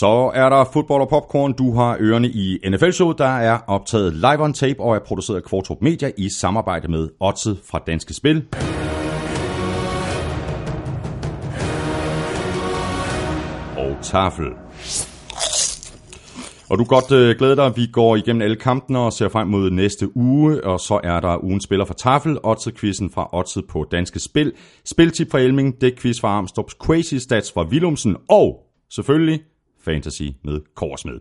Så er der fodbold og popcorn. Du har ørerne i NFL-showet, der er optaget live on tape og er produceret af Kvartrup Media i samarbejde med Otze fra Danske Spil. Og Tafel. Og du kan godt øh, glæde dig, vi går igennem alle kampene og ser frem mod næste uge, og så er der ugen spiller for Tafel, Otze-quizzen fra Otze på Danske Spil, Spiltip fra Elming, Dæk-quiz fra Armstrongs, Crazy Stats fra Willumsen, og selvfølgelig Fantasy med Korsmed.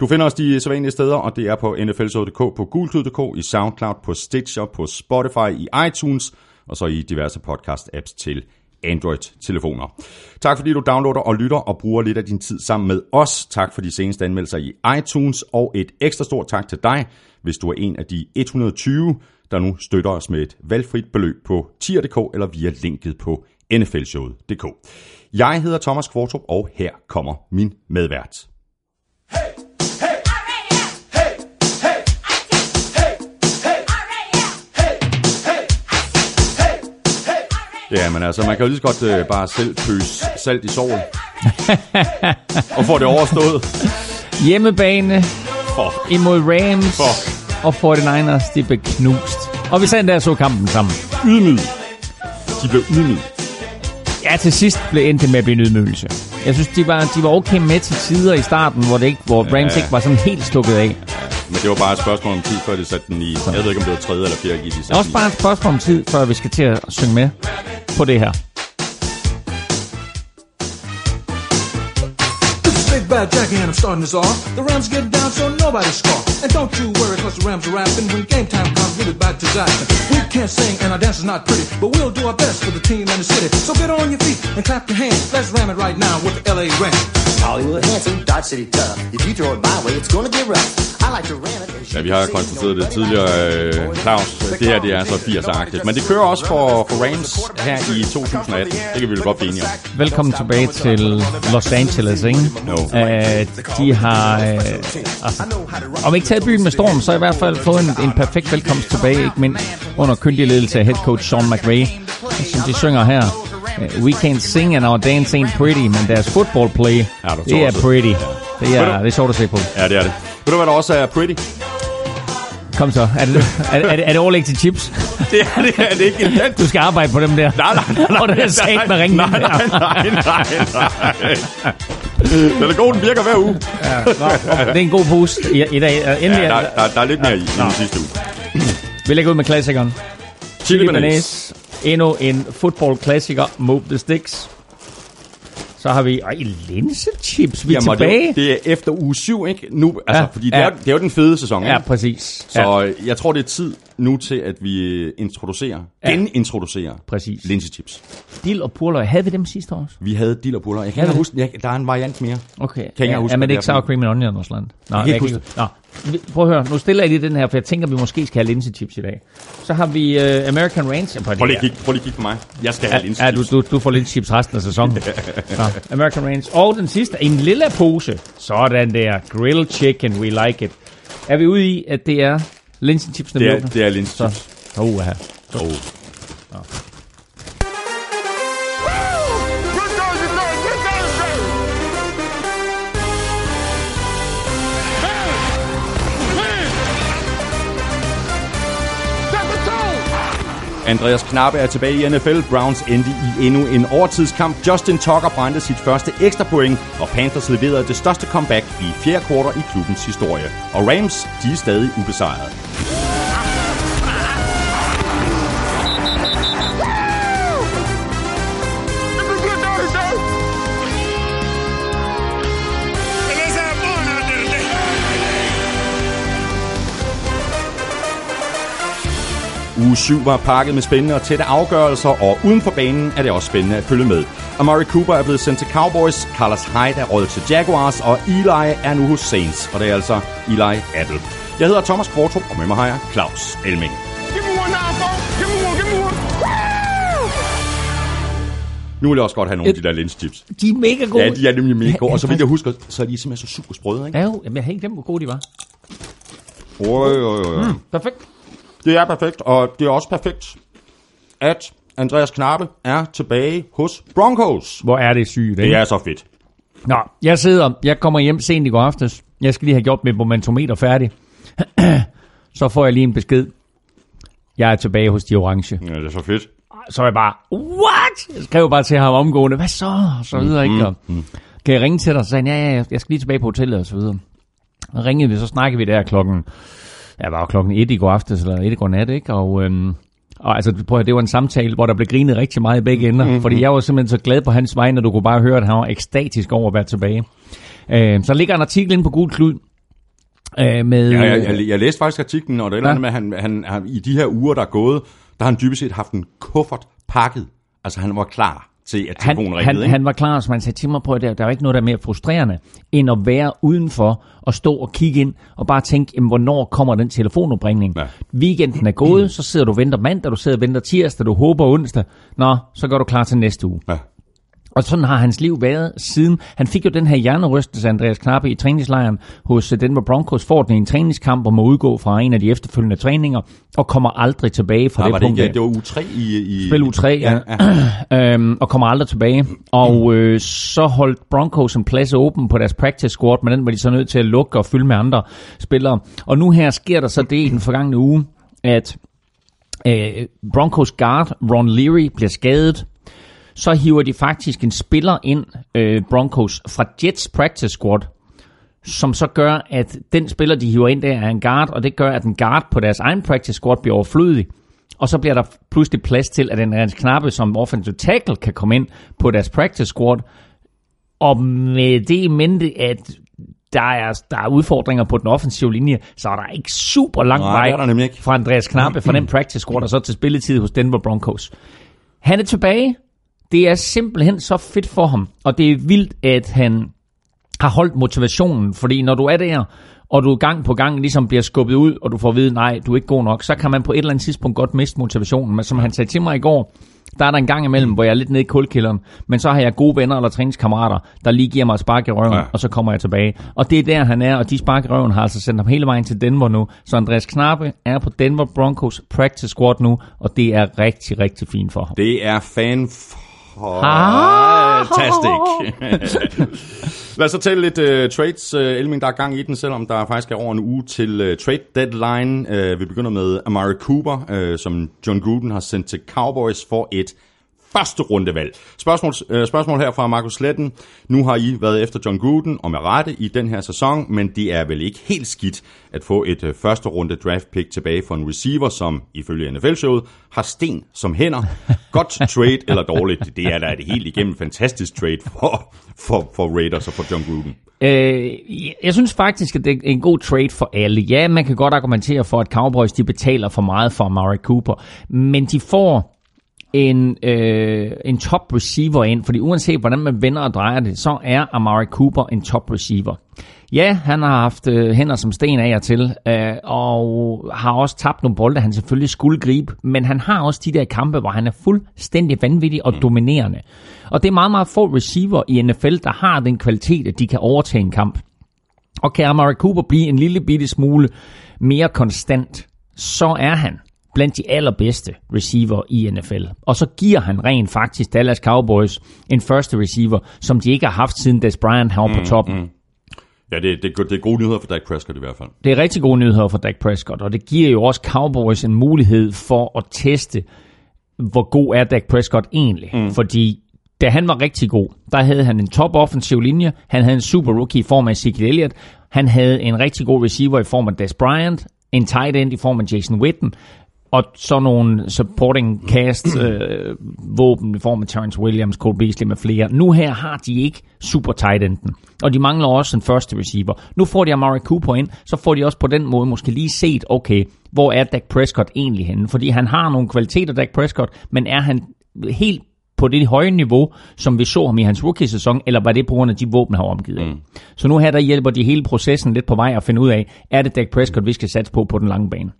Du finder os de sædvanlige steder, og det er på nflshow.dk, på gulklud.dk, i SoundCloud, på Stitcher, på Spotify, i iTunes, og så i diverse podcast-apps til Android-telefoner. Tak fordi du downloader og lytter og bruger lidt af din tid sammen med os. Tak for de seneste anmeldelser i iTunes, og et ekstra stort tak til dig, hvis du er en af de 120, der nu støtter os med et valgfrit beløb på tier.dk eller via linket på nflshowet.dk. Jeg hedder Thomas Kvartrup, og her kommer min medvært. Ja, men altså, man kan jo lige så godt øh, bare selv pøse salt i solen. og få det overstået. Hjemmebane For. imod Rams For. og 49ers, det blev knust. Og vi sad der og så kampen sammen. Ydmyg. De blev ydmyg. Ja, til sidst blev endte det med at blive en ydmygelse. Jeg synes, de var, de var okay med til tider i starten, hvor, det ikke, hvor Rams ikke var sådan helt stukket af. Men det var bare et spørgsmål om tid, før de satte den i... Jeg ved ikke, om det var tredje eller fjerde gear, de Det satte er også bare et spørgsmål om tid, før vi skal til at synge med på det her. Bad Jackie and I'm starting this off. The Rams get down so nobody scoff. And don't you worry cause the Rams are rapping. When game time comes, we'll be back to Jackson. We can't sing and our dance is not pretty, but we'll do our best for the team and the city. So get on your feet and clap your hands. Let's ram it right now with the LA Rams. Hollywood handsome, Dodge City tough. If you throw it my way, it's gonna get rough. I like to ram it. Ja, vi har konstateret det tidligere, øh, Claus. Det her, det er så 80'er-agtigt. Men det kører også for, for Rams her i 2018. Det kan vi vel godt blive enige om. Velkommen tilbage til Los Angeles, ikke? Jo. Uh, de har, uh, altså, om ikke taget byen med storm, så i hvert fald fået en, en perfekt velkomst tilbage, ikke mindst under kyndig ledelse af head coach Sean McVay, som de synger her. Uh, we can't sing and our dance ain't pretty, men deres football play, Ja, du det er pretty. Det Ved er, det er sjovt at se på. Ja, det er det. Ved du, hvad der også er pretty? Kom så, er det, er, er, det, er det overlæg til chips? Det er det, er det ikke elegant. Du skal arbejde på dem der. Nej, nej, nej. Når det er sat med ringen. Nej, nej, nej, nej, nej. Den er god, den virker hver uge. Det er en god boost i, i dag. Endelig, Ja, der, ja, der, der er lidt mere i, i den sidste uge. vi lægger ud med klassikeren. Chili Chili. Benes. Endnu en football-klassiker. Move the sticks. Så har vi... Ej, linsechips. Vi er Jamen, tilbage. Det, er det er efter uge 7, ikke? Nu, altså, Ja, fordi det, ja. er, det er jo den fede sæson, ikke? Ja, præcis. Så ja, øh, jeg tror, det er tid nu til, at vi introducerer, Ja. genintroducerer præcis. linsechips. Dill og purløg. Havde vi dem sidste år også? Vi havde dill og buller. Jeg kan ikke huske, jeg, der er en variant mere. Okay. Kan jeg ja, huske, ja, men det er ikke sour cream and onion og sådan noget. Nå, kan ikke jeg Nå. Prøv at høre, nu stiller jeg lige den her, for jeg tænker, vi måske skal have linsechips i dag. Så har vi uh, American Ranch. Prøv, Prøv lige, at kigge, prøv lige kigge på mig. Jeg skal have Ja, ja linsechips. du, du, du får lidt chips resten af sæsonen. Nå, American Ranch. Og den sidste, en lille pose. Sådan der. Grilled chicken, we like it. Er vi ude i, at det er linsenchipsene, det, er, det er linsechips. Så. Oh, ja. Oh. Andreas Knappe er tilbage i NFL. Browns endte i endnu en overtidskamp. Justin Tucker brændte sit første ekstra point, og Panthers leverede det største comeback i fjerde kvartal i klubbens historie. Og Rams, de er stadig ubesejret. Uge 7 var pakket med spændende og tætte afgørelser, og uden for banen er det også spændende at følge med. Amari Cooper er blevet sendt til Cowboys, Carlos Hyde er rådet til Jaguars, og Eli er nu hos Saints, og det er altså Eli Apple. Jeg hedder Thomas Kvartrup, og med mig har jeg Claus Elming. Nu vil jeg også godt have nogle af de der linschips. De er mega gode. Ja, de er nemlig mega gode, og så vidt jeg husker, så er de simpelthen så super sprøde, ikke? Ja, jo, jamen, jeg har ikke glemt, hvor gode de var. Oj, oj, oj. Perfekt. Det er perfekt, og det er også perfekt, at Andreas Knappe er tilbage hos Broncos. Hvor er det sygt, ikke? Det er så fedt. Nå, jeg sidder, jeg kommer hjem sent i går aftes. Jeg skal lige have gjort mit momentometer færdig. så får jeg lige en besked. Jeg er tilbage hos de orange. Ja, det er så fedt. Så er jeg bare, what? Jeg skrev bare til ham omgående, hvad så? Og så videre, ikke? Og, kan jeg ringe til dig? Så sagde han, ja, ja, jeg skal lige tilbage på hotellet og så videre. Og ringede vi, så snakkede vi der klokken, ja, var jo klokken et i går aftes, eller et i går nat, ikke? Og, øhm, og altså, prøv at, det var en samtale, hvor der blev grinet rigtig meget i begge ender, mm-hmm. fordi jeg var simpelthen så glad på hans vegne, og du kunne bare høre, at han var ekstatisk over at være tilbage. Øh, så ligger en artikel inde på Gul Klud, øh, med... Ja, jeg, jeg, jeg læste faktisk artiklen, og det er ja. Ja. med, at han, han, han, i de her uger, der er gået, der har han dybest set haft en kuffert pakket. Altså, han var klar til, at telefonen han, ringede, han, ikke? han var klar, som han sagde til mig på, at der, der er jo ikke noget, der er mere frustrerende, end at være udenfor og stå og kigge ind og bare tænke, jamen, hvornår kommer den telefonopringning? Ja. Weekenden er gået, så sidder du og venter mandag, du sidder og venter tirsdag, du håber onsdag. Nå, så går du klar til næste uge. Ja. Og sådan har hans liv været siden. Han fik jo den her hjernerystelse Andreas Knappe i træningslejren hos øh, Denver Broncos. Får den i en træningskamp og må udgå fra en af de efterfølgende træninger, og kommer aldrig tilbage fra Ja, det var det, punkt. ikke, af. det var uge 3 i... i Spil u 3, ja. ja. øhm, og kommer aldrig tilbage. Og øh, så holdt Broncos en plads åben på deres practice squad, men den var de så nødt til at lukke og fylde med andre spillere. Og nu her sker der så det i den forgangne uge, at øh, Broncos guard Ron Leary bliver skadet. Så hiver de faktisk en spiller ind, øh, Broncos, fra Jets practice squad, som så gør, at den spiller, de hiver ind der, er en guard, og det gør, at en guard på deres egen practice squad bliver overflødig. Og så bliver der pludselig plads til, at en Rens Knappe som offensive tackle kan komme ind på deres practice squad. Og med det i mente, at der er, der er udfordringer på den offensive linje, så er der ikke super lang Nej, vej fra Andreas Knappe fra den practice squad og så til spilletid hos Denver Broncos. Han er tilbage. Det er simpelthen så fedt for ham. Og det er vildt, at han har holdt motivationen, fordi når du er der, og du gang på gang ligesom bliver skubbet ud, og du får at vide, nej, du er ikke god nok, så kan man på et eller andet tidspunkt godt miste motivationen. Men som han sagde til mig i går, der er der en gang imellem, hvor jeg er lidt nede i kulkælderen, men så har jeg gode venner eller træningskammerater, der lige giver mig et spark i røven, Ja. og så kommer jeg tilbage. Og det er der, han er, og de spark i røven har altså sendt ham hele vejen til Denver nu. Så Andreas Knappe er på Denver Broncos practice squad nu, og det er rigtig, rigtig fint for ham. Det er fan Ah. Fantastic. Lad os så tale lidt uh, trades, uh, Elming, der er gang i den, selvom der faktisk er over en uge til uh, trade deadline. Uh, vi begynder med Amari Cooper, uh, som John Gruden har sendt til Cowboys for et første rundevalg. Spørgsmål, øh, spørgsmål her fra Markus Sletten. Nu har I været efter John Gruden, og med rette, i den her sæson, men det er vel ikke helt skidt at få et øh, første runde draft pick tilbage for en receiver, som ifølge NFL-showet har sten som hænder. Godt trade eller dårligt, det er da et helt igennem fantastisk trade for, for, for Raiders og for John Gruden. Øh, jeg synes faktisk, at det er en god trade for alle. Ja, man kan godt argumentere for, at Cowboys de betaler for meget for Amari Cooper, men de får en, øh, en top receiver ind, fordi uanset hvordan man vender og drejer det, så er Amari Cooper en top receiver. Ja, han har haft øh, hænder som sten af og til, øh, og har også tabt nogle bolde, han selvfølgelig skulle gribe, men han har også de der kampe, hvor han er fuldstændig vanvittig og mm. dominerende. Og det er meget, meget få receiver i NFL, der har den kvalitet, at de kan overtage en kamp. Og kan Amari Cooper blive en lille bitte smule mere konstant, så er han blandt de allerbedste receiver i NFL. Og så giver han rent faktisk Dallas Cowboys en første receiver, som de ikke har haft siden Des Bryant han var på toppen. Mm. Ja, det, det, det er gode nyheder for Dak Prescott i hvert fald. Det er rigtig gode nyheder for Dak Prescott, og det giver jo også Cowboys en mulighed for at teste, hvor god er Dak Prescott egentlig. Mm. Fordi da han var rigtig god, der havde han en top offensiv linje, han havde en super rookie i form af Ezekiel Elliott, han havde en rigtig god receiver i form af Des Bryant, en tight end i form af Jason Witten, og så nogle supporting cast øh, våben i form af Terrence Williams, Cole Beasley med flere. Nu her har de ikke super tight enden, og de mangler også en første receiver. Nu får de Amari Cooper ind, så får de også på den måde måske lige set, okay, hvor er Dak Prescott egentlig henne? Fordi han har nogle kvaliteter, Dak Prescott, men er han helt på det høje niveau, som vi så ham i hans rookie-sæson, eller var det på grund af de våben, han har omgivet af? Mm. Så nu her, der hjælper de hele processen lidt på vej at finde ud af, er det Dak Prescott, vi skal satse på på den lange bane?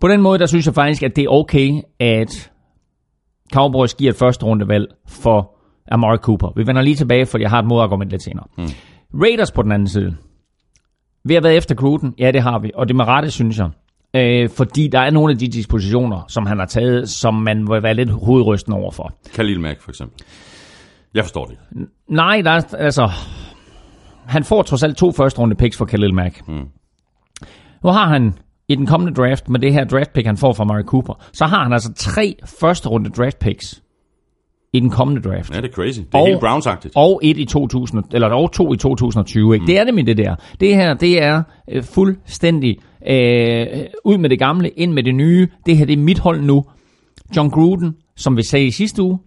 På den måde, der synes jeg faktisk, at det er okay, at Cowboys giver et første rundevalg for Amari Cooper. Vi vender lige tilbage, for jeg har et modargument lidt senere. Mm. Raiders på den anden side. Vi har været efter Gruden. Ja, det har vi. Og det med rette, synes jeg. Øh, fordi der er nogle af de dispositioner, som han har taget, som man må være lidt hovedrystende overfor. Khalil Mack for eksempel. Jeg forstår det. Nej, der er, altså... Han får trods alt to første runde picks for Khalil Mack. Mm. Nu har han i den kommende draft, med det her draft pick, han får fra Murray Cooper, så har han altså tre første runde draft picks i den kommende draft. Ja, det er crazy. Det er og, helt Browns-agtigt. Og et i 2000, eller og to i 2020. Ikke? Mm. Det er det med det der. Det her, det er øh, fuldstændig øh, ud med det gamle, ind med det nye. Det her, det er mit hold nu. John Gruden, som vi sagde i sidste uge,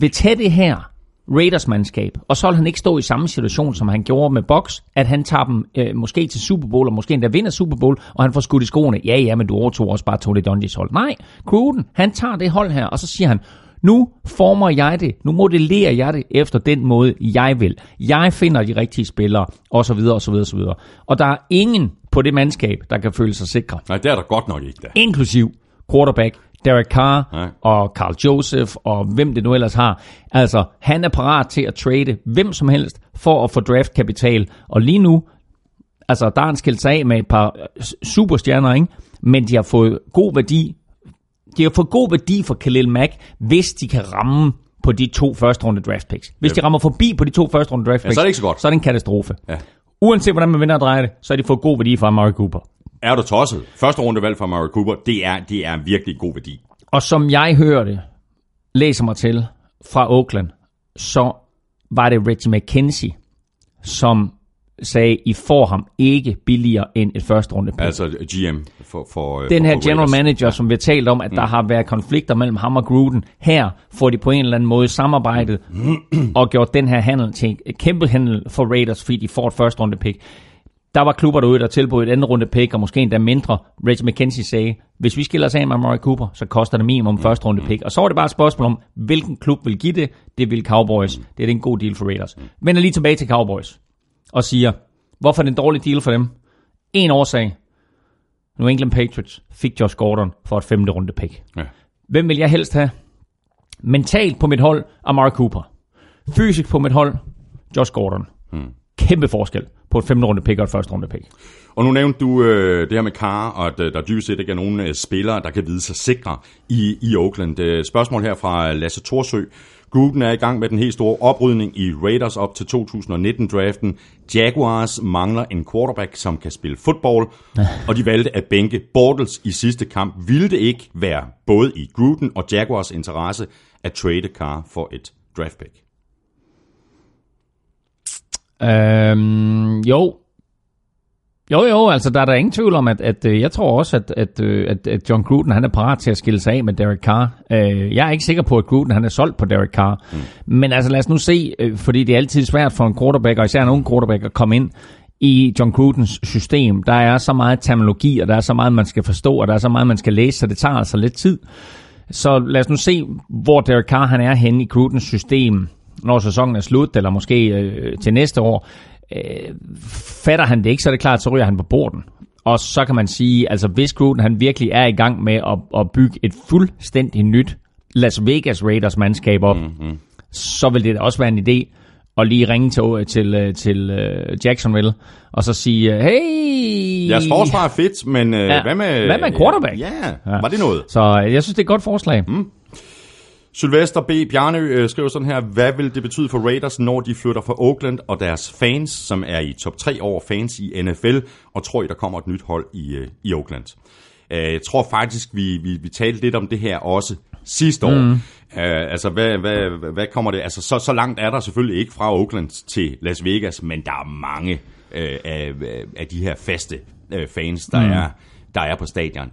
vil tage det her Raiders-mandskab, og så vil han ikke stå i samme situation, som han gjorde med Box, at han tager dem øh, måske til Super Bowl, og måske endda vinder Super Bowl, og han får skudt i skoene. Ja, ja, men du overtog også bare Tony Dungy's hold. Nej, Gruden, han tager det hold her, og så siger han, nu former jeg det, nu modellerer jeg det efter den måde, jeg vil. Jeg finder de rigtige spillere, osv., osv., osv. Og der er ingen på det mandskab, der kan føle sig sikre. Nej, det er der godt nok ikke, da. Inklusiv quarterback Derek Carr Nej. og Carl Joseph og hvem det nu ellers har. Altså, han er parat til at trade hvem som helst for at få draftkapital. Og lige nu, altså, der er en skilt af med et par superstjerner, ikke? men de har fået god værdi. De har fået god værdi for Khalil Mack, hvis de kan ramme på de to første runde draft picks. Hvis de rammer forbi på de to første runde draft picks, ja, så er det ikke så godt. Så er det en katastrofe. Ja. Uanset hvordan man vinder og drejer det, så har de fået god værdi fra Amari Cooper. Er du tosset? Første rundevalg fra Murray Cooper, det er, det er virkelig god værdi. Og som jeg hører det, læser mig til fra Oakland, så var det Reggie McKenzie, som sagde, I får ham ikke billigere end et første runde pick. Altså GM for, for Den her for general manager, som vi har talt om, at mm. der har været konflikter mellem ham og Gruden. Her får de på en eller anden måde samarbejdet mm. og gjort den her handel til en kæmpe handel for Raiders, fordi de får et første runde pick. Der var klubber derude, der tilbød et andet runde pick, og måske endda mindre. Reggie McKenzie sagde, hvis vi skiller os af med Murray Cooper, så koster det minimum første runde pick. Og så var det bare et spørgsmål om, hvilken klub vil give det. Det vil Cowboys. Det er en god deal for Raiders. Vender lige tilbage til Cowboys og siger, hvorfor er det en dårlig deal for dem? En årsag. New England Patriots fik Josh Gordon for et femte runde pick. Ja. Hvem vil jeg helst have? Mentalt på mit hold, Amari Cooper. Fysisk på mit hold, Josh Gordon. Hmm. Kæmpe forskel på et femte runde pick og et første runde pick. Og nu nævnte du øh, det her med Carr, og at øh, der dybest set ikke er nogen øh, spillere, der kan vide sig sikre i, i Oakland. Øh, spørgsmål her fra Lasse Torsø. Gruden er i gang med den helt store oprydning i Raiders op til 2019-draften. Jaguars mangler en quarterback, som kan spille fodbold, og de valgte at bænke Bortles i sidste kamp. Ville det ikke være både i Gruden og Jaguars interesse at trade Carr for et draft pick? Øhm, jo. Jo, jo, altså der er der ingen tvivl om, at, at øh, jeg tror også, at, at, øh, at, at John Gruden han er parat til at skille sig af med Derek Carr. Øh, jeg er ikke sikker på, at Gruden han er solgt på Derek Carr. Mm. Men altså lad os nu se, fordi det er altid svært for en quarterback, og især en ung quarterback, at komme ind i John Grudens system. Der er så meget terminologi, og der er så meget, man skal forstå, og der er så meget, man skal læse, så det tager altså lidt tid. Så lad os nu se, hvor Derek Carr han er henne i Grudens system når sæsonen er slut, eller måske øh, til næste år, øh, fatter han det ikke, så er det klart, så ryger han på borden. Og så kan man sige, altså hvis Gruden han virkelig er i gang med at, at bygge et fuldstændig nyt Las Vegas Raiders mandskab op, mm-hmm. så vil det da også være en idé at lige ringe til, til, øh, til uh, Jacksonville og så sige, hey... Jeres forsvar er fedt, men uh, ja. hvad med... Hvad med quarterback? Ja, ja, var det noget? Så jeg synes, det er et godt forslag. Mm. Sylvester B. Bjarnø øh, skriver sådan her, hvad vil det betyde for Raiders, når de flytter fra Oakland og deres fans, som er i top 3 over fans i NFL, og tror I, der kommer et nyt hold i, øh, i Oakland? Øh, jeg tror faktisk, vi, vi, vi talte lidt om det her også sidste år. Mm. Uh, altså, hvad, hvad, hvad kommer det? Altså, så, så langt er der selvfølgelig ikke fra Oakland til Las Vegas, men der er mange uh, af, af de her faste uh, fans, der, mm. er, der er på stadion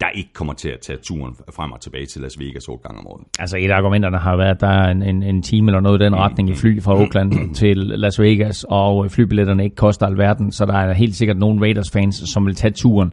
der ikke kommer til at tage turen frem og tilbage til Las Vegas otte gange om året. Altså et af argumenterne har været, at der er en, en, en time eller noget i den mm, retning i fly fra mm. Oakland mm. til Las Vegas, og flybilletterne ikke koster alverden, så der er helt sikkert nogle Raiders-fans, som vil tage turen,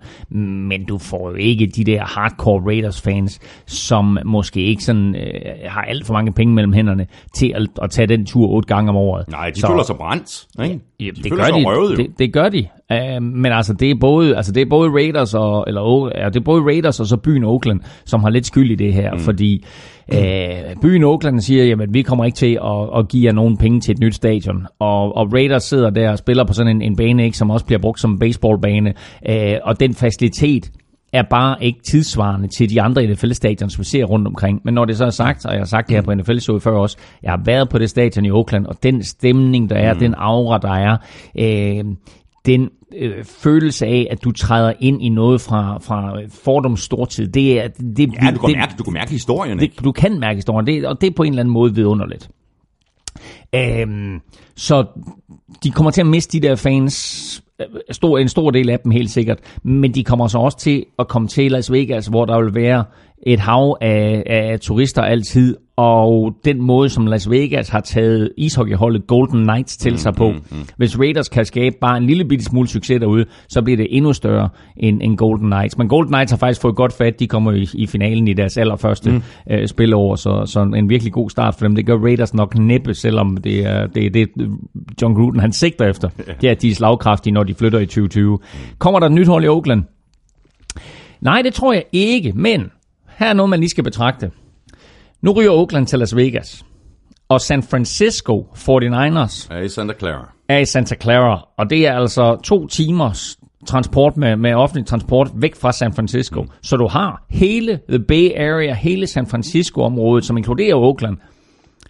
men du får jo ikke de der hardcore Raiders-fans, som måske ikke sådan, øh, har alt for mange penge mellem hænderne til at, at tage den tur otte gange om året. Nej, de så, føler sig brændt. Ikke? Ja, de det, gør de, røvet, det, det gør de. Uh, men altså det er både altså det er både Raiders og eller ja, det er både Raiders og så byen Oakland som har lidt skyld i det her, mm. fordi uh, byen Oakland siger jamen vi kommer ikke til at, at give jer nogen penge til et nyt stadion. Og, og Raiders sidder der og spiller på sådan en, en bane ikke som også bliver brugt som baseballbane, uh, og den facilitet er bare ikke tidsvarende til de andre NFL-stadion, som vi ser rundt omkring. Men når det så er sagt, og jeg har sagt det her på NFL-show før også, jeg har været på det stadion i Oakland, og den stemning, der er, mm. den aura, der er, øh, den øh, følelse af, at du træder ind i noget fra, fra fordoms stortid, det er... Det, Ja, du kan, det, mærke, du kan mærke historien, det, ikke? du kan mærke historien, det, og det er på en eller anden måde vidunderligt. Øhm, så de kommer til at miste de der fans, øh, stor, en stor del af dem helt sikkert, men de kommer så også til at komme til Las Vegas, hvor der vil være et hav af, af turister altid, og den måde, som Las Vegas har taget ishockeyholdet Golden Knights til sig på. Hvis Raiders kan skabe bare en lille bitte smule succes derude, så bliver det endnu større end, end Golden Knights. Men Golden Knights har faktisk fået godt fat. De kommer i, i finalen i deres allerførste mm. øh, spilår, så, så en virkelig god start for dem. Det gør Raiders nok næppe, selvom det er det, det John Gruden han sigter efter. Det er, at de er slagkraftige, når de flytter i 2020. Kommer der et nyt hold i Oakland? Nej, det tror jeg ikke, men her er noget, man lige skal betragte. Nu ryger Oakland til Las Vegas, og San Francisco 49ers Ja, i Santa Clara. er i Santa Clara, og det er altså to timers transport med, med offentlig transport væk fra San Francisco. Så du har hele The Bay Area, hele San Francisco-området, som inkluderer Oakland,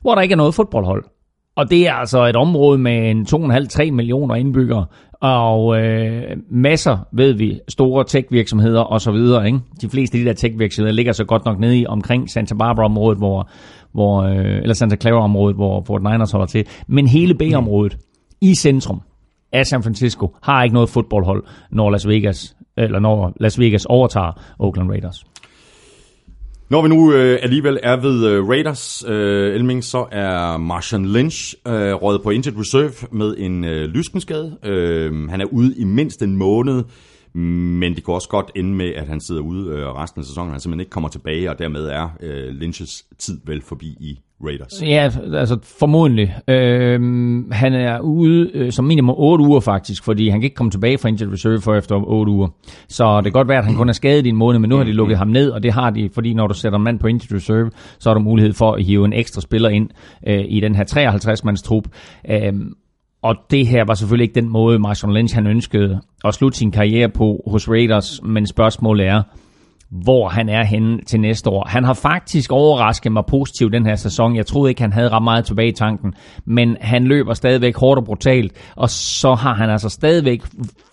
hvor der ikke er noget fodboldhold. Og det er altså et område med en 2,5-3 millioner indbyggere, og øh, masser, ved vi, store tech-virksomheder osv. Ikke? De fleste af de der tech-virksomheder ligger så godt nok nede i omkring Santa Barbara-området, hvor, hvor, øh, eller Santa Clara-området, hvor Fort Niners holder til. Men hele Bay-området i centrum af San Francisco har ikke noget fodboldhold, når Las Vegas, eller når Las Vegas overtager Oakland Raiders. Når vi nu øh, alligevel er ved øh, Raiders, øh, Elming, så er Marshawn Lynch øh, røget på injured reserve med en øh, lyskenskade. Øh, han er ude i mindst en måned, men det kan også godt ende med, at han sidder ude øh, resten af sæsonen. Han simpelthen ikke kommer tilbage, og dermed er øh, Lynches tid vel forbi i Raiders. Ja, altså formodentlig. Øhm, han er ude øh, som minimum 8 uger faktisk, fordi han kan ikke komme tilbage fra injured reserve for efter 8 uger. Så det kan godt være, at han kun er skadet i en måned, men nu har de lukket ham ned, og det har de, fordi når du sætter en mand på injured reserve, så har du mulighed for at hive en ekstra spiller ind øh, i den her 53-mands trup. Øhm, og det her var selvfølgelig ikke den måde, Marshawn Lynch han ønskede at slutte sin karriere på hos Raiders, men spørgsmålet er, hvor han er henne til næste år. Han har faktisk overrasket mig positivt den her sæson. Jeg troede ikke, han havde ret meget tilbage i tanken, men han løber stadigvæk hårdt og brutalt, og så har han altså stadigvæk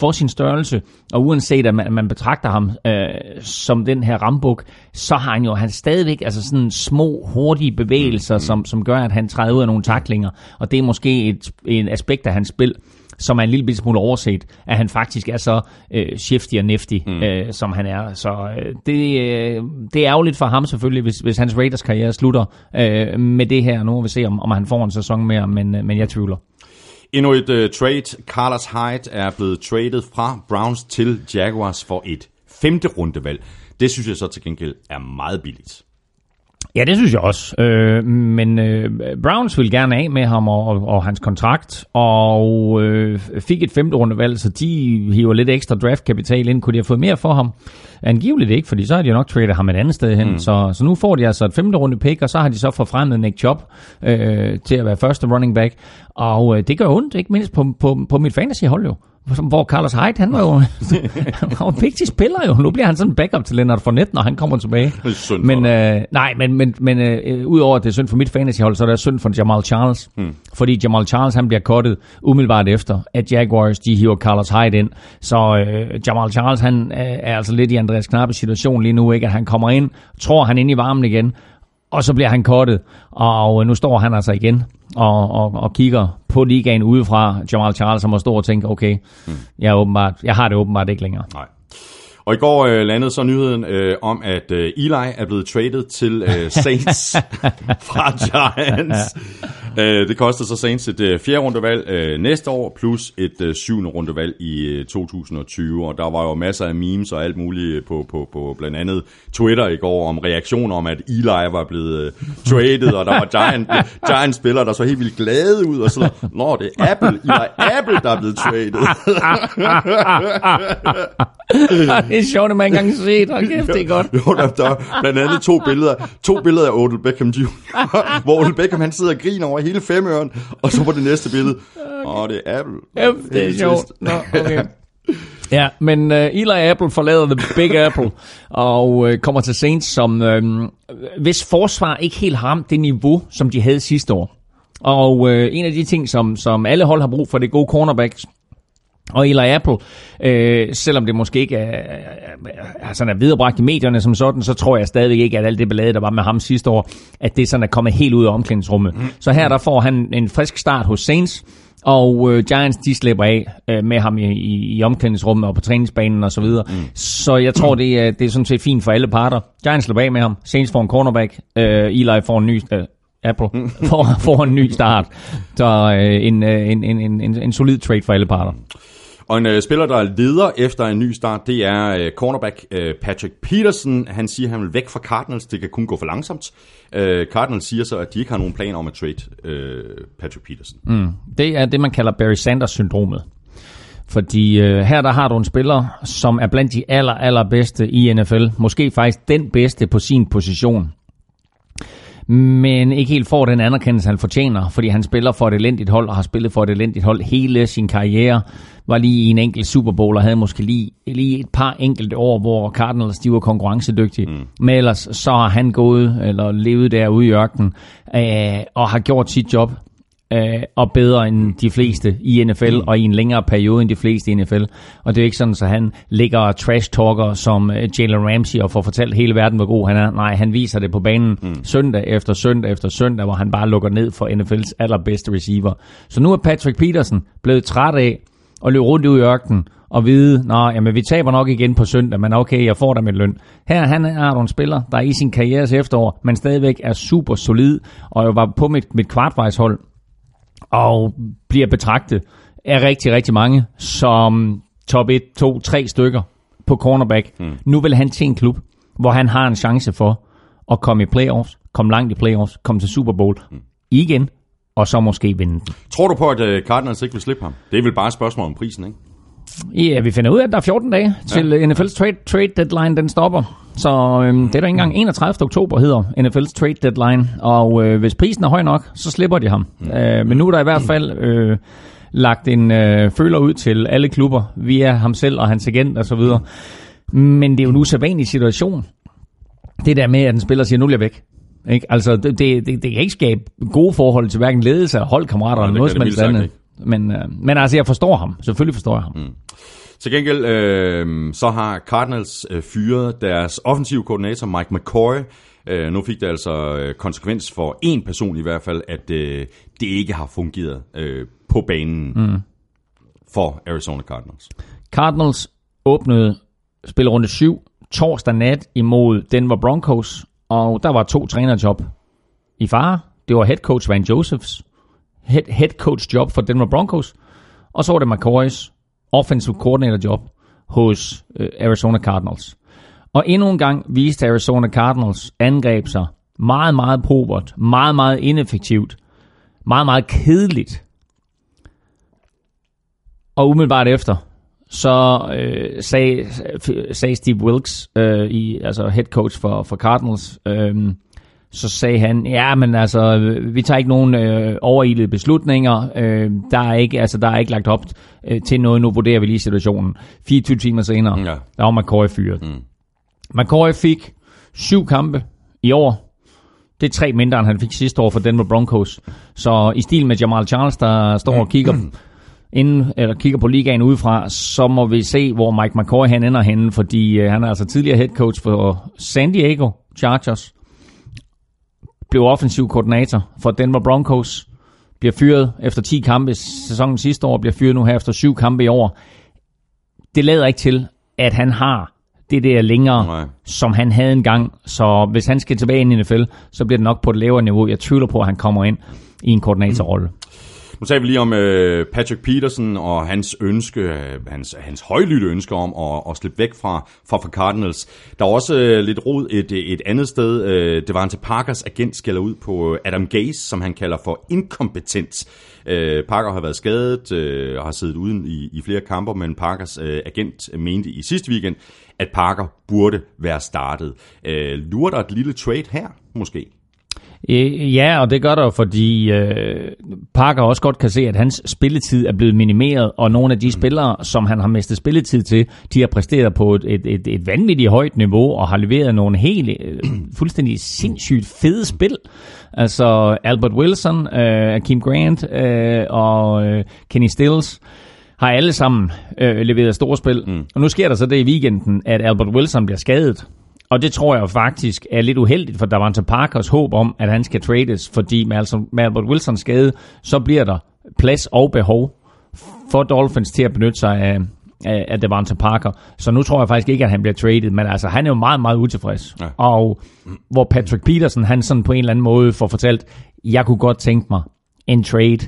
for sin størrelse, og uanset at man, man betragter ham øh, som den her rambuk, så har han jo han stadigvæk altså sådan små, hurtige bevægelser, som, som gør, at han træder ud af nogle taklinger, og det er måske et, et aspekt af hans spil, som er en lille bitte smule overset, at han faktisk er så øh, shifty og nifty, mm. øh, som han er. Så øh, det, øh, det er ærgerligt for ham selvfølgelig, hvis, hvis hans Raiders karriere slutter øh, med det her. Nu må vi se, om, om han får en sæson mere, men, øh, men jeg tvivler. Endnu et uh, trade. Carlos Hyde er blevet traded fra Browns til Jaguars for et femte rundevalg. Det synes jeg så til gengæld er meget billigt. Ja, det synes jeg også. Øh, men øh, Browns vil gerne af med ham og, og, og hans kontrakt, og øh, fik et femte rundevalg, så de hiver lidt ekstra draftkapital ind. Kunne de have fået mere for ham? Angiveligt ikke, fordi så har de nok tradet ham et andet sted hen. Mm. Så, så nu får de altså et femte runde pick, og så har de så forfremmet Nick Chubb øh, til at være første running back. Og øh, det gør ondt, ikke mindst på, på, på mit fantasy-hold jo hvor Carlos Hyde, han var jo han var en vigtig spiller jo. Nu bliver han sådan en backup til Leonard Fournette, når han kommer tilbage. Men, øh, nej, men, men, men øh, udover at det er synd for mit fantasyhold, så er det synd for Jamal Charles. Hmm. Fordi Jamal Charles, han bliver kottet umiddelbart efter, at Jaguars, de hiver Carlos Hyde ind. Så øh, Jamal Charles, han øh, er altså lidt i Andreas Knappes situation lige nu, ikke? At han kommer ind, tror han ind i varmen igen, og så bliver han kottet, og nu står han altså igen og, og, og kigger på ligaen udefra. Jamal Charles som må stå og tænke, okay, mm. jeg, er åbenbart, jeg har det åbenbart ikke længere. Nej. Og i går øh, landede så nyheden øh, om, at øh, Eli er blevet traded til øh, Saints fra Giants. øh, det kostede så Saints et øh, fjerde rundevalg øh, næste år, plus et øh, syvende rundevalg i øh, 2020. Og der var jo masser af memes og alt muligt på, på, på blandt andet Twitter i går om reaktioner om, at Eli var blevet øh, traded, og der var Giant, Giants-spillere, der så helt vildt glade ud, og så, nå, det er Apple, Eli Apple, der er blevet traded. det er sjovt, at man ikke engang set. Hold kæft, det er godt. Jo, der, der er blandt andet to billeder, to billeder af Odell Beckham Jr., hvor Odell Beckham han sidder og griner over hele femøren, og så på det næste billede, åh, det er Apple. Ja, det er sjovt. Nå, okay. Ja, men uh, Eli Apple forlader The Big Apple og uh, kommer til Saints, som uh, hvis forsvar ikke helt har det niveau, som de havde sidste år. Og uh, en af de ting, som, som alle hold har brug for, det er gode cornerbacks. Og Eli Apple, øh, selvom det måske ikke er, er, sådan er viderebragt i medierne som sådan, så tror jeg stadigvæk ikke, at alt det ballade, der var med ham sidste år, at det sådan er kommet helt ud af omklædningsrummet. Mm. Så her der får han en frisk start hos Saints, og øh, Giants de slipper af øh, med ham i, i, i omklædningsrummet og på træningsbanen og så videre. Mm. Så jeg tror, det er, det er sådan set fint for alle parter. Giants slipper af med ham, Saints får en cornerback, øh, Eli får en ny... Øh, Apple får, får en ny start. Så øh, en, øh, en, en, en, en solid trade for alle parter. Og en øh, spiller, der leder efter en ny start, det er øh, cornerback øh, Patrick Peterson. Han siger, at han vil væk fra Cardinals. Det kan kun gå for langsomt. Øh, Cardinals siger så, at de ikke har nogen planer om at trade øh, Patrick Peterson. Mm. Det er det, man kalder Barry Sanders-syndromet. Fordi øh, her der har du en spiller, som er blandt de aller, allerbedste i NFL. Måske faktisk den bedste på sin position men ikke helt får den anerkendelse, han fortjener, fordi han spiller for et elendigt hold, og har spillet for et elendigt hold hele sin karriere, var lige i en enkelt Super Bowl, og havde måske lige, lige et par enkelte år, hvor Cardinals de var konkurrencedygtige. Mm. Men ellers så har han gået, eller levet derude i ørkenen, øh, og har gjort sit job øh, og bedre end de fleste i NFL, mm. og i en længere periode end de fleste i NFL. Og det er ikke sådan, at han ligger og trash-talker som øh, Jalen Ramsey og får fortalt hele verden, hvor god han er. Nej, han viser det på banen mm. søndag efter søndag efter søndag, hvor han bare lukker ned for NFL's allerbedste receiver. Så nu er Patrick Peterson blevet træt af at løbe rundt ud i ørkenen og vide, at jamen, vi taber nok igen på søndag, men okay, jeg får da min løn. Her han er en spiller, der i sin karrieres efterår, men stadigvæk er super solid, og jeg var på mit, mit kvartvejshold og bliver betragtet af rigtig, rigtig mange som top 1, 2, 3 stykker på cornerback. Mm. Nu vil han til en klub, hvor han har en chance for at komme i playoffs, komme langt i playoffs, komme til Super Bowl mm. igen, og så måske vinde den. Tror du på, at øh, Cardinals ikke vil slippe ham? Det er vel bare et spørgsmål om prisen, ikke? Ja, vi finder ud af, at der er 14 dage til ja. NFL's trade, trade deadline, den stopper. Så øhm, det er der ikke engang 31. oktober hedder NFL's trade deadline. Og øh, hvis prisen er høj nok, så slipper de ham. Mm. Øh, men nu er der i hvert fald øh, lagt en øh, føler ud til alle klubber via ham selv og hans agent og så videre. Men det er jo en usædvanlig situation. Det der med, at en spiller siger, nu er jeg væk. Ikke? Altså, det, det, det, det kan ikke skabe gode forhold til hverken ledelse, holdkammerater eller noget som helst andet. Men, øh, men altså, jeg forstår ham. Selvfølgelig forstår jeg ham. Mm. Til gengæld, øh, så har Cardinals øh, fyret deres offensive koordinator, Mike McCoy. Øh, nu fik det altså øh, konsekvens for en person i hvert fald, at øh, det ikke har fungeret øh, på banen mm. for Arizona Cardinals. Cardinals åbnede spillerunde 7 torsdag nat imod Denver Broncos, og der var to trænerjob i fare. Det var head coach Van Josephs head, head coach job for Denver Broncos, og så var det McCoys offensive coordinator job hos øh, Arizona Cardinals. Og endnu en gang viste Arizona Cardinals angreb sig meget, meget pobert, meget, meget ineffektivt, meget, meget kedeligt. Og umiddelbart efter, så øh, sagde, øh, sagde Steve Wilkes, øh, i, altså head coach for, for Cardinals, øh, så sagde han, ja, men altså, vi tager ikke nogen øh, overildede beslutninger. Øh, der, er ikke, altså, der er ikke lagt op øh, til noget. Nu vurderer vi lige situationen. 24 timer senere, ja. der var McCoy fyret. Mm. McCoy fik syv kampe i år. Det er tre mindre, end han fik sidste år for Denver Broncos. Så i stil med Jamal Charles, der står og kigger, inden, eller kigger på ligaen udefra, så må vi se, hvor Mike McCoy han ender henne, fordi øh, han er altså tidligere head coach for San Diego Chargers blev offensiv koordinator for Denver Broncos, bliver fyret efter 10 kampe sæsonen sidste år, bliver fyret nu her efter 7 kampe i år. Det lader ikke til, at han har det der længere, Nej. som han havde engang. Så hvis han skal tilbage ind i NFL, så bliver det nok på et lavere niveau. Jeg tvivler på, at han kommer ind i en koordinatorrolle. Nu taler vi lige om øh, Patrick Peterson og hans ønske, øh, hans, hans højlytte ønske om at, at slippe væk fra, fra, fra Cardinals. Der er også øh, lidt rod et, et andet sted. Øh, det var en til Parkers agent skælder ud på øh, Adam Gase, som han kalder for inkompetent. Øh, Parker har været skadet øh, og har siddet uden i, i flere kamper, men Parkers øh, agent mente i sidste weekend, at Parker burde være startet. Øh, lurer der et lille trade her, måske? Øh, Ja, og det gør der, fordi øh, Parker også godt kan se, at hans spilletid er blevet minimeret, og nogle af de spillere, som han har mistet spilletid til, de har præsteret på et, et, et, et vanvittigt højt niveau, og har leveret nogle helt øh, fuldstændig sindssygt fede spil. Altså Albert Wilson, øh, Akeem Grant øh, og øh, Kenny Stills har alle sammen øh, leveret store spil. Mm. Og nu sker der så det i weekenden, at Albert Wilson bliver skadet. Og det tror jeg faktisk er lidt uheldigt for Davante Parkers håb om, at han skal trades, fordi med, altså, med Albert Wilsons skade, så bliver der plads og behov for Dolphins til at benytte sig af, af, af Davante Parker. Så nu tror jeg faktisk ikke, at han bliver traded, men altså, han er jo meget, meget utilfreds. Ja. Og hvor Patrick Peterson, han sådan på en eller anden måde får fortalt, jeg kunne godt tænke mig en trade,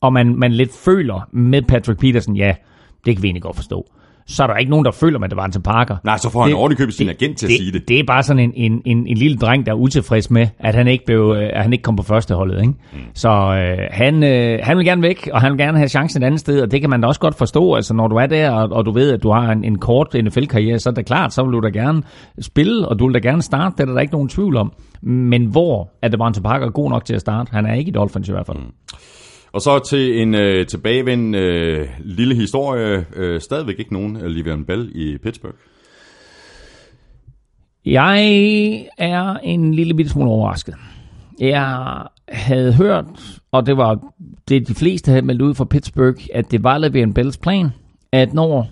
og man, man lidt føler med Patrick Peterson, ja, det kan vi egentlig godt forstå så er der ikke nogen, der føler med Devante Parker. Nej, så får han ordentligt købet sin agent til det, at sige det. Det er bare sådan en, en, en, en lille dreng, der er utilfreds med, at han ikke, blev, øh, at han ikke kom på førsteholdet. Ikke? Mm. Så øh, han, øh, han vil gerne væk, og han vil gerne have chancen et andet sted, og det kan man da også godt forstå. Altså, når du er der, og, og du ved, at du har en, en kort NFL-karriere, så er det klart, så vil du da gerne spille, og du vil da gerne starte. Det er der ikke nogen tvivl om. Men hvor er Devante Parker god nok til at starte? Han er ikke i Dolphins i hvert fald. Mm. Og så til en øh, tilbagevend øh, lille historie. Øh, stadigvæk ikke nogen Livian Bell i Pittsburgh. Jeg er en lille bitte smule overrasket. Jeg havde hørt, og det var det, de fleste havde meldt ud fra Pittsburgh, at det var Le'Veon Bells plan, at når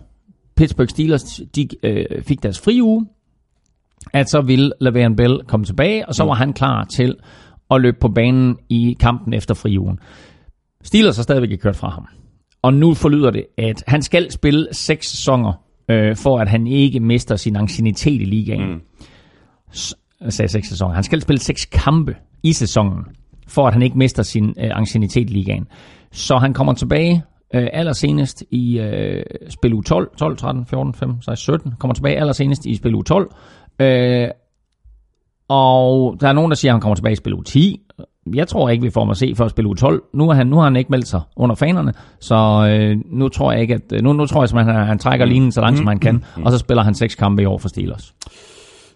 Pittsburgh Steelers de, øh, fik deres fri uge, at så ville Le'Veon Bell komme tilbage, og så var han klar til at løbe på banen i kampen efter friugen. Steelers har stadigvæk ikke kørt fra ham. Og nu forlyder det, at han skal spille seks sæsoner, øh, for at han ikke mister sin ancienitet i ligaen. Mm. Jeg sagde seks sæsoner. Han skal spille seks kampe i sæsonen, for at han ikke mister sin øh, ancienitet i ligaen. Så han kommer tilbage øh, allersenest i øh, spil u 12, 12, 13, 14, 15, 16, 17. Kommer tilbage allersenest i spil u 12. Øh, og der er nogen, der siger, at han kommer tilbage i spil u 10 jeg tror ikke, vi får at se for at spille U12. Nu har han, nu har han ikke meldt sig under fanerne, så øh, nu tror jeg ikke, at nu, nu tror jeg, at han, han trækker linjen så langt, som han kan, og så spiller han seks kampe i år for Steelers.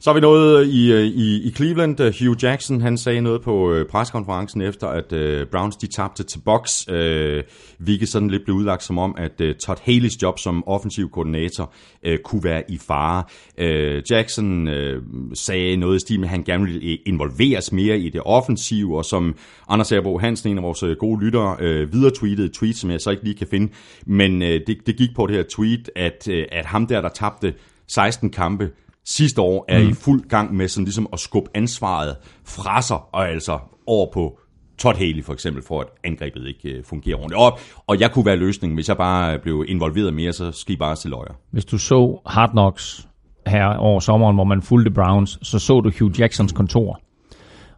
Så er vi noget øh, i, øh, i, i Cleveland. Øh, Hugh Jackson han sagde noget på øh, preskonferencen efter, at uh, Browns de tabte til Box. Uh, hvilket sådan lidt blev udlagt som om, at uh, Todd Haley's job som offensiv koordinator uh, kunne være i fare. Uh, Jackson uh, sagde noget i stil med, at han gerne ville involveres mere i det offensive, og som Anders Erbo Hansen, en af vores gode lyttere, uh, videre tweetede et tweet, som jeg så ikke lige kan finde. Men uh, det, det gik på det her tweet, at, uh, at ham der, der tabte 16 kampe, sidste år er mm. i fuld gang med sådan ligesom at skubbe ansvaret fra sig, og altså over på Todd Haley for eksempel, for at angrebet ikke uh, fungerer ordentligt. Og, og jeg kunne være løsningen, hvis jeg bare blev involveret mere, så skal I bare se løjer. Hvis du så Hard Knocks her over sommeren, hvor man fulgte Browns, så så du Hugh Jacksons kontor.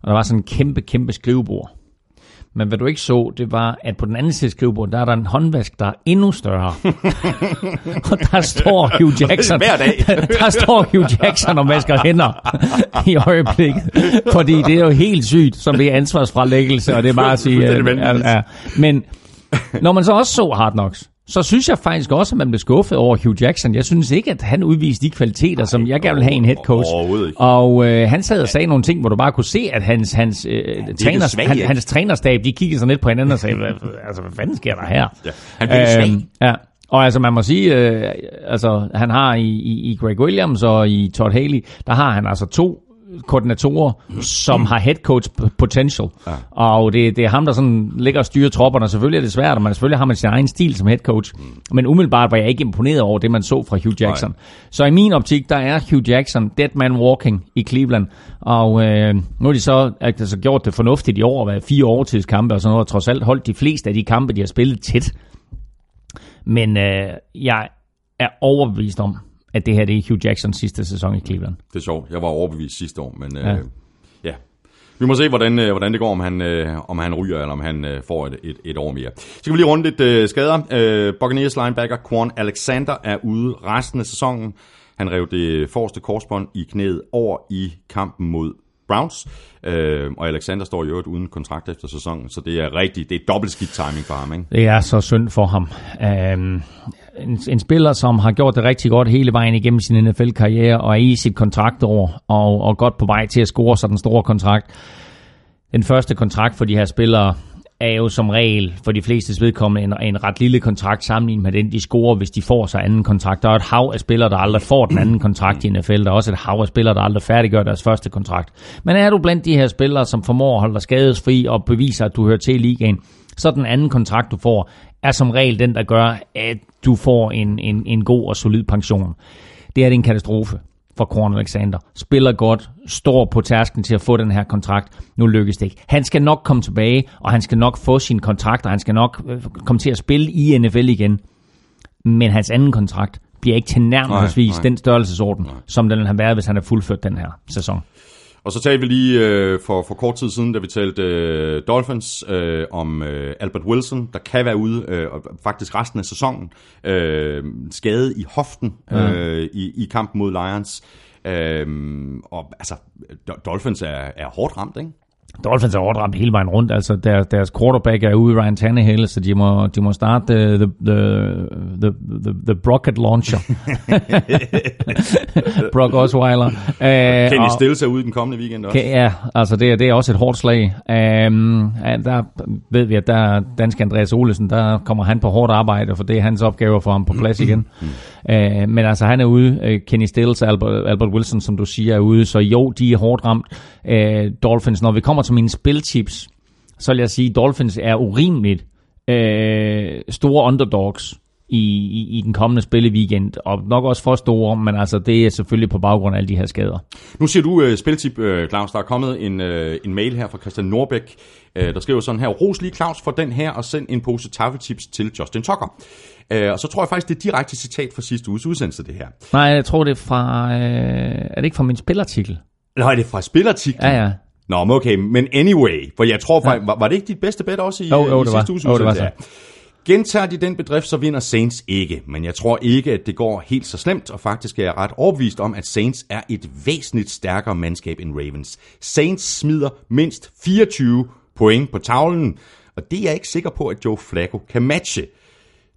Og der var sådan en kæmpe, kæmpe skrivebord. Men hvad du ikke så, det var, at på den anden side skrivebord, der er der en håndvask, der er endnu større. og der står Hugh Jackson. Hver dag. der, står Hugh Jackson og vasker hænder i øjeblikket. Fordi det er jo helt sygt, som det er ansvarsfralæggelse, og det er bare at sige... Er at, at, men når man så også så Hard Knocks, så synes jeg faktisk også, at man blev skuffet over Hugh Jackson. Jeg synes ikke, at han udviste de kvaliteter, Ej, som jeg gerne vil have i en head coach. Og øh, han sad og sagde nogle ting, hvor du bare kunne se, at hans, hans, øh, træners, svag, han, hans trænerstab, de kiggede sådan lidt på hinanden og sagde, hvad, altså, hvad fanden sker der her? Ja, han blev øhm, Ja. Og altså man må sige, øh, altså han har i, i, i Greg Williams og i Todd Haley, der har han altså to koordinatorer, som har head coach potential. Ja. Og det, det er ham, der sådan ligger og styrer tropperne. Selvfølgelig er det svært, og man selvfølgelig har man sin egen stil som head coach. Mm. Men umiddelbart var jeg ikke imponeret over det, man så fra Hugh Jackson. Nej. Så i min optik, der er Hugh Jackson dead man walking i Cleveland. Og øh, nu har de så altså, gjort det fornuftigt i år, at være fire overtidskampe og sådan noget, og trods alt holdt de fleste af de kampe, de har spillet tæt. Men øh, jeg er overbevist om, at det her det er Hugh Jacksons sidste sæson i Cleveland. Det er sjovt. Jeg var overbevist sidste år, men ja. Øh, ja. Vi må se, hvordan, øh, hvordan det går, om han, øh, om han ryger, eller om han øh, får et, et, et år mere. Så kan vi lige runde lidt øh, skader. Øh, Buccaneers linebacker Quan Alexander er ude resten af sæsonen. Han rev det forreste korsbånd i knæet over i kampen mod Browns. Øh, og Alexander står i øvrigt uden kontrakt efter sæsonen, så det er rigtig, det er dobbelt skidt timing for ham. Ikke? Det er så synd for ham. Um, en, en spiller, som har gjort det rigtig godt hele vejen igennem sin NFL-karriere, og er i sit kontraktår, og, og godt på vej til at score sig den store kontrakt. den første kontrakt for de her spillere er jo som regel for de fleste vedkommende en, en ret lille kontrakt sammenlignet med den, de scorer, hvis de får sig anden kontrakt. Der er et hav af spillere, der aldrig får den anden kontrakt i NFL. Der er også et hav af spillere, der aldrig færdiggør deres første kontrakt. Men er du blandt de her spillere, som formår at holde dig skadesfri og beviser, at du hører til i ligaen, så den anden kontrakt, du får, er som regel den, der gør, at du får en, en, en god og solid pension. Det er det en katastrofe for Corner Alexander. Spiller godt, står på tærsken til at få den her kontrakt. Nu lykkes det ikke. Han skal nok komme tilbage, og han skal nok få sin kontrakt, og han skal nok øh, komme til at spille i NFL igen. Men hans anden kontrakt bliver ikke til nærmest den størrelsesorden, nej. som den har været, hvis han har fuldført den her sæson. Og så talte vi lige øh, for, for kort tid siden, da vi talte øh, Dolphins øh, om øh, Albert Wilson, der kan være ude øh, faktisk resten af sæsonen, øh, skadet i hoften øh, i, i kampen mod Lions. Øh, og altså, Dolphins er, er hårdt ramt, ikke? Dolphins er overdramt hele vejen rundt. Altså der, deres quarterback er ude, Ryan Tannehill, så de må, de må starte the, the, the, the, the Brocket Launcher. Brock Osweiler. Uh, Kenny Stills er ude den kommende weekend også. Ja, altså det, det er også et hårdt slag. Um, der ved vi, at der er dansk Andreas Olesen, der kommer han på hårdt arbejde, for det er hans opgave for ham på plads igen. uh, men altså han er ude. Uh, Kenny Stills, Albert, Albert Wilson, som du siger, er ude. Så jo, de er hårdt ramt. Uh, Dolphins, når vi kommer til mine spiltips, så vil jeg sige, at Dolphins er urimeligt øh, store underdogs i, i, i den kommende spilleweekend, og nok også for store, men altså det er selvfølgelig på baggrund af alle de her skader. Nu siger du uh, spiltip, uh, Claus. Der er kommet en, uh, en mail her fra Christian Norbæk, uh, der skriver sådan her, ros lige Claus for den her, og send en pose taffeltips til Justin Tucker. Uh, og så tror jeg faktisk, det er direkte citat fra sidste uges udsendelse, det her. Nej, jeg tror det er fra, uh, er det ikke fra min spilartikel? Nej, det er fra spilartiklen. Ja, ja. Nå, men okay, men anyway, for jeg tror faktisk, ja. var, var det ikke dit bedste bet også i, jo, jo, i sidste uges jo, det var så. Gentager de den bedrift, så vinder Saints ikke. Men jeg tror ikke, at det går helt så slemt, og faktisk er jeg ret overbevist om, at Saints er et væsentligt stærkere mandskab end Ravens. Saints smider mindst 24 point på tavlen, og det er jeg ikke sikker på, at Joe Flacco kan matche.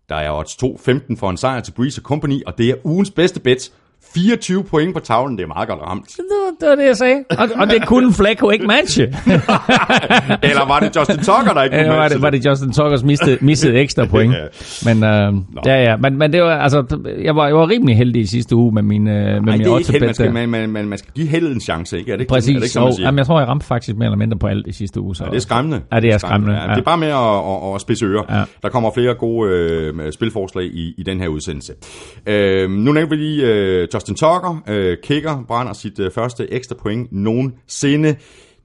Der er odds 2-15 for en sejr til Breeze Company, og det er ugens bedste bet, 24 point på tavlen, det er meget godt ramt. Det, det var det, jeg sagde. Og, og det kunne Flacco ikke matche. Eller var det Justin Tucker, der ikke kunne matche var det, var det Justin Tuckers mistede, mistede ekstra point. ja. Men, øh, ja, ja. Men, men det var, altså, jeg var, jeg var rimelig heldig i sidste uge med min, øh, med Ej, min det er ikke held, man skal, man, man, man, man skal give heldet en chance, ikke? Er det ikke, Præcis. Er det ikke, og, jamen, jeg tror, jeg ramte faktisk mere eller mindre på alt i sidste uge. Så. Ja, det er skræmmende. Ja, det er skræmmende. Ja, det er bare med at, at, at spidse ører. Ja. Der kommer flere gode øh, spilforslag i, i den her udsendelse. Øh, nu nævner vi lige øh, Justin Tucker, øh, kicker, brænder sit øh, første ekstra point nogensinde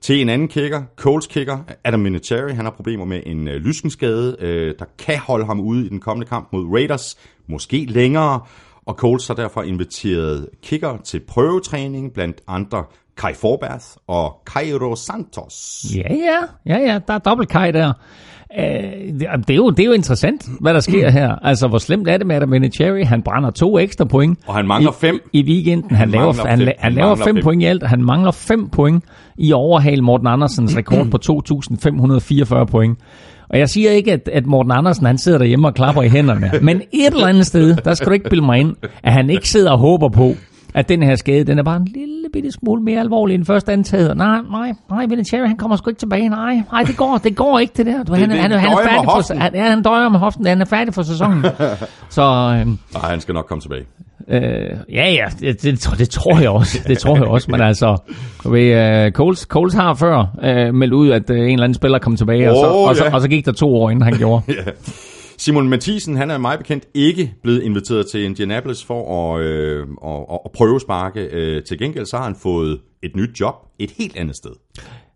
til en anden kicker, Coles kicker, Adam Vinatieri. Han har problemer med en øh, lyskenskade, øh, der kan holde ham ude i den kommende kamp mod Raiders, måske længere. Og Coles har derfor inviteret kicker til prøvetræning, blandt andre Kai Forbath og Cairo Santos. Ja, ja, ja, ja, der er dobbelt Kai der. Uh, det, er jo, det er jo interessant, hvad der sker her. Altså, hvor slemt er det med Adam Vinatieri? Han brænder to ekstra point. Og han mangler i, fem. I weekenden. Han, han laver, fem, han, han, han laver fem, fem point i alt. Han mangler fem point i overhal Morten Andersens rekord på 2.544 point. Og jeg siger ikke, at, at Morten Andersen han sidder derhjemme og klapper i hænderne. Men et eller andet sted, der skal du ikke bilde mig ind, at han ikke sidder og håber på, at den her skade, den er bare en lille bitte smule mere alvorlig end først antaget. Nej, nej, nej, Vinatieri, han kommer sgu ikke tilbage. Nej, nej, det går, det går ikke det der. Du, det, han, det, han, han, er færdig for, han, ja, han døjer med hoften, han er færdig for sæsonen. Så, øhm, nej, han skal nok komme tilbage. Øh, ja, ja, det, det, det, tror jeg også. Det tror jeg også, men altså, ved, uh, Coles, Coles har før uh, meldt ud, at uh, en eller anden spiller kom tilbage, oh, og, så, og, ja. så, og så gik der to år, inden han gjorde. ja. Simon Mathisen, han er meget bekendt ikke blevet inviteret til Indianapolis for at, øh, at, at prøve sparke. Øh, til gengæld så har han fået et nyt job et helt andet sted.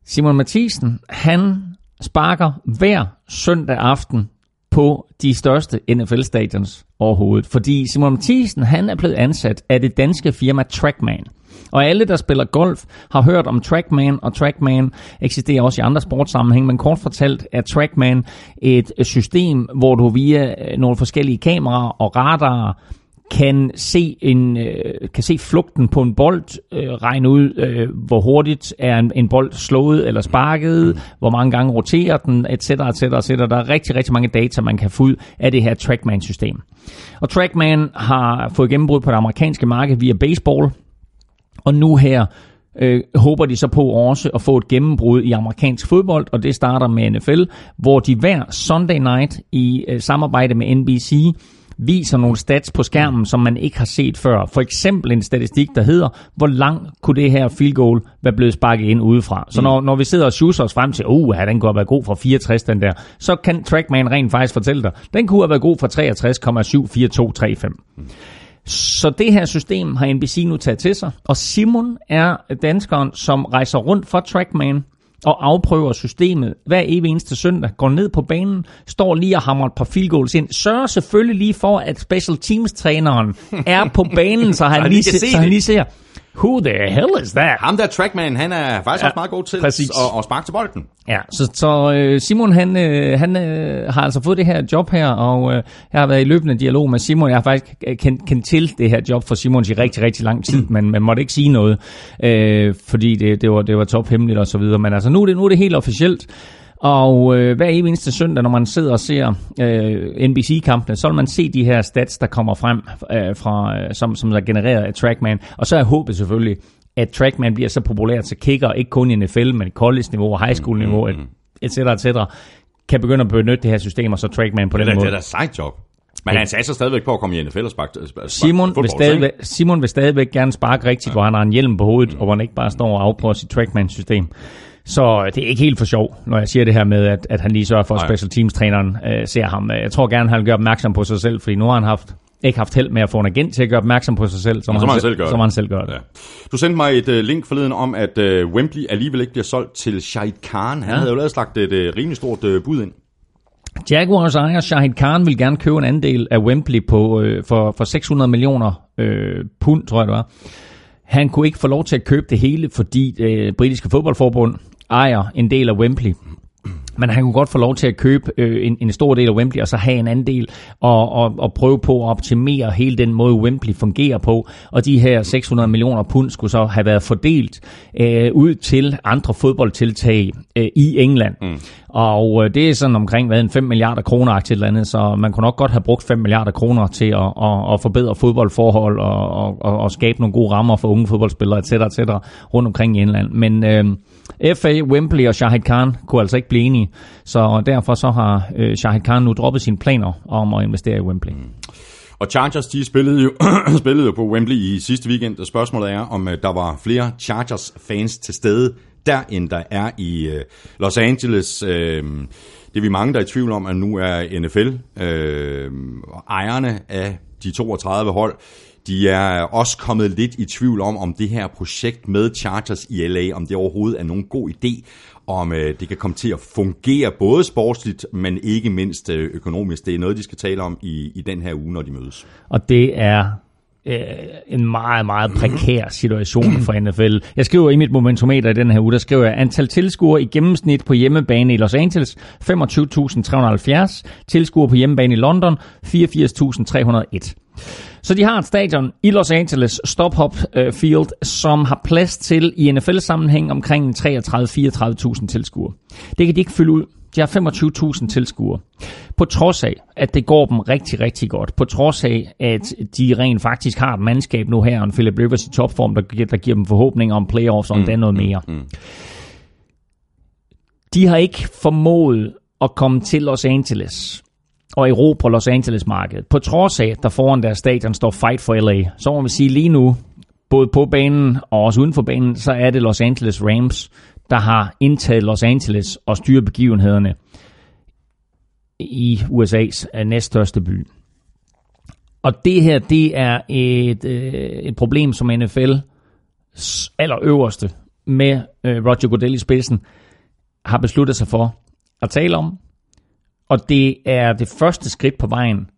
Simon Mathisen, han sparker hver søndag aften på de største NFL-stadions overhovedet. Fordi Simon Mathisen, han er blevet ansat af det danske firma Trackman. Og alle, der spiller golf, har hørt om Trackman, og Trackman eksisterer også i andre sportssammenhæng, men kort fortalt er Trackman et system, hvor du via nogle forskellige kameraer og radarer kan se en kan se flugten på en bold, øh, regne ud øh, hvor hurtigt er en, en bold slået eller sparket, mm. hvor mange gange roterer den, etc. etc. etc. Der er rigtig rigtig mange data man kan få ud af det her Trackman system. Og Trackman har fået gennembrud på det amerikanske marked via baseball, og nu her øh, håber de så på også at få et gennembrud i amerikansk fodbold, og det starter med NFL, hvor de hver Sunday night i øh, samarbejde med NBC viser nogle stats på skærmen, som man ikke har set før. For eksempel en statistik, der hedder, hvor lang kunne det her field goal være blevet sparket ind udefra. Så når, når vi sidder og schusser os frem til, uh, ja, den kunne have været god fra 64, den der, så kan Trackman rent faktisk fortælle dig, den kunne have været god fra 63,74235. Så det her system har NBC nu taget til sig, og Simon er danskeren, som rejser rundt for Trackman og afprøver systemet. Hver evig eneste søndag, går ned på banen, står lige og hamrer et par field goals ind, sørger selvfølgelig lige for, at special teams træneren er på banen, så han, lige, se, så han lige ser, who the hell is that? Ham der trackman, han er faktisk ja, også meget god til præcis. at, at sparke til bolden. Ja, så, så øh, Simon han, øh, han øh, har altså fået det her job her, og øh, jeg har været i løbende dialog med Simon. Jeg har faktisk kendt, kendt til det her job for Simon i rigtig, rigtig lang tid, men man måtte ikke sige noget, øh, fordi det, det, var, det var tophemmeligt og så videre. Men altså nu er det, nu er det helt officielt. Og øh, hver eneste søndag, når man sidder og ser øh, NBC-kampene, så vil man se de her stats, der kommer frem, øh, fra, øh, som, som er genereret af Trackman. Og så er håbet selvfølgelig, at Trackman bliver så populært, så kicker ikke kun i NFL, men college-niveau og high school-niveau, mm, mm, mm. et cetera, et cetera, kan begynde at benytte det her system, og så Trackman på det den er, måde. Det er da sejt job. Men han satser stadigvæk på at komme i NFL og sparke, sparke Simon, fodbold, vil stadigvæk, Simon vil stadigvæk gerne sparke rigtigt, ja. hvor han har en hjelm på hovedet, mm. og hvor han ikke bare står og afprøver sit Trackman-system. Så det er ikke helt for sjov, når jeg siger det her med, at, at han lige sørger for, at special teams-træneren øh, ser ham. Jeg tror gerne, han gøre opmærksom på sig selv, fordi nu har han haft ikke haft held med at få en agent til at gøre opmærksom på sig selv, som, så han, han, selv gør som han selv gør det. Ja. Du sendte mig et uh, link forleden om, at uh, Wembley alligevel ikke bliver solgt til Shahid Khan. Han ja. havde jo lavet slagt et uh, rimelig stort uh, bud ind. Jaguars ejer Shahid Khan vil gerne købe en andel af Wembley på, øh, for, for 600 millioner øh, pund, tror jeg det var. Han kunne ikke få lov til at købe det hele, fordi det øh, britiske fodboldforbund ejer en del af Wembley. Men han kunne godt få lov til at købe øh, en, en stor del af Wembley, og så have en anden del, og, og, og prøve på at optimere hele den måde, Wembley fungerer på. Og de her 600 millioner pund skulle så have været fordelt øh, ud til andre fodboldtiltag øh, i England. Mm. Og øh, det er sådan omkring hvad, en 5 milliarder kroner til et eller andet, så man kunne nok godt have brugt 5 milliarder kroner til at, at, at forbedre fodboldforhold og, og, og, og skabe nogle gode rammer for unge fodboldspillere, etc. etc. rundt omkring i England. Men øh, FA, Wembley og Shahid Khan kunne altså ikke blive enige, så derfor så har øh, Shahid Khan nu droppet sine planer om at investere i Wembley. Mm. Og Chargers, de spillede jo, spillede jo på Wembley i sidste weekend, og spørgsmålet er, om øh, der var flere Chargers-fans til stede der, end der er i øh, Los Angeles. Øh, det er vi mange, der er i tvivl om, at nu er NFL øh, ejerne af de 32 hold, de er også kommet lidt i tvivl om, om det her projekt med Chargers i LA, om det overhovedet er nogen god idé, om øh, det kan komme til at fungere både sportsligt, men ikke mindst øh, økonomisk. Det er noget, de skal tale om i, i den her uge, når de mødes. Og det er øh, en meget, meget prekær situation for NFL. Jeg skriver i mit momentometer i den her uge, der skriver jeg, antal tilskuere i gennemsnit på hjemmebane i Los Angeles, 25.370. Tilskuere på hjemmebane i London, 84.301. Så de har et stadion i Los Angeles, Stop-Hop øh, Field, som har plads til i NFL-sammenhæng omkring 33-34.000 tilskuere. Det kan de ikke fylde ud. De har 25.000 tilskuere. På trods af, at det går dem rigtig, rigtig godt. På trods af, at de rent faktisk har et mandskab nu her, og en Philip Rivers i topform, der, der giver dem forhåbninger om playoffs, og mm, den noget mm, mere. Mm. De har ikke formået at komme til Los Angeles og erobre Los Angeles-markedet. På trods af, at der foran deres stadion står Fight for LA, så må man sige lige nu, både på banen og også uden for banen, så er det Los Angeles Rams, der har indtaget Los Angeles og styrer begivenhederne i USA's øh, næststørste by. Og det her, det er et, øh, et problem, som NFL allerøverste med øh, Roger Goodell i spidsen har besluttet sig for at tale om, og det er det første skridt på vejen,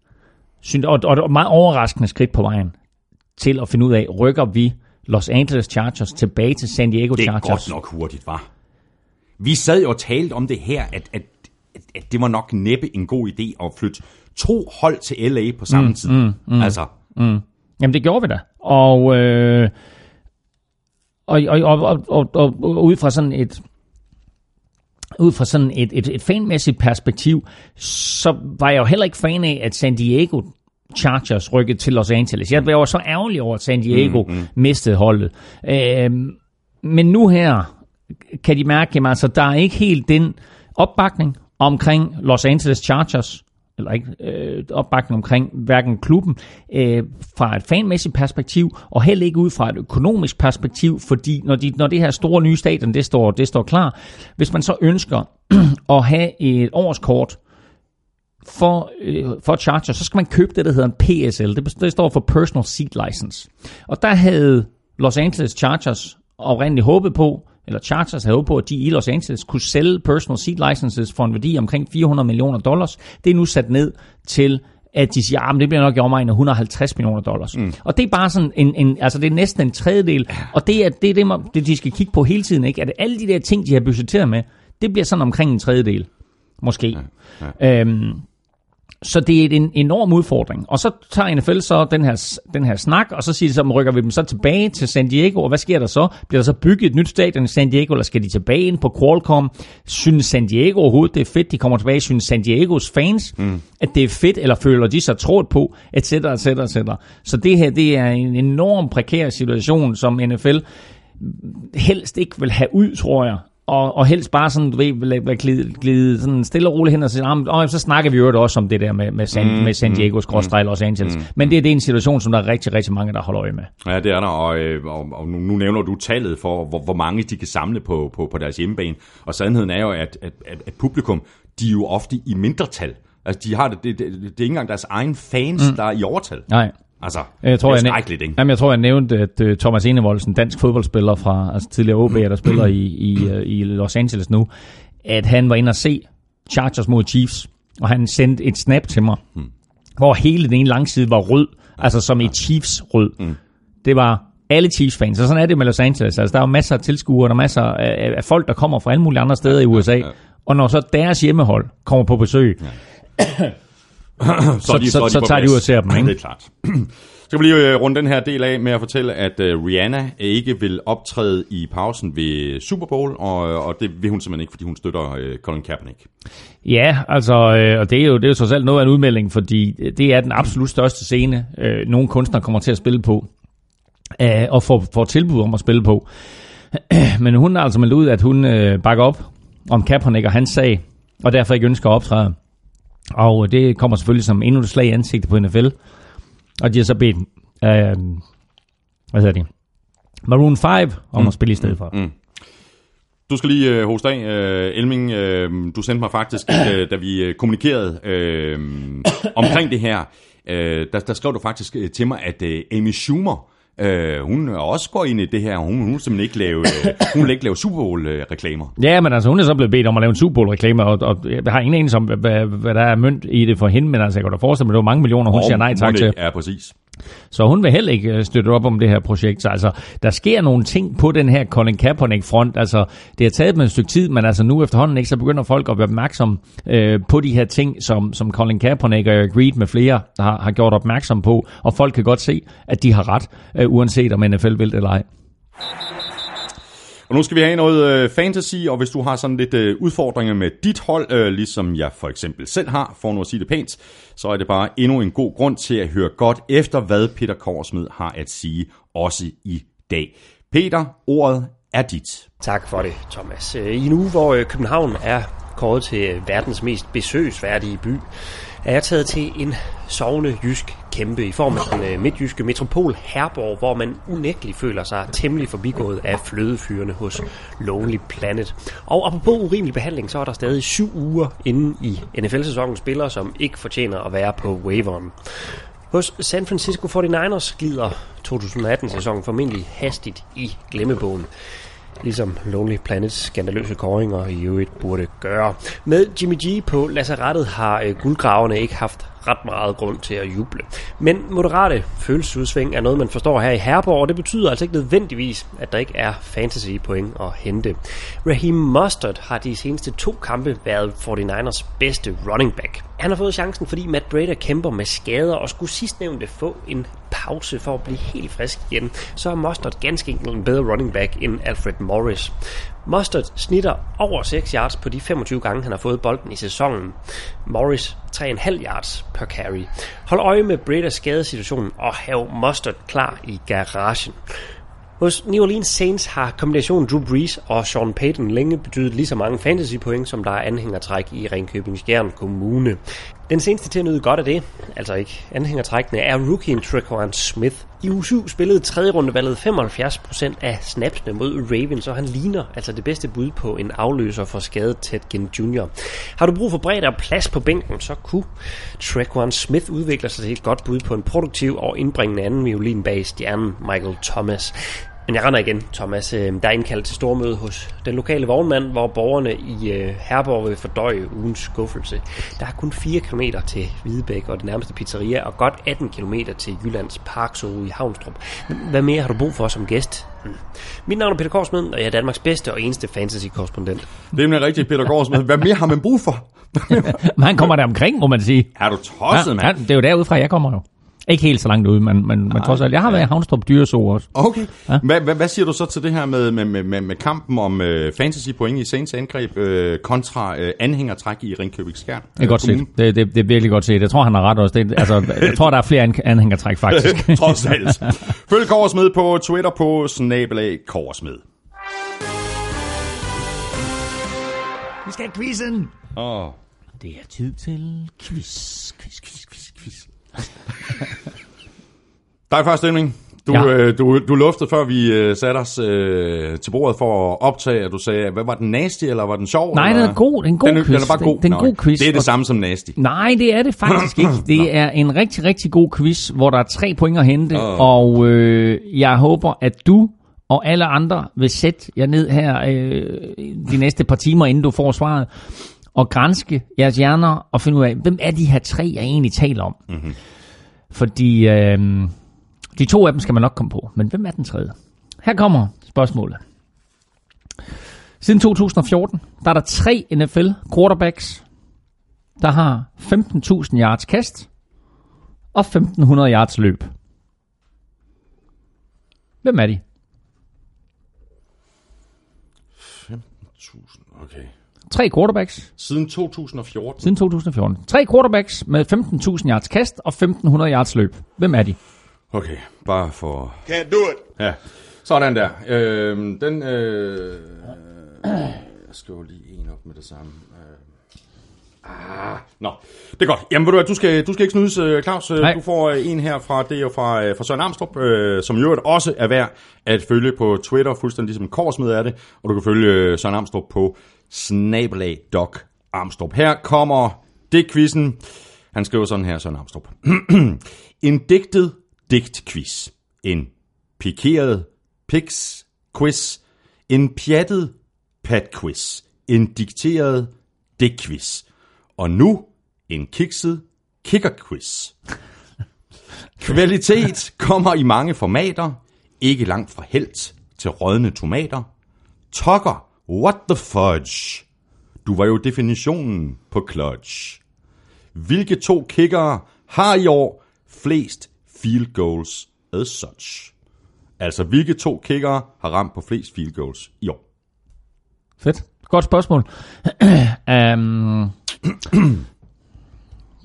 og et meget overraskende skridt på vejen, til at finde ud af, rykker vi Los Angeles Chargers tilbage til San Diego Chargers? Det er godt nok hurtigt, var. Vi sad jo og talte om det her, at, at, at det var nok næppe en god idé at flytte to hold til LA på samme mm, tid. Mm, mm, altså. Mm. Jamen det gjorde vi da. Og, øh, og, og, og, og, og, og ud fra sådan et ud fra sådan et, et, et fanmæssigt perspektiv, så var jeg jo heller ikke fan af, at San Diego Chargers rykkede til Los Angeles. Jeg var så ærgerlig over, at San Diego mm, mm. mistede holdet. Øhm, men nu her kan de mærke, at altså, der er ikke helt den opbakning omkring Los Angeles Chargers, eller ikke øh, opbakning omkring hverken klubben øh, fra et fanmæssigt perspektiv, og heller ikke ud fra et økonomisk perspektiv, fordi når, de, når det her store nye stadion, det står, det står klar, hvis man så ønsker at have et årskort for, øh, for Chargers, så skal man købe det, der hedder en PSL. Det, det står for Personal Seat License. Og der havde Los Angeles Chargers oprindeligt håbet på, eller Chargers havde håbet på, at de i Los Angeles kunne sælge personal seat licenses for en værdi omkring 400 millioner dollars. Det er nu sat ned til at de siger, at ah, det bliver nok i omegn af 150 millioner dollars. Mm. Og det er bare sådan en, en, altså det er næsten en tredjedel, og det er det, er det, man, det, de skal kigge på hele tiden, ikke? At alle de der ting, de har budgetteret med, det bliver sådan omkring en tredjedel, måske. Ja, ja. Øhm, så det er en enorm udfordring. Og så tager NFL så den her, den her snak, og så siger de så, rykker vi dem så tilbage til San Diego, og hvad sker der så? Bliver der så bygget et nyt stadion i San Diego, eller skal de tilbage ind på Qualcomm? Synes San Diego overhovedet, det er fedt, de kommer tilbage? Synes San Diegos fans, mm. at det er fedt, eller føler de sig trådt på, et et et cetera, cetera. Så det her, det er en enorm prekær situation, som NFL helst ikke vil have ud, tror jeg og, og helst bare sådan, du ved, glide, glide sådan stille og roligt hen og sige, og så snakker vi jo også om det der med, med, San, mm, med San Diego, mm, Los Angeles. Mm, Men det, det er en situation, som der er rigtig, rigtig mange, der holder øje med. Ja, det er der, og, øh, og, og nu, nu nævner du tallet for, hvor, hvor mange de kan samle på, på, på deres hjemmebane. Og sandheden er jo, at, at, at, at publikum, de er jo ofte i mindretal. Altså, de har det, det, det, det er ikke engang deres egen fans, mm. der er i overtal. Nej. Altså, jeg tror, det er skrækkeligt, ikke? Jamen, jeg tror, jeg nævnte, at uh, Thomas Enevoldsen, dansk fodboldspiller fra altså tidligere OB, der spiller i, i, uh, i Los Angeles nu, at han var inde og se Chargers mod Chiefs, og han sendte et snap til mig, hmm. hvor hele den ene langside var rød, altså som et Chiefs rød. Hmm. Det var alle Chiefs-fans, og sådan er det med Los Angeles. Altså, der er jo masser af tilskuere, der er masser af, af folk, der kommer fra alle mulige andre steder i USA, ja, ja. og når så deres hjemmehold kommer på besøg, ja. så, så, de, så, så, så tager de ud og ser dem, ikke? Det er klart. Så kan vi lige øh, runde den her del af med at fortælle, at uh, Rihanna ikke vil optræde i pausen ved Super Bowl, og, øh, og det vil hun simpelthen ikke, fordi hun støtter uh, Colin Kaepernick. Ja, altså, øh, og det er jo det er jo trods alt noget af en udmelding, fordi det er den absolut største scene, øh, nogle kunstnere kommer til at spille på, øh, og får, får tilbud om at spille på. Men hun har altså meldt ud, at hun øh, bakker op om Kaepernick og hans sag, og derfor ikke ønsker at optræde. Og det kommer selvfølgelig som endnu et slag i ansigtet på NFL. Og de har så bedt, øh, hvad hedder det, Maroon 5 om mm. at spille i stedet for. Mm. Du skal lige øh, hoste af, øh, Elming. Øh, du sendte mig faktisk, øh, da vi øh, kommunikerede øh, omkring det her, øh, der, der skrev du faktisk øh, til mig, at øh, Amy Schumer Øh, hun er også går ind i det her. Hun, hun vil simpelthen ikke lave, øh, hun vil ikke lave Super Bowl-reklamer. Ja, men altså hun er så blevet bedt om at lave en Super Bowl-reklame, og, og jeg har ingen anelse om, hvad, hvad, der er mønt i det for hende, men altså jeg kan da forestille mig, at det var mange millioner, hun oh, siger nej tak til. Ja, præcis. Så hun vil heller ikke øh, støtte op om det her projekt. Så altså, der sker nogle ting på den her Colin Kaepernick-front. Altså, det har taget dem et stykke tid, men altså nu efterhånden ikke, så begynder folk at være opmærksom øh, på de her ting, som, som Colin Kaepernick og Eric Reed med flere har, har gjort opmærksom på. Og folk kan godt se, at de har ret, øh, uanset om NFL vil eller ej. Og nu skal vi have noget øh, fantasy, og hvis du har sådan lidt øh, udfordringer med dit hold, øh, ligesom jeg for eksempel selv har, for nu at sige det pænt, så er det bare endnu en god grund til at høre godt efter, hvad Peter Korsmed har at sige, også i dag. Peter, ordet er dit. Tak for det, Thomas. Øh, I en uge, hvor øh, København er kåret til verdens mest besøgsværdige by, er jeg taget til en sovende jysk kæmpe i form af den øh, midtjyske metropol Herborg, hvor man unægteligt føler sig temmelig forbigået af flødefyrene hos Lonely Planet. Og apropos urimelig behandling, så er der stadig syv uger inden i NFL-sæsonen spillere, som ikke fortjener at være på waveren. Hos San Francisco 49ers glider 2018-sæsonen formentlig hastigt i glemmebogen ligesom Lonely Planets skandaløse kåringer i øvrigt burde gøre. Med Jimmy G på lazarettet har øh, guldgraverne ikke haft ret meget grund til at juble. Men moderate følelsesudsving er noget, man forstår her i Herborg, og det betyder altså ikke nødvendigvis, at der ikke er fantasy point at hente. Raheem Mustard har de seneste to kampe været 49ers bedste running back. Han har fået chancen, fordi Matt Brader kæmper med skader og skulle sidstnævnte få en pause for at blive helt frisk igen, så er Mustard ganske enkelt en bedre running back end Alfred Morris. Mustard snitter over 6 yards på de 25 gange, han har fået bolden i sæsonen. Morris 3,5 yards per carry. Hold øje med Bredas skadesituation og have Mustard klar i garagen. Hos New Orleans Saints har kombinationen Drew Brees og Sean Payton længe betydet lige så mange fantasy point, som der er anhængertræk i Ringkøbing Skjern Kommune. Den seneste til at nyde godt af det, altså ikke anhængertrækkende, er rookien Trequan Smith. I u 7 spillede tredje rundevalget 75% af snapsene mod Ravens, og han ligner altså det bedste bud på en afløser for skadet Ted Ginn Jr. Har du brug for bredt og plads på bænken, så kunne Trequan Smith udvikle sig til et godt bud på en produktiv og indbringende anden violin bag stjernen Michael Thomas. Men jeg render igen, Thomas. Øh, der er indkaldt til stormøde hos den lokale vognmand, hvor borgerne i øh, Herborg vil fordøje ugens skuffelse. Der er kun 4 km til Hvidebæk og det nærmeste pizzeria, og godt 18 km til Jyllands Parkzoo i Havnstrup. Hvad mere har du brug for som gæst? Hmm. Mit navn er Peter Korsmed, og jeg er Danmarks bedste og eneste fantasy-korrespondent. Det er rigtigt, Peter Gårdsmed. Hvad mere har man brug for? Men han kommer der omkring, må man sige. Er du tosset, Ja, mand? ja, det er jo derudfra, jeg kommer jo. Ikke helt så langt ude, men, men, men trods alt. Jeg har været i Havnstrup Dyreså også. Okay. Ja. Hvad, hvad, hvad siger du så til det her med, med, med, med, kampen om øh, fantasy point i Saints angreb øh, kontra øh, anhængertræk i Ringkøbing Skjern? Det er godt set. Det, det, det er virkelig godt set. Jeg tror, han har ret også. Det, altså, jeg tror, der er flere an- anhængertræk, faktisk. Trods alt. Følg Korsmed på Twitter på snabelag Korsmed. Vi skal have quizzen. Åh. Det er tid til quiz, quiz, quiz, quiz, er første stemning. Du, Ja. øh, du, du luftede, før vi øh, satte os øh, til bordet for at optage, at du sagde, hvad var den nasty, eller var den sjov? Nej, eller? den er god. En god den, quiz. Den er bare god. Den- den god quiz. Det er det samme som nasty. Nej, det er det faktisk ikke. Det er en rigtig, rigtig god quiz, hvor der er tre point at hente, Åh. og øh, jeg håber, at du og alle andre vil sætte jer ned her øh, de næste par timer, inden du får svaret, og grænske jeres hjerner og finde ud af, hvem er de her tre, jeg egentlig taler om. Mm-hmm. Fordi øh, de to af dem skal man nok komme på, men hvem er den tredje? Her kommer spørgsmålet. Siden 2014, der er der tre NFL quarterbacks, der har 15.000 yards kast og 1.500 yards løb. Hvem er de? 1000, okay. Tre quarterbacks Siden 2014. siden 2014. Tre quarterbacks med 15.000 yards kast og 1.500 yards løb. Hvem er de? Okay, bare for... Can't do it. Ja, sådan der. Øhm, den... Øh, jeg skriver lige en op med det samme. Øh, ah, nå, det er godt. Jamen, ved du hvad, du skal, du skal ikke snydes, øh, Claus. Øh, Nej. Du får øh, en her fra, det er jo fra, øh, fra Søren Armstrong, øh, som i øvrigt også er værd at følge på Twitter, fuldstændig ligesom Korsmed er det. Og du kan følge øh, Søren Armstrong på snabelag Doc Armstrong. Her kommer det quizzen. Han skriver sådan her, Søren Armstrong. en digtet digtquiz. En pikeret pix quiz. En pjattet pat quiz. En dikteret digtquiz. Og nu en kikset kicker quiz. Kvalitet kommer i mange formater. Ikke langt fra helt til rådne tomater. Tucker, what the fudge? Du var jo definitionen på clutch. Hvilke to kickere har i år flest field goals as such? Altså, hvilke to kickere har ramt på flest field goals i år? Fedt. Godt spørgsmål. um,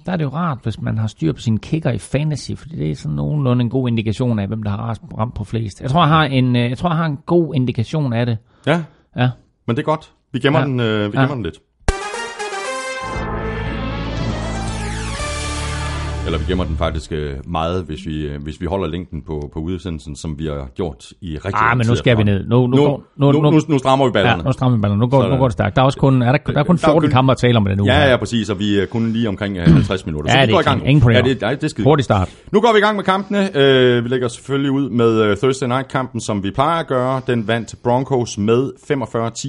der er det jo rart, hvis man har styr på sine kicker i fantasy, fordi det er sådan nogenlunde en god indikation af, hvem der har ramt på flest. Jeg tror, jeg har en, øh, jeg tror, jeg har en god indikation af det. Ja, Ja. Men det er godt. Vi gemmer, Ja. den, øh, vi Ja. gemmer den lidt. Eller vi gemmer den faktisk øh, meget, hvis vi, øh, hvis vi holder længden på, på udsendelsen, som vi har gjort i rigtig Ah, men nu skal vi ned. Nu, nu, Nu, går- nu, nu, nu, nu strammer vi Ja, ballerne. nu strammer vi ballerne. Nu går, Sådan. nu går det stærkt. Der er også kun, er der, der er kun Der er 14 kun- kampe at tale om det nu. Ja, ja, præcis, og vi er kun lige omkring øh, 50 minutter. Ja, vi går i gang. Ingen. Ja, det, nej, det er skide Hurtig start. Nu går vi i gang med kampene. Øh, vi lægger selvfølgelig ud med øh, Thursday Night-kampen, som vi plejer at gøre. Den vandt Broncos med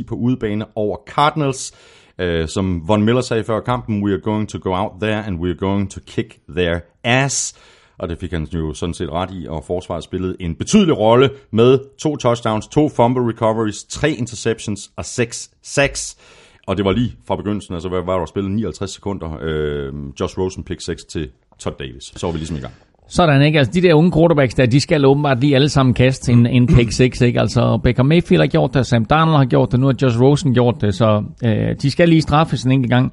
45-10 på udebane over Cardinals. Øh, som Von Miller sagde før kampen, we are going to go out there, and we are going to kick their ass. Og det fik han jo sådan set ret i, og forsvaret spillede en betydelig rolle med to touchdowns, to fumble recoveries, tre interceptions og seks sacks. Og det var lige fra begyndelsen, altså hvad var der spillet 59 sekunder. Øh, Josh Rosen pick 6 til Todd Davis. Så var vi ligesom i gang. Sådan, ikke? Altså, de der unge quarterbacks der, de skal åbenbart lige alle sammen kaste en, en pick 6, ikke? Altså, Baker Mayfield har gjort det, Sam Darnold har gjort det, nu har Josh Rosen gjort det, så øh, de skal lige straffes en enkelt gang.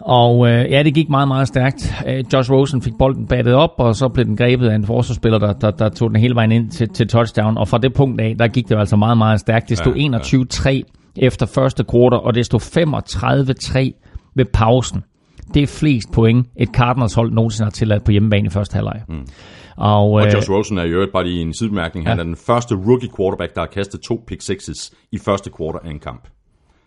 Og øh, ja, det gik meget, meget stærkt. Øh, Josh Rosen fik bolden battet op, og så blev den grebet af en forsvarsspiller, der, der, der tog den hele vejen ind til, til touchdown. Og fra det punkt af, der gik det altså meget, meget stærkt. Det stod ja, 21-3 efter første kvartal, og det stod 35-3 ved pausen. Det er flest point, et Cardinals hold nogensinde har tilladt på hjemmebane i første halvleg. Mm. Og, og øh, Josh Rosen er i øvrigt bare lige en sidebemærkning. Han ja. er den første rookie quarterback, der har kastet to pick sixes i første kvartal af en kamp.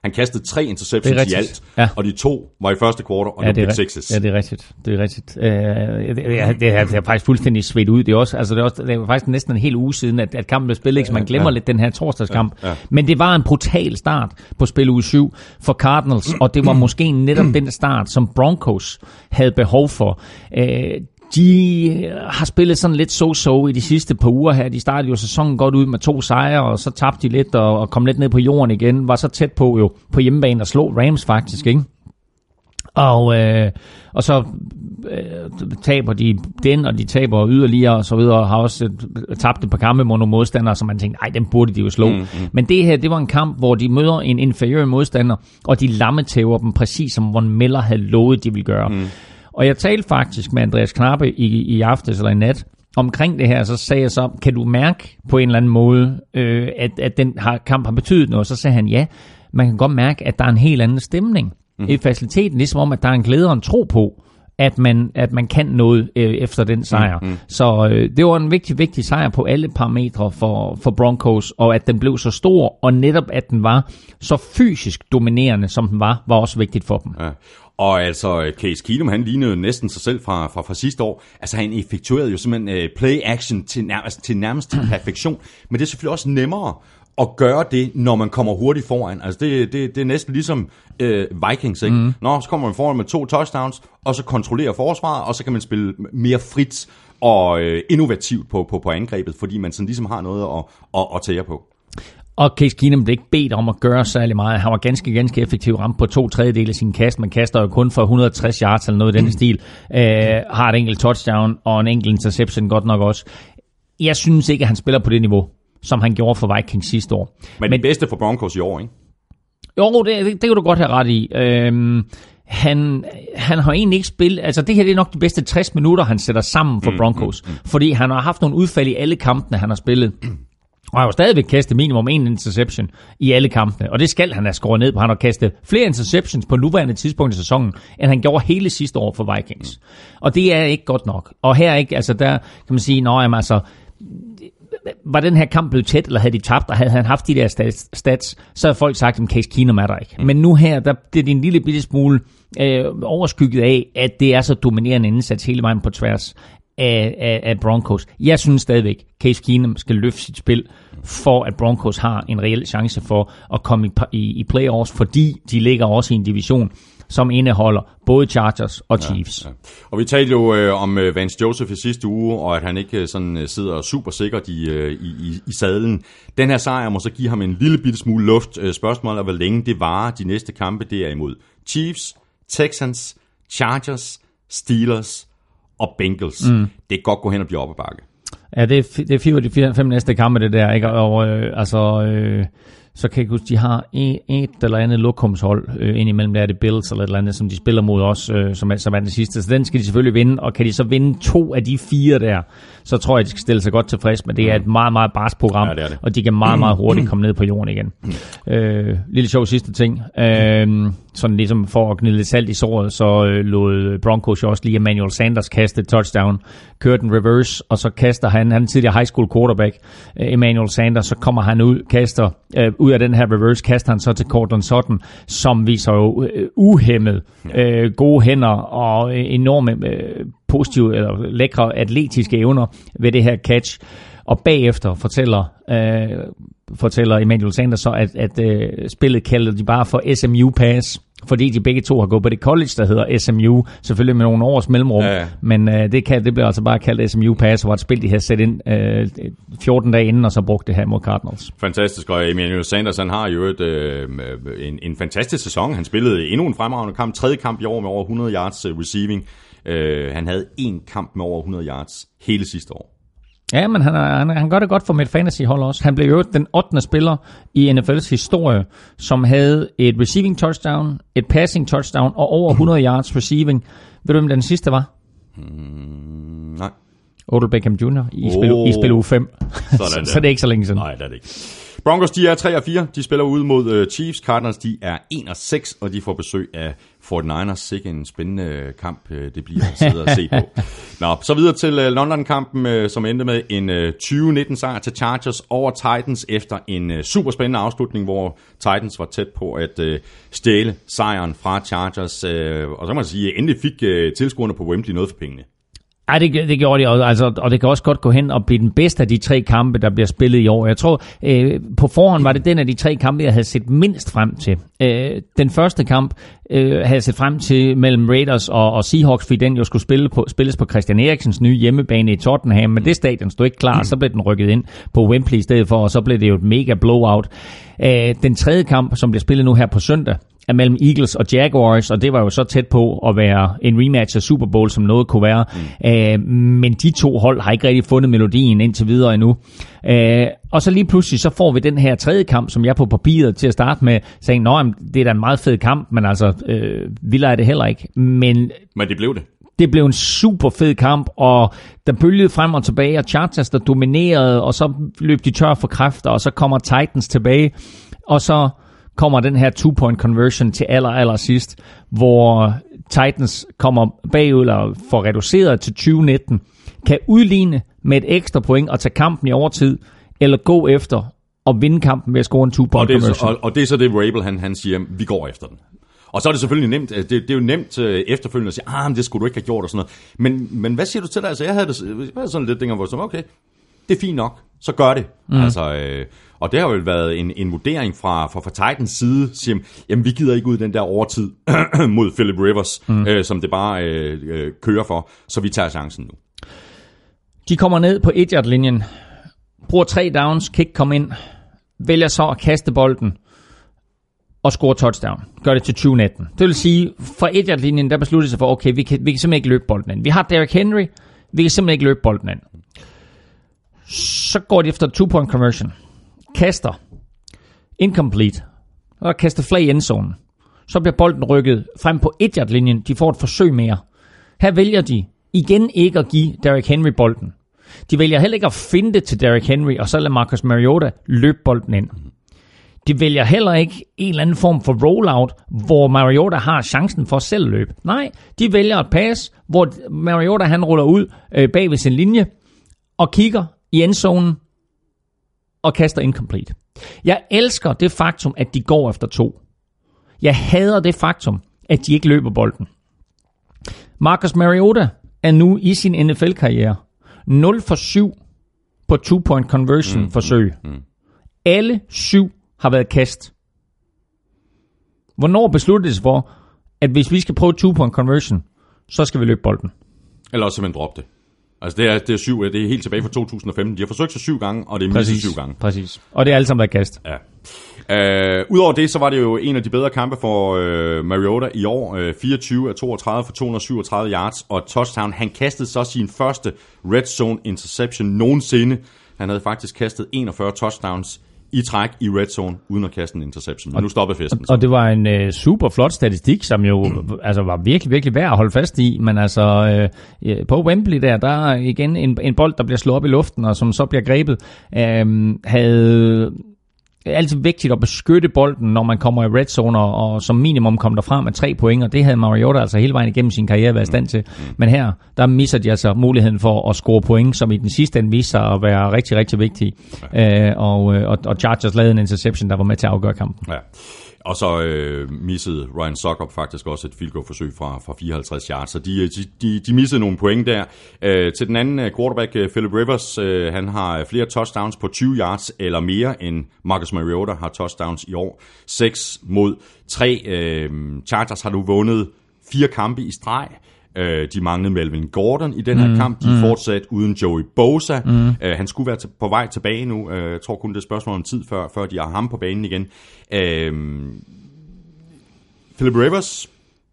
Han kastede tre interceptions i alt, ja. og de to var i første kvartal, og ja, det var sixes. Ja, det er rigtigt. Det er rigtigt. Uh, det, det, er, det er faktisk fuldstændig svedt ud. Det er, også, altså det, er også, det er faktisk næsten en hel uge siden, at, at kampen blev spillet, så man glemmer ja. lidt den her torsdagskamp. Ja, ja. Men det var en brutal start på spil uge 7 for Cardinals, og det var måske netop den start, som Broncos havde behov for. Uh, de har spillet sådan lidt so-so i de sidste par uger her. De startede jo sæsonen godt ud med to sejre, og så tabte de lidt og, kom lidt ned på jorden igen. Var så tæt på jo på hjemmebane at slå Rams faktisk, ikke? Og, øh, og så øh, taber de den, og de taber yderligere og så videre, og har også øh, tabt et par kampe mod nogle modstandere, som man tænkte, nej, dem burde de jo slå. Mm, mm. Men det her, det var en kamp, hvor de møder en inferiør modstander, og de lammetæver dem præcis som Von Miller havde lovet, de ville gøre. Mm. Og jeg talte faktisk med Andreas Knappe i, i aftes eller i nat, omkring det her, så sagde jeg så, kan du mærke på en eller anden måde, øh, at, at den har, kamp har betydet noget? Så sagde han, ja, man kan godt mærke, at der er en helt anden stemning mm. i faciliteten, ligesom om, at der er en glæde og en tro på, at man, at man kan noget øh, efter den sejr. Mm, mm. Så øh, det var en vigtig, vigtig sejr på alle parametre for, for Broncos, og at den blev så stor, og netop at den var så fysisk dominerende, som den var, var også vigtigt for dem. Ja. Og altså, Case Keenum, han lignede næsten sig selv fra, fra, fra sidste år. Altså, han effektuerede jo simpelthen uh, play-action til, nærmest, til nærmest til perfektion. Men det er selvfølgelig også nemmere at gøre det, når man kommer hurtigt foran. Altså, det, det, det er næsten ligesom uh, Vikings, ikke? Mm. Nå, så kommer man foran med to touchdowns, og så kontrollerer forsvaret, og så kan man spille mere frit og uh, innovativt på, på, på angrebet, fordi man sådan ligesom har noget at, at, at tage på. Og Case Keenum blev ikke bedt om at gøre særlig meget. Han var ganske, ganske effektiv ramt på to tredjedele af sin kast. Man kaster jo kun for 160 yards eller noget i den stil. Øh, har et enkelt touchdown og en enkelt interception godt nok også. Jeg synes ikke, at han spiller på det niveau, som han gjorde for Vikings sidste år. Men, Men det bedste for Broncos i år, ikke? Jo, det, det, det kan du godt have ret i. Øhm, han, han har egentlig ikke spillet, altså det her det er nok de bedste 60 minutter, han sætter sammen for mm, Broncos, mm, mm, mm. fordi han har haft nogle udfald i alle kampene, han har spillet. Og har jo stadigvæk kastet minimum en interception i alle kampene, og det skal han have skåret ned på. Han har kastet flere interceptions på nuværende tidspunkt i sæsonen, end han gjorde hele sidste år for Vikings. Og det er ikke godt nok. Og her ikke, altså der kan man sige, nå, jamen, altså, var den her kamp blevet tæt, eller havde de tabt, og havde han haft de der stats, så havde folk sagt, at Case Keenum er der ikke. Men nu her, der, det er en lille bitte smule øh, overskygget af, at det er så dominerende indsats hele vejen på tværs af, af, af Broncos. Jeg synes stadigvæk, Case Keenum skal løfte sit spil, for at Broncos har en reel chance for at komme i, i, i playoffs, fordi de ligger også i en division, som indeholder både Chargers og Chiefs. Ja, ja. Og vi talte jo øh, om øh, Vance Joseph i sidste uge, og at han ikke øh, sådan øh, sidder super sikkert i, øh, i, i, sadlen. Den her sejr må så give ham en lille bitte smule luft. Spørgsmålet er, hvor længe det varer. De næste kampe, det er imod Chiefs, Texans, Chargers, Steelers og Bengals. Mm. Det kan godt gå hen og blive op ad bakke. Ja, det er, det er fire af de fire, fem næste kampe, det der, ikke? Og øh, altså, øh, så kan jeg huske, de har et, et eller andet lokumshold øh, indimellem, der er det Bills eller et eller andet, som de spiller mod os, øh, som, er, som er den sidste. Så den skal de selvfølgelig vinde, og kan de så vinde to af de fire der, så tror jeg, de skal stille sig godt tilfreds, men det er et meget, meget bars program, ja, det det. og de kan meget, meget hurtigt komme ned på jorden igen. øh, lille sjov sidste ting. Øh, sådan ligesom for at gnide lidt salt i såret, så øh, lod Broncos jo også lige Emmanuel Sanders kaste et touchdown, kørte en reverse, og så kaster han, han er tidligere high school quarterback, øh, Emmanuel Sanders, så kommer han ud, kaster øh, ud af den her reverse, kaster han så til Cortland Sutton, som viser jo øh, uhemmet øh, gode hænder og øh, enorme øh, positive eller lækre atletiske evner ved det her catch. Og bagefter fortæller, øh, fortæller Emmanuel Sanders så, at, at øh, spillet kalder de bare for SMU Pass fordi de begge to har gået på det college, der hedder SMU, selvfølgelig med nogle års mellemrum, ja, ja. men øh, det, kan, det bliver altså bare kaldt SMU Pass, hvor et spil, de har sat ind øh, 14 dage inden, og så brugt det her mod Cardinals. Fantastisk, og Emmanuel Sanders, han har jo et, øh, en, en fantastisk sæson. Han spillede endnu en fremragende kamp, tredje kamp i år med over 100 yards uh, receiving. Uh, han havde en kamp med over 100 yards hele sidste år. Ja, men han, han, han gør det godt for mit fantasy-hold også. Han blev jo den 8. spiller i NFL's historie, som havde et receiving touchdown, et passing touchdown og over 100 yards receiving. Ved du, hvem den sidste var? Mm, nej. Odell Beckham Jr. i, Oh. spil, i spil uge 5. Sådan så, så det er ikke så længe siden. Nej, det er det ikke. Broncos, de er 3 og 4. De spiller ud mod uh, Chiefs. Cardinals, de er 1 og 6, og de får besøg af 49ers. Sikke en spændende øh, kamp, øh, det bliver at sidde og se på. Nå, så videre til London-kampen, som endte med en uh, 20-19 sejr til Chargers over Titans efter en super spændende afslutning, hvor Titans var tæt på at stjæle sejren fra Chargers. Og så må man sige, at endelig fik tilskuerne på Wembley noget for pengene. Ej, det, det gjorde de, og, altså, og det kan også godt gå hen og blive den bedste af de tre kampe, der bliver spillet i år. Jeg tror, øh, på forhånd var det den af de tre kampe, jeg havde set mindst frem til. Øh, den første kamp øh, havde jeg set frem til mellem Raiders og, og Seahawks, fordi den jo skulle spille på, spilles på Christian Eriksens nye hjemmebane i Tottenham, men det stadion stod ikke klar, så blev den rykket ind på Wembley i stedet for, og så blev det jo et mega blowout. Øh, den tredje kamp, som bliver spillet nu her på søndag, er mellem Eagles og Jaguars, og det var jo så tæt på at være en rematch af Super Bowl, som noget kunne være. Mm. Øh, men de to hold har ikke rigtig fundet melodien indtil videre endnu. Øh, og så lige pludselig, så får vi den her tredje kamp, som jeg på papiret til at starte med, sagde, at det er da en meget fed kamp, men altså, øh, vildere er det heller ikke. Men Men det blev det. Det blev en super fed kamp, og der bølgede frem og tilbage, og Chargers der dominerede, og så løb de tør for kræfter, og så kommer Titans tilbage, og så kommer den her two-point conversion til aller, aller sidst, hvor Titans kommer bagud, eller får reduceret til 2019, kan udligne med et ekstra point og tage kampen i overtid, eller gå efter og vinde kampen ved at score en Og two-point det, er, så- conversion. og, og det er så det, Rabel han, han siger, vi går efter den. Og så er det selvfølgelig nemt, det, det er jo nemt øh, efterfølgende at sige, ah, men det skulle du ikke have gjort og sådan noget. Men, men hvad siger du til det? Altså, jeg havde det jeg havde sådan lidt dengang, hvor jeg sagde, okay, det er fint nok, så gør det. Mm. Altså, øh, og det har jo været en, en vurdering fra, fra, fra Titans side, siger, jamen vi gider ikke ud den der overtid mod Philip Rivers, mm. øh, som det bare øh, øh, kører for, så vi tager chancen nu. De kommer ned på 1 linjen bruger tre downs, kan ikke komme ind, vælger så at kaste bolden og score touchdown. Gør det til 2019. Det vil sige, fra 1 linjen der besluttede sig for, okay, vi kan, vi kan simpelthen ikke løbe bolden ind. Vi har Derrick Henry, vi kan simpelthen ikke løbe bolden ind. Så går de efter two-point conversion. Kaster. Incomplete. Og kaster flag i endzonen. Så bliver bolden rykket frem på 1 linjen De får et forsøg mere. Her vælger de igen ikke at give Derrick Henry bolden. De vælger heller ikke at finde det til Derrick Henry, og så lader Marcus Mariota løbe bolden ind. De vælger heller ikke en eller anden form for rollout, hvor Mariota har chancen for selv at løbe. Nej, de vælger et pass, hvor Mariota han ruller ud øh, bag ved sin linje, og kigger i endzonen, og kaster incomplete. Jeg elsker det faktum, at de går efter to. Jeg hader det faktum, at de ikke løber bolden. Marcus Mariota er nu i sin NFL-karriere 0 for 7 på two-point conversion mm, forsøg. Mm, mm. Alle syv har været kast. Hvornår besluttede det for, at hvis vi skal prøve two-point conversion, så skal vi løbe bolden? Eller også simpelthen droppe det. Altså det er, det er syv, det er helt tilbage fra 2015. De har forsøgt sig syv gange, og det er mistet syv gange. Præcis. Og det er alle sammen været kast. Ja. Uh, Udover det, så var det jo en af de bedre kampe for uh, Mariota i år. Uh, 24 af 32 for 237 yards og touchdown. Han kastede så sin første red zone interception nogensinde. Han havde faktisk kastet 41 touchdowns i træk i red zone, uden at kaste en interception. Men nu stopper festen. Så. Og det var en øh, super flot statistik, som jo altså, var virkelig, virkelig værd at holde fast i. Men altså, øh, på Wembley der, der er igen en, en bold, der bliver slået op i luften, og som så bliver grebet, øh, havde det er altid vigtigt at beskytte bolden, når man kommer i red zone, og, og som minimum kom der frem med tre point, og det havde Mariota altså hele vejen igennem sin karriere været i stand til. Men her, der misser de altså muligheden for at score point, som i den sidste ende viser sig at være rigtig, rigtig vigtige. Øh, og, og, og Chargers lavede en interception, der var med til at afgøre kampen. Ja. Og så øh, missede Ryan Sokop faktisk også et field goal forsøg fra, fra 54 yards, så øh, de, de, de, missede nogle point der. Øh, til den anden øh, quarterback, øh, Philip Rivers, øh, han har flere touchdowns på 20 yards eller mere end Marcus Mariota har touchdowns i år. 6 mod 3. Øh, Chargers har nu vundet fire kampe i streg. Øh, de manglede Melvin Gordon i den her mm, kamp. De er mm. fortsat uden Joey Bosa. Mm. Øh, han skulle være til, på vej tilbage nu. Øh, jeg tror kun, det er et spørgsmål om tid, før, før de har ham på banen igen. Øh, Philip Rivers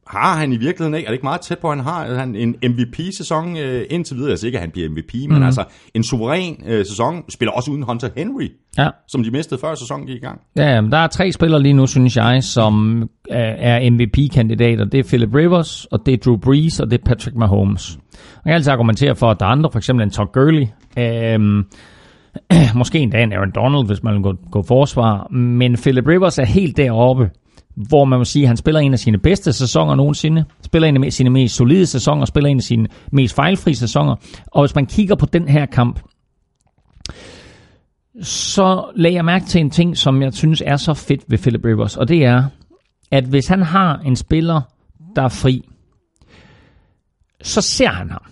har han i virkeligheden ikke, er det ikke meget tæt på, at han har han en MVP-sæson øh, indtil videre, altså ikke at han bliver MVP, mm. men altså en suveræn øh, sæson, spiller også uden Hunter Henry, Ja. som de mistede før sæsonen gik i gang. Ja, der er tre spillere lige nu, synes jeg, som er er MVP-kandidater. Det er Philip Rivers, og det er Drew Brees, og det er Patrick Mahomes. Man kan altid argumentere for, at der er andre, for eksempel en Todd Gurley, øhm, måske endda en Aaron Donald, hvis man vil gå, gå forsvar, men Philip Rivers er helt deroppe, hvor man må sige, at han spiller en af sine bedste sæsoner nogensinde, spiller en af sine mest solide sæsoner, spiller en af sine mest fejlfri sæsoner, og hvis man kigger på den her kamp, så lagde jeg mærke til en ting, som jeg synes er så fedt ved Philip Rivers, og det er, at hvis han har en spiller, der er fri, så ser han ham,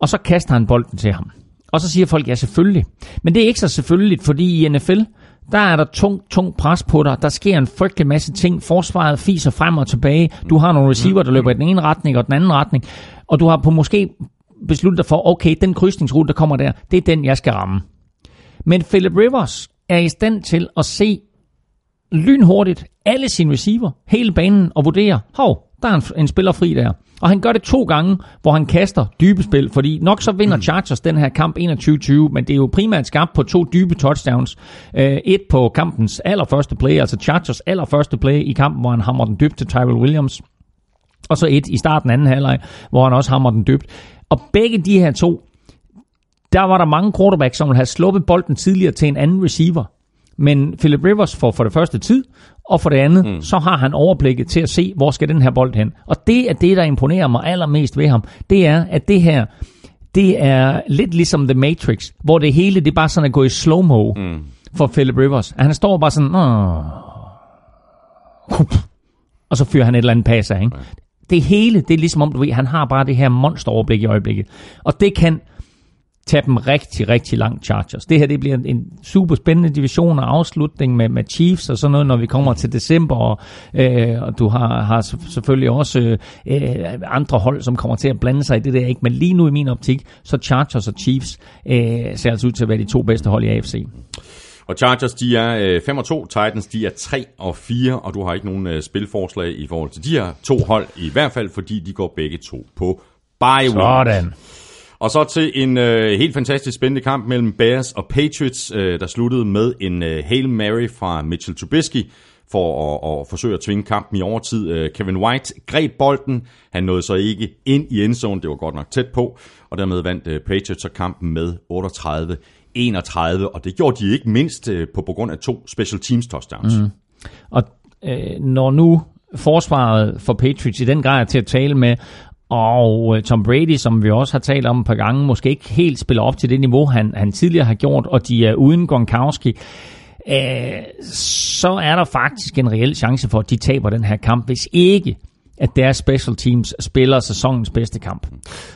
og så kaster han bolden til ham. Og så siger folk, ja selvfølgelig. Men det er ikke så selvfølgeligt, fordi i NFL, der er der tung, tung pres på dig. Der sker en frygtelig masse ting. Forsvaret fiser frem og tilbage. Du har nogle receiver, der løber i den ene retning og den anden retning. Og du har på måske besluttet dig for, okay, den krydsningsrute, der kommer der, det er den, jeg skal ramme. Men Philip Rivers er i stand til at se lynhurtigt alle sine receiver, hele banen, og vurdere, hov, der er en, en spiller fri der. Og han gør det to gange, hvor han kaster dybe spil, fordi nok så vinder Chargers den her kamp 21-20, men det er jo primært skabt på to dybe touchdowns. Øh, et på kampens allerførste play, altså Chargers allerførste play i kampen, hvor han hammer den dybt til Tyrell Williams. Og så et i starten af anden halvleg, hvor han også hammer den dybt. Og begge de her to, der var der mange quarterbacks, som ville have sluppet bolden tidligere til en anden receiver. Men Philip Rivers får for det første tid, og for det andet, mm. så har han overblikket til at se, hvor skal den her bold hen. Og det er det, der imponerer mig allermest ved ham. Det er, at det her, det er lidt ligesom The Matrix, hvor det hele, det er bare sådan at gå i slow-mo mm. for Philip Rivers. At han står bare sådan, Åh. og så fyrer han et eller andet pas af. Ikke? Det hele, det er ligesom om, du ved, han har bare det her monsteroverblik i øjeblikket. Og det kan tage dem rigtig, rigtig langt Chargers. Det her det bliver en super spændende division og afslutning med, med Chiefs og sådan noget, når vi kommer til december. Og, øh, og du har, har selvfølgelig også øh, andre hold, som kommer til at blande sig i det der. ikke. Men lige nu i min optik, så Chargers og Chiefs øh, ser altså ud til at være de to bedste hold i AFC. Og Chargers, de er øh, 5 og 2, Titans, de er 3 og 4, og du har ikke nogen øh, spilforslag i forhold til de her to hold, i hvert fald fordi de går begge to på bye week. Og så til en øh, helt fantastisk spændende kamp mellem Bears og Patriots, øh, der sluttede med en øh, Hail Mary fra Mitchell Trubisky for at, at forsøge at tvinge kampen i overtid. Øh, Kevin White greb bolden, han nåede så ikke ind i endzone, det var godt nok tæt på, og dermed vandt øh, Patriots så kampen med 38-31, og det gjorde de ikke mindst øh, på, på grund af to special teams touchdowns. Mm. Og øh, når nu forsvaret for Patriots i den grad er til at tale med, og øh, Tom Brady, som vi også har talt om et par gange, måske ikke helt spiller op til det niveau, han, han tidligere har gjort, og de er uden Gronkowski, øh, så er der faktisk en reel chance for, at de taber den her kamp, hvis ikke at deres special teams spiller sæsonens bedste kamp.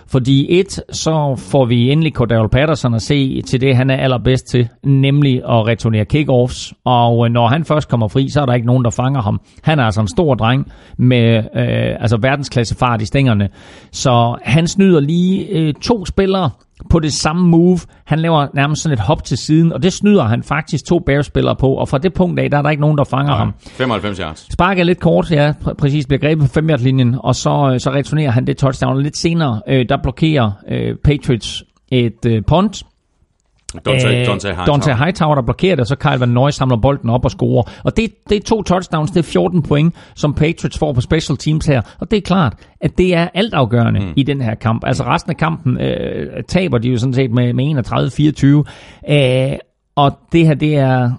Fordi et, så får vi endelig Cordell Patterson at se til det, han er allerbedst til, nemlig at returnere kickoffs. Og øh, når han først kommer fri, så er der ikke nogen, der fanger ham. Han er altså en stor dreng med øh, altså verdensklasse fart i stængerne. Så han snyder lige øh, to spillere på det samme move. Han laver nærmest sådan et hop til siden, og det snyder han faktisk to Bears-spillere på, og fra det punkt af, der er der ikke nogen, der fanger Nej, ham. 95 yards. Sparker lidt kort, ja, pr- præcis, bliver grebet på 5 linjen og så, øh, så returnerer han det touchdown. Lidt senere, øh, der blokerer øh, Patriots et øh, punt, Dante, Øh, Dante Hightower. Dante Hightower, der blokerer det, og så Kyle Van Noy samler bolden op og scorer. Og det, det er to touchdowns, det er 14 point, som Patriots får på special teams her. Og det er klart, at det er altafgørende mm. i den her kamp. Altså resten af kampen øh, taber de jo sådan set med, med 31-24. Øh, og det her, det er,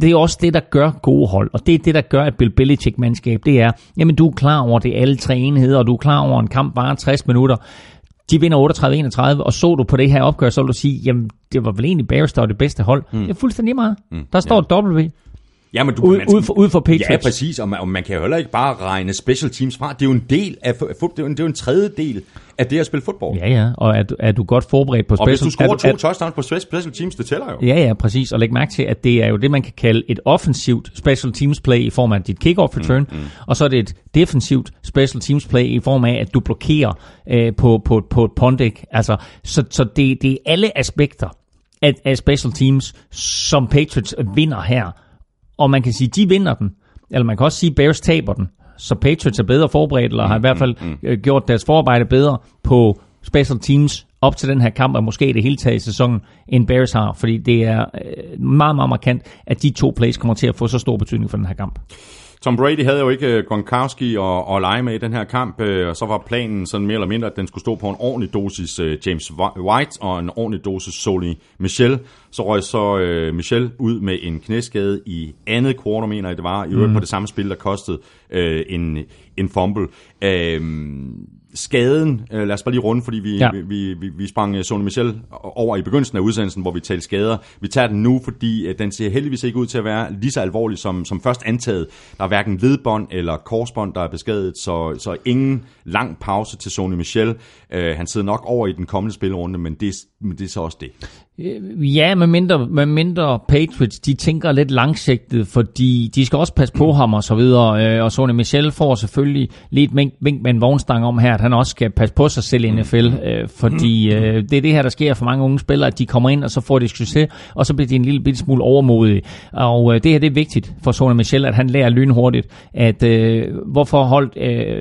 det er også det, der gør gode hold, og det er det, der gør et Bill Belichick-mandskab. Det er, jamen du er klar over, det alle tre enheder, og du er klar over, at en kamp varer 60 minutter. De vinder 38-31, og så du på det her opgør, så vil du sige, jamen det var vel egentlig Bears, der var det bedste hold. Mm. Det er fuldstændig meget. Mm. Der står ja. W Ja, men du, ud, man, ud, for, ud for Patriots. Ja, præcis, og man, og man kan jo heller ikke bare regne special teams fra. Det er jo en del af, fu- det er jo en, det er jo en tredjedel af det at spille fodbold. Ja, ja, og er, du- er du godt forberedt på og hvis special... du scorer er, to er, touchdowns på special teams, det tæller jo. Ja, ja, præcis. Og læg mærke til, at det er jo det, man kan kalde et offensivt special teams play i form af dit kick-off return, mm, mm. og så er det et defensivt special teams play i form af, at du blokerer øh, på, på, på et ikke? Altså, så, så det, det er alle aspekter af, af special teams, som Patriots vinder her. Og man kan sige, de vinder den, eller man kan også sige, Bears taber den. så Patriots er bedre forberedt, eller har i hvert fald øh, gjort deres forarbejde bedre på special teams op til den her kamp, og måske det hele taget i sæsonen, end Bears har. Fordi det er øh, meget, meget markant, at de to plays kommer til at få så stor betydning for den her kamp. Tom Brady havde jo ikke øh, Gronkowski og, og lege med i den her kamp, øh, og så var planen sådan mere eller mindre, at den skulle stå på en ordentlig dosis øh, James White og en ordentlig dosis Soli Michel. Så røg så øh, Michel ud med en knæskade i andet kvartal, mener jeg det var, i øvrigt mm. på det samme spil, der kostede øh, en, en fumble. Øh, skaden, øh, lad os bare lige runde, fordi vi, ja. vi, vi, vi sprang øh, Sony Michel over i begyndelsen af udsendelsen, hvor vi talte skader. Vi tager den nu, fordi øh, den ser heldigvis ikke ud til at være lige så alvorlig som, som først antaget. Der er hverken ledbånd eller korsbånd, der er beskadet, så, så ingen lang pause til Sony Michel. Øh, han sidder nok over i den kommende spilrunde, men det, men det er så også det. Øh, ja, med mindre, med mindre Patriots, de tænker lidt langsigtet, fordi de skal også passe på ham og så videre. Øh, og Sonny Michel får selvfølgelig lidt vink, vink med en vognstang om her, at han også skal passe på sig selv i NFL, øh, fordi det er det her, der sker for mange unge spillere, at de kommer ind, og så får de succes, og så bliver de en lille bitte smule overmodige. Og det her det er vigtigt for Sonny Michel, at han lærer lynhurtigt, at hvorfor holdt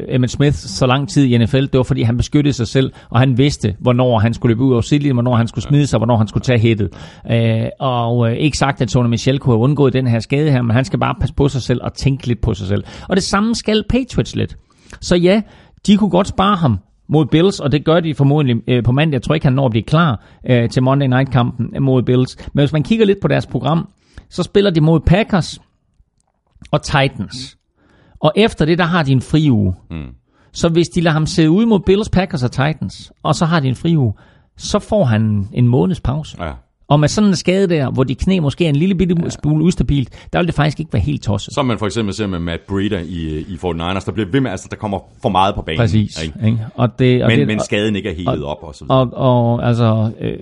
Emmett Smith så lang tid i NFL, det var fordi han beskyttede sig selv, og han vidste, hvornår han skulle løbe ud af sidelinjen, hvornår han skulle smide sig, hvornår han skulle tage hættet. Øh, og øh, ikke sagt, at Tony Michel kunne have undgået den her skade her, men han skal bare passe på sig selv og tænke lidt på sig selv. Og det samme skal Patriots lidt. Så ja, de kunne godt spare ham mod Bills, og det gør de formodentlig øh, på mandag. Jeg tror ikke, han når at blive klar øh, til Monday Night-kampen mod Bills. Men hvis man kigger lidt på deres program, så spiller de mod Packers og Titans. Og efter det, der har de en fri uge. Mm. Så hvis de lader ham se ud mod Bills, Packers og Titans, og så har de en fri uge, så får han en måneds pause. Ja. Og med sådan en skade der, hvor de knæ måske er en lille bitte ja. smule ustabilt, der vil det faktisk ikke være helt tosset. Som man for eksempel ser med Matt Breida i, i 49ers, der bliver ved med, altså der kommer for meget på banen. Præcis. Ikke? Ikke? Og det, og men, det, men skaden ikke er helt op og så videre. Og, og altså, øh,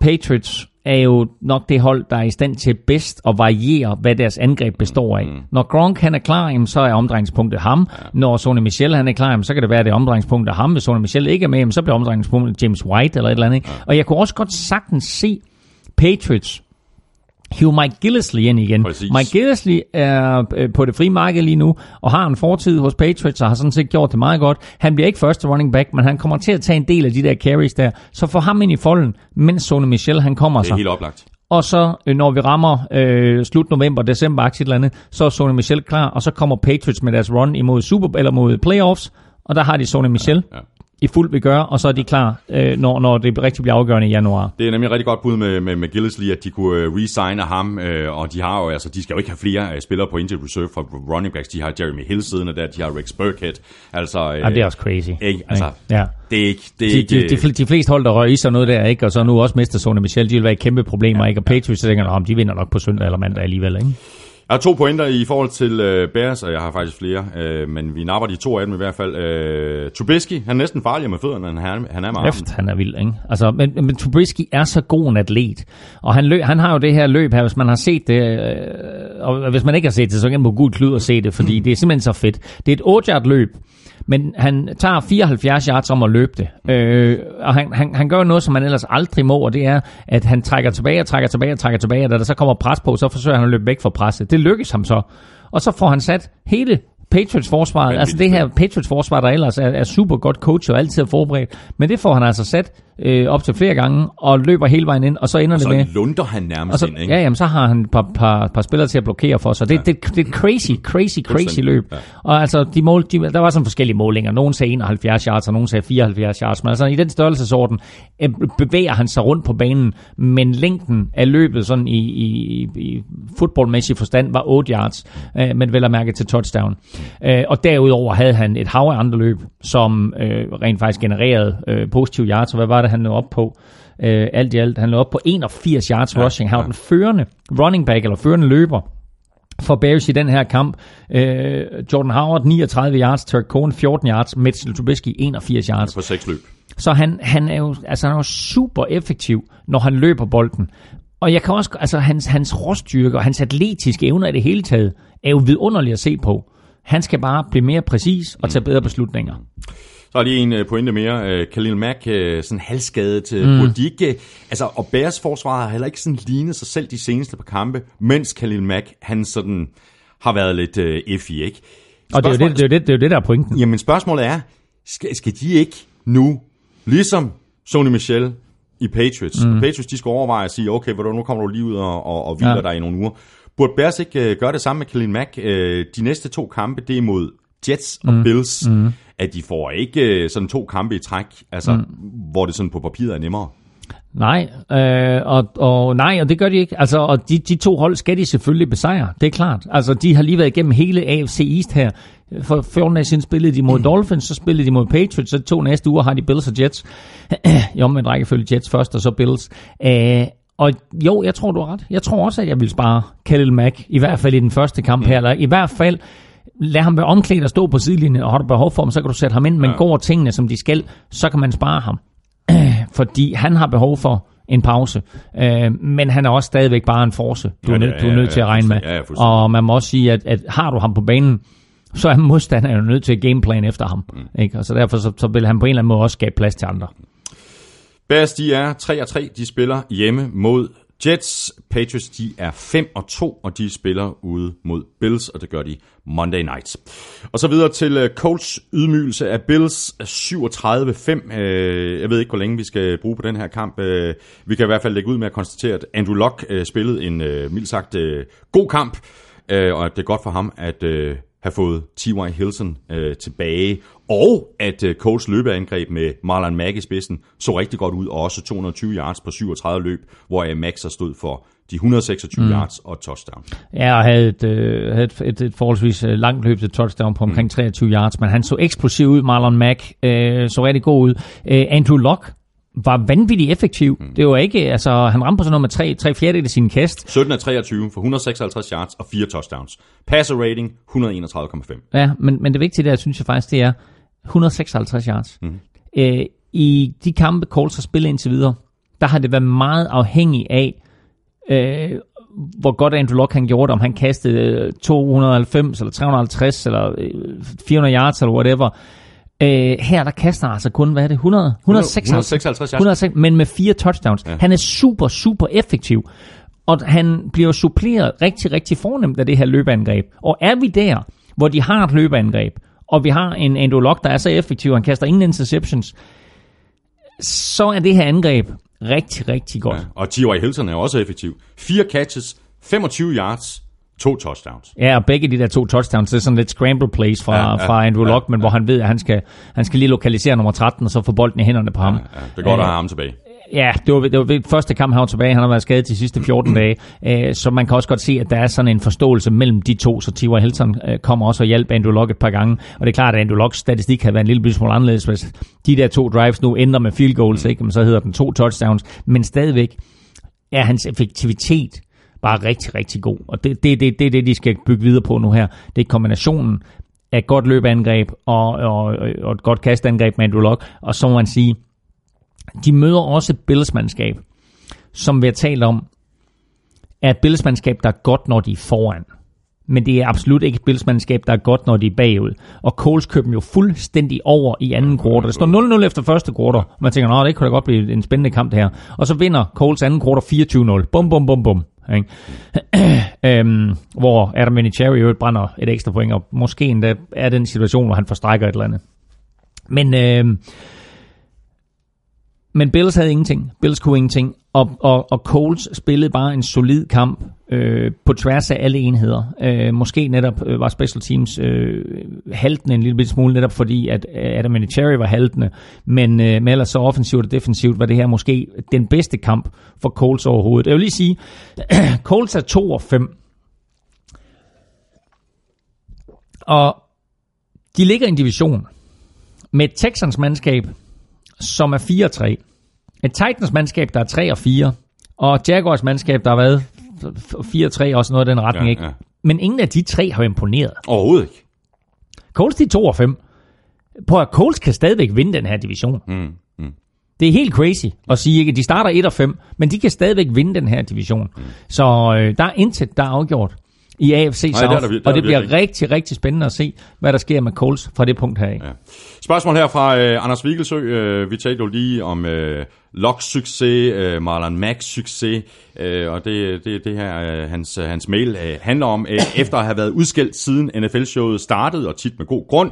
Patriots er jo nok det hold, der er i stand til bedst at variere, hvad deres angreb består af. Mm. Når Gronk han er klar, så er omdrejningspunktet ham. Ja. Når Sonny Michel han er klar, så kan det være, at det er omdrejningspunktet ham. Hvis Sonny Michel ikke er med, så bliver omdrejningspunktet James White eller et eller andet. Ja. Og jeg kunne også godt sagtens se Patriots hive Mike Gillisley ind igen. Præcis. Mike Gillisley er øh, på det frie marked lige nu, og har en fortid hos Patriots, og har sådan set gjort det meget godt. Han bliver ikke første running back, men han kommer til at tage en del af de der carries der. Så få ham ind i folden, mens Sonny Michel han kommer sig. Det er helt oplagt. Og så, øh, når vi rammer øh, slut november, december, et eller andet, så er Sonny Michel klar, og så kommer Patriots med deres run imod Super eller mod playoffs, og der har de Sonny Michel. Ja, ja i fuld vi gør, og så er de klar, øh, når, når det rigtig bliver afgørende i januar. Det er nemlig rigtig godt bud med, med, med Gillisley, at de kunne øh, resigne ham, øh, og de har jo, altså, de skal jo ikke have flere øh, spillere på injured reserve for running backs. De har Jeremy Hill siddende der, de har Rex Burkhead. Altså, øh, ja, det er også crazy. Ikke, altså, ja. Det er ikke... Det er de, ikke de, de, de, fleste hold, der rører i sig noget der, ikke? og så nu også mister Sone Michel, de vil være i kæmpe problemer, ja, ikke? og Patriots tænker, om de vinder nok på søndag eller mandag alligevel. Ikke? Jeg har to pointer i forhold til uh, Bears, og jeg har faktisk flere, uh, men vi napper de to af dem i hvert fald. Uh, Trubisky, han er næsten farligere med fødderne, end han, han er med Efter, han er vild, ikke? Altså, men, men Trubisky er så god en atlet, og han, løb, han har jo det her løb her, hvis man har set det, uh, og hvis man ikke har set det, så kan man på Gud klud og se det, fordi det er simpelthen så fedt. Det er et 8 løb, men han tager 74 yards om at løbe det. Øh, og han, han, han gør noget, som man ellers aldrig må, og det er, at han trækker tilbage og trækker tilbage og trækker tilbage, og da der så kommer pres på, så forsøger han at løbe væk fra presset. Det lykkes ham så. Og så får han sat hele Patriots forsvar, altså det her Patriots forsvar, der ellers er, er super godt coach og altid er forberedt, men det får han altså sat øh, op til flere gange, og løber hele vejen ind, og så ender og så det med... så lunder han nærmest så, ind, ikke? Ja, jamen, så har han et par, par, par spillere til at blokere for sig. Det, ja. det, det, det er crazy, crazy, crazy løb. Ja. Og altså, de mål, de, der var sådan forskellige målinger. Nogen sagde 71 yards, og nogen sagde 74 yards, men altså i den størrelsesorden øh, bevæger han sig rundt på banen, men længden af løbet sådan i, i, i fodboldmæssig forstand var 8 yards, øh, men vel at mærke til touchdown. Øh, og derudover havde han et hav af andre løb, som øh, rent faktisk genererede øh, positive yards, og hvad var det, han nåede op på? Øh, alt i alt, han nåede op på 81 yards ja, rushing. Han var ja. den førende running back, eller førende løber, for Bears i den her kamp. Øh, Jordan Howard 39 yards, Turk Cohen 14 yards, Mitchell Trubisky 81 yards. For seks løb. Så han, han, er jo, altså han er jo super effektiv, når han løber bolden. Og jeg kan også, altså hans, hans råstyrke og hans atletiske evner i det hele taget, er jo vidunderligt at se på. Han skal bare blive mere præcis og tage bedre beslutninger. Er lige en øh, pointe mere. Uh, Khalil Mack, uh, sådan halvskadet. Mm. Burde de ikke, altså, og Bears forsvar har heller ikke sådan lignet sig selv de seneste par kampe, mens Khalil Mack, han sådan har været lidt uh, iffy, ikke? Og det er, jo det, det, er det, det er jo det, der er pointen. Jamen spørgsmålet er, skal, skal de ikke nu, ligesom Sony Michel i Patriots, mm. Patriots de skal overveje at sige, okay, nu kommer du lige ud og, og, og hviler ja. dig i nogle uger. Burde Bears ikke uh, gøre det samme med Khalil Mack? Uh, de næste to kampe, det er mod Jets og mm. Bills. Mm. At de får ikke uh, sådan to kampe i træk, altså, mm. hvor det sådan på papiret er nemmere. Nej, øh, og, og nej, og det gør de ikke. Altså, og de, de to hold skal de selvfølgelig besejre, det er klart. Altså, de har lige været igennem hele AFC East her. For 14 dage siden spillede de mod Dolphins, så spillede de mod Patriots, så to næste uger har de Bills og Jets. I omvendt rækkefølge Jets først, og så Bills. Øh, og jo, jeg tror, du har ret. Jeg tror også, at jeg vil spare Khalil Mack, i hvert fald i den første kamp her. Eller i hvert fald lad ham være omklædt og stå på sidelinjen, og har du behov for ham, så kan du sætte ham ind, men ja. går tingene, som de skal, så kan man spare ham. fordi han har behov for en pause. Øh, men han er også stadigvæk bare en force, du, ja, er, du er nødt ja, til at regne med. Ja, og man må også sige, at, at har du ham på banen, så er modstanderen jo nødt til at gameplan efter ham. Mm. Ikke? Og så derfor så, så vil han på en eller anden måde også skabe plads til andre. Bears, de er 3 og 3. De spiller hjemme mod Jets. Patriots, de er 5 og 2, og de spiller ude mod Bills, og det gør de Monday night. Og så videre til øh, Colts ydmygelse af Bills 37-5. Øh, jeg ved ikke, hvor længe vi skal bruge på den her kamp. Øh, vi kan i hvert fald lægge ud med at konstatere, at Andrew Luck spillede en mildt sagt god kamp, og at det er godt for ham, at have fået T.Y. Hilton øh, tilbage, og at øh, Coles løbeangreb med Marlon Mack i spidsen så rigtig godt ud, og også 220 yards på 37 løb, hvor øh, Max har stod for de 126 mm. yards og touchdown. Ja, og havde et, øh, havde et, et, et forholdsvis øh, langt løb til touchdown på omkring mm. 23 yards, men han så eksplosiv ud, Marlon Mack øh, så rigtig god ud. Øh, Andrew Luck var vanvittigt effektiv. Mm. Det var ikke, altså, han ramte på sådan noget med 3, 3 fjerdedel af sin kast. 17 af 23 for 156 yards og 4 touchdowns. Passer rating 131,5. Ja, men, men det vigtige der, synes jeg faktisk, det er 156 yards. Mm. Øh, I de kampe, Colts har spillet indtil videre, der har det været meget afhængig af, øh, hvor godt Andrew Luck han gjorde det, om han kastede 290 eller 350 eller 400 øh, yards eller whatever. Øh, her der kaster altså kun, hvad er det, 100, 156, 156, 156 men med fire touchdowns. Ja. Han er super, super effektiv. Og han bliver suppleret rigtig, rigtig fornemt af det her løbeangreb. Og er vi der, hvor de har et løbeangreb, og vi har en Andrew Luck, der er så effektiv, han kaster ingen interceptions, så er det her angreb rigtig, rigtig godt. Ja, og T.Y. Hilton er også effektiv. Fire catches, 25 yards, To touchdowns. Ja, og begge de der to touchdowns, det er sådan lidt scramble plays fra, ja, ja, fra Andrew ja, Luck, men ja. hvor han ved, at han skal, han skal lige lokalisere nummer 13, og så få bolden i hænderne på ham. Ja, ja, det går godt at have ham tilbage. Ja, det var, det var første kamp, han var tilbage. Han har været skadet de sidste 14 dage. Øh, så man kan også godt se, at der er sådan en forståelse mellem de to. Så T.Y. Hilton øh, kommer også og hjælper Andrew Luck et par gange. Og det er klart, at Andrew Lucks statistik har været en lille smule anderledes. Hvis de der to drives nu ender med field goals, ikke? så hedder den to touchdowns. Men stadigvæk er hans effektivitet bare rigtig, rigtig god. Og det er det, det, det, det, de skal bygge videre på nu her. Det er kombinationen af et godt løbeangreb og, og, og et godt kastangreb med Andrew Luck. Og så må man sige, de møder også et billedsmandskab, som vi har talt om, er et billedsmandskab, der er godt, når de er foran. Men det er absolut ikke et billedsmandskab, der er godt, når de er bagud. Og Coles køber dem jo fuldstændig over i anden quarter. Det står 0-0 efter første quarter. Man tænker, nej, det kunne da godt blive en spændende kamp det her. Og så vinder Coles anden quarter 24-0. Bum, bum, bum, bum. Ikke? øhm, hvor Adam Vinatieri jo brænder et ekstra point, og måske endda er den situation, hvor han forstrækker et eller andet. Men, øhm, men Bills havde ingenting. Bills kunne ingenting. Og, og, og Coles spillede bare en solid kamp øh, på tværs af alle enheder. Øh, måske netop øh, var special teams øh, haltende en lille smule, netop fordi at øh, Adam Cherry var haltende. Men, øh, men ellers så offensivt og defensivt var det her måske den bedste kamp for Coles overhovedet. Jeg vil lige sige, Coles er 2 og 5. Og de ligger i en division med Texans mandskab, som er 4-3, et Titans mandskab, der er 3 og 4. Og Jaguars mandskab, der har været 4 og 3 og sådan noget i den retning. Ja, ikke? Ja. Men ingen af de tre har imponeret. Overhovedet ikke. Coles, de er 2 og 5. På at Coles kan stadigvæk vinde den her division. Mm, mm. Det er helt crazy at sige, at de starter 1 og 5, men de kan stadigvæk vinde den her division. Mm. Så øh, der er intet, der er afgjort. I AFC Nej, South, det er der vir- det er og det der bliver virkelig. rigtig, rigtig spændende at se, hvad der sker med Coles fra det punkt her. Ja. Spørgsmål her fra øh, Anders Vigelsø. Øh, vi talte jo lige om øh, Locks succes, øh, Marlon Max succes, øh, og det det, det her øh, hans, øh, hans mail øh, handler om, øh, efter at have været udskilt siden NFL-showet startede, og tit med god grund,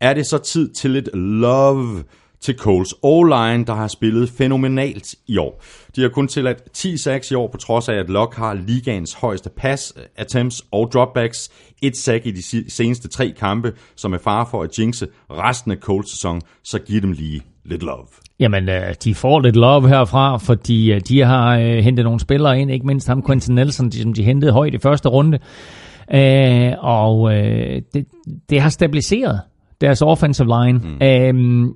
er det så tid til lidt love til Coles O-line, der har spillet fænomenalt i år. De har kun tilladt 10 sacks i år, på trods af, at Lock har ligaens højeste pass eh, attempts og dropbacks. Et sack i de seneste tre kampe, som er far for at jinxe resten af Coles sæson, så giv dem lige lidt love. Jamen, øh, de får lidt love herfra, fordi øh, de har øh, hentet nogle spillere ind, ikke mindst ham Quentin Nelson, som de hentede højt i første runde. Øh, og øh, det, det har stabiliseret deres offensive line. Mm. Øh,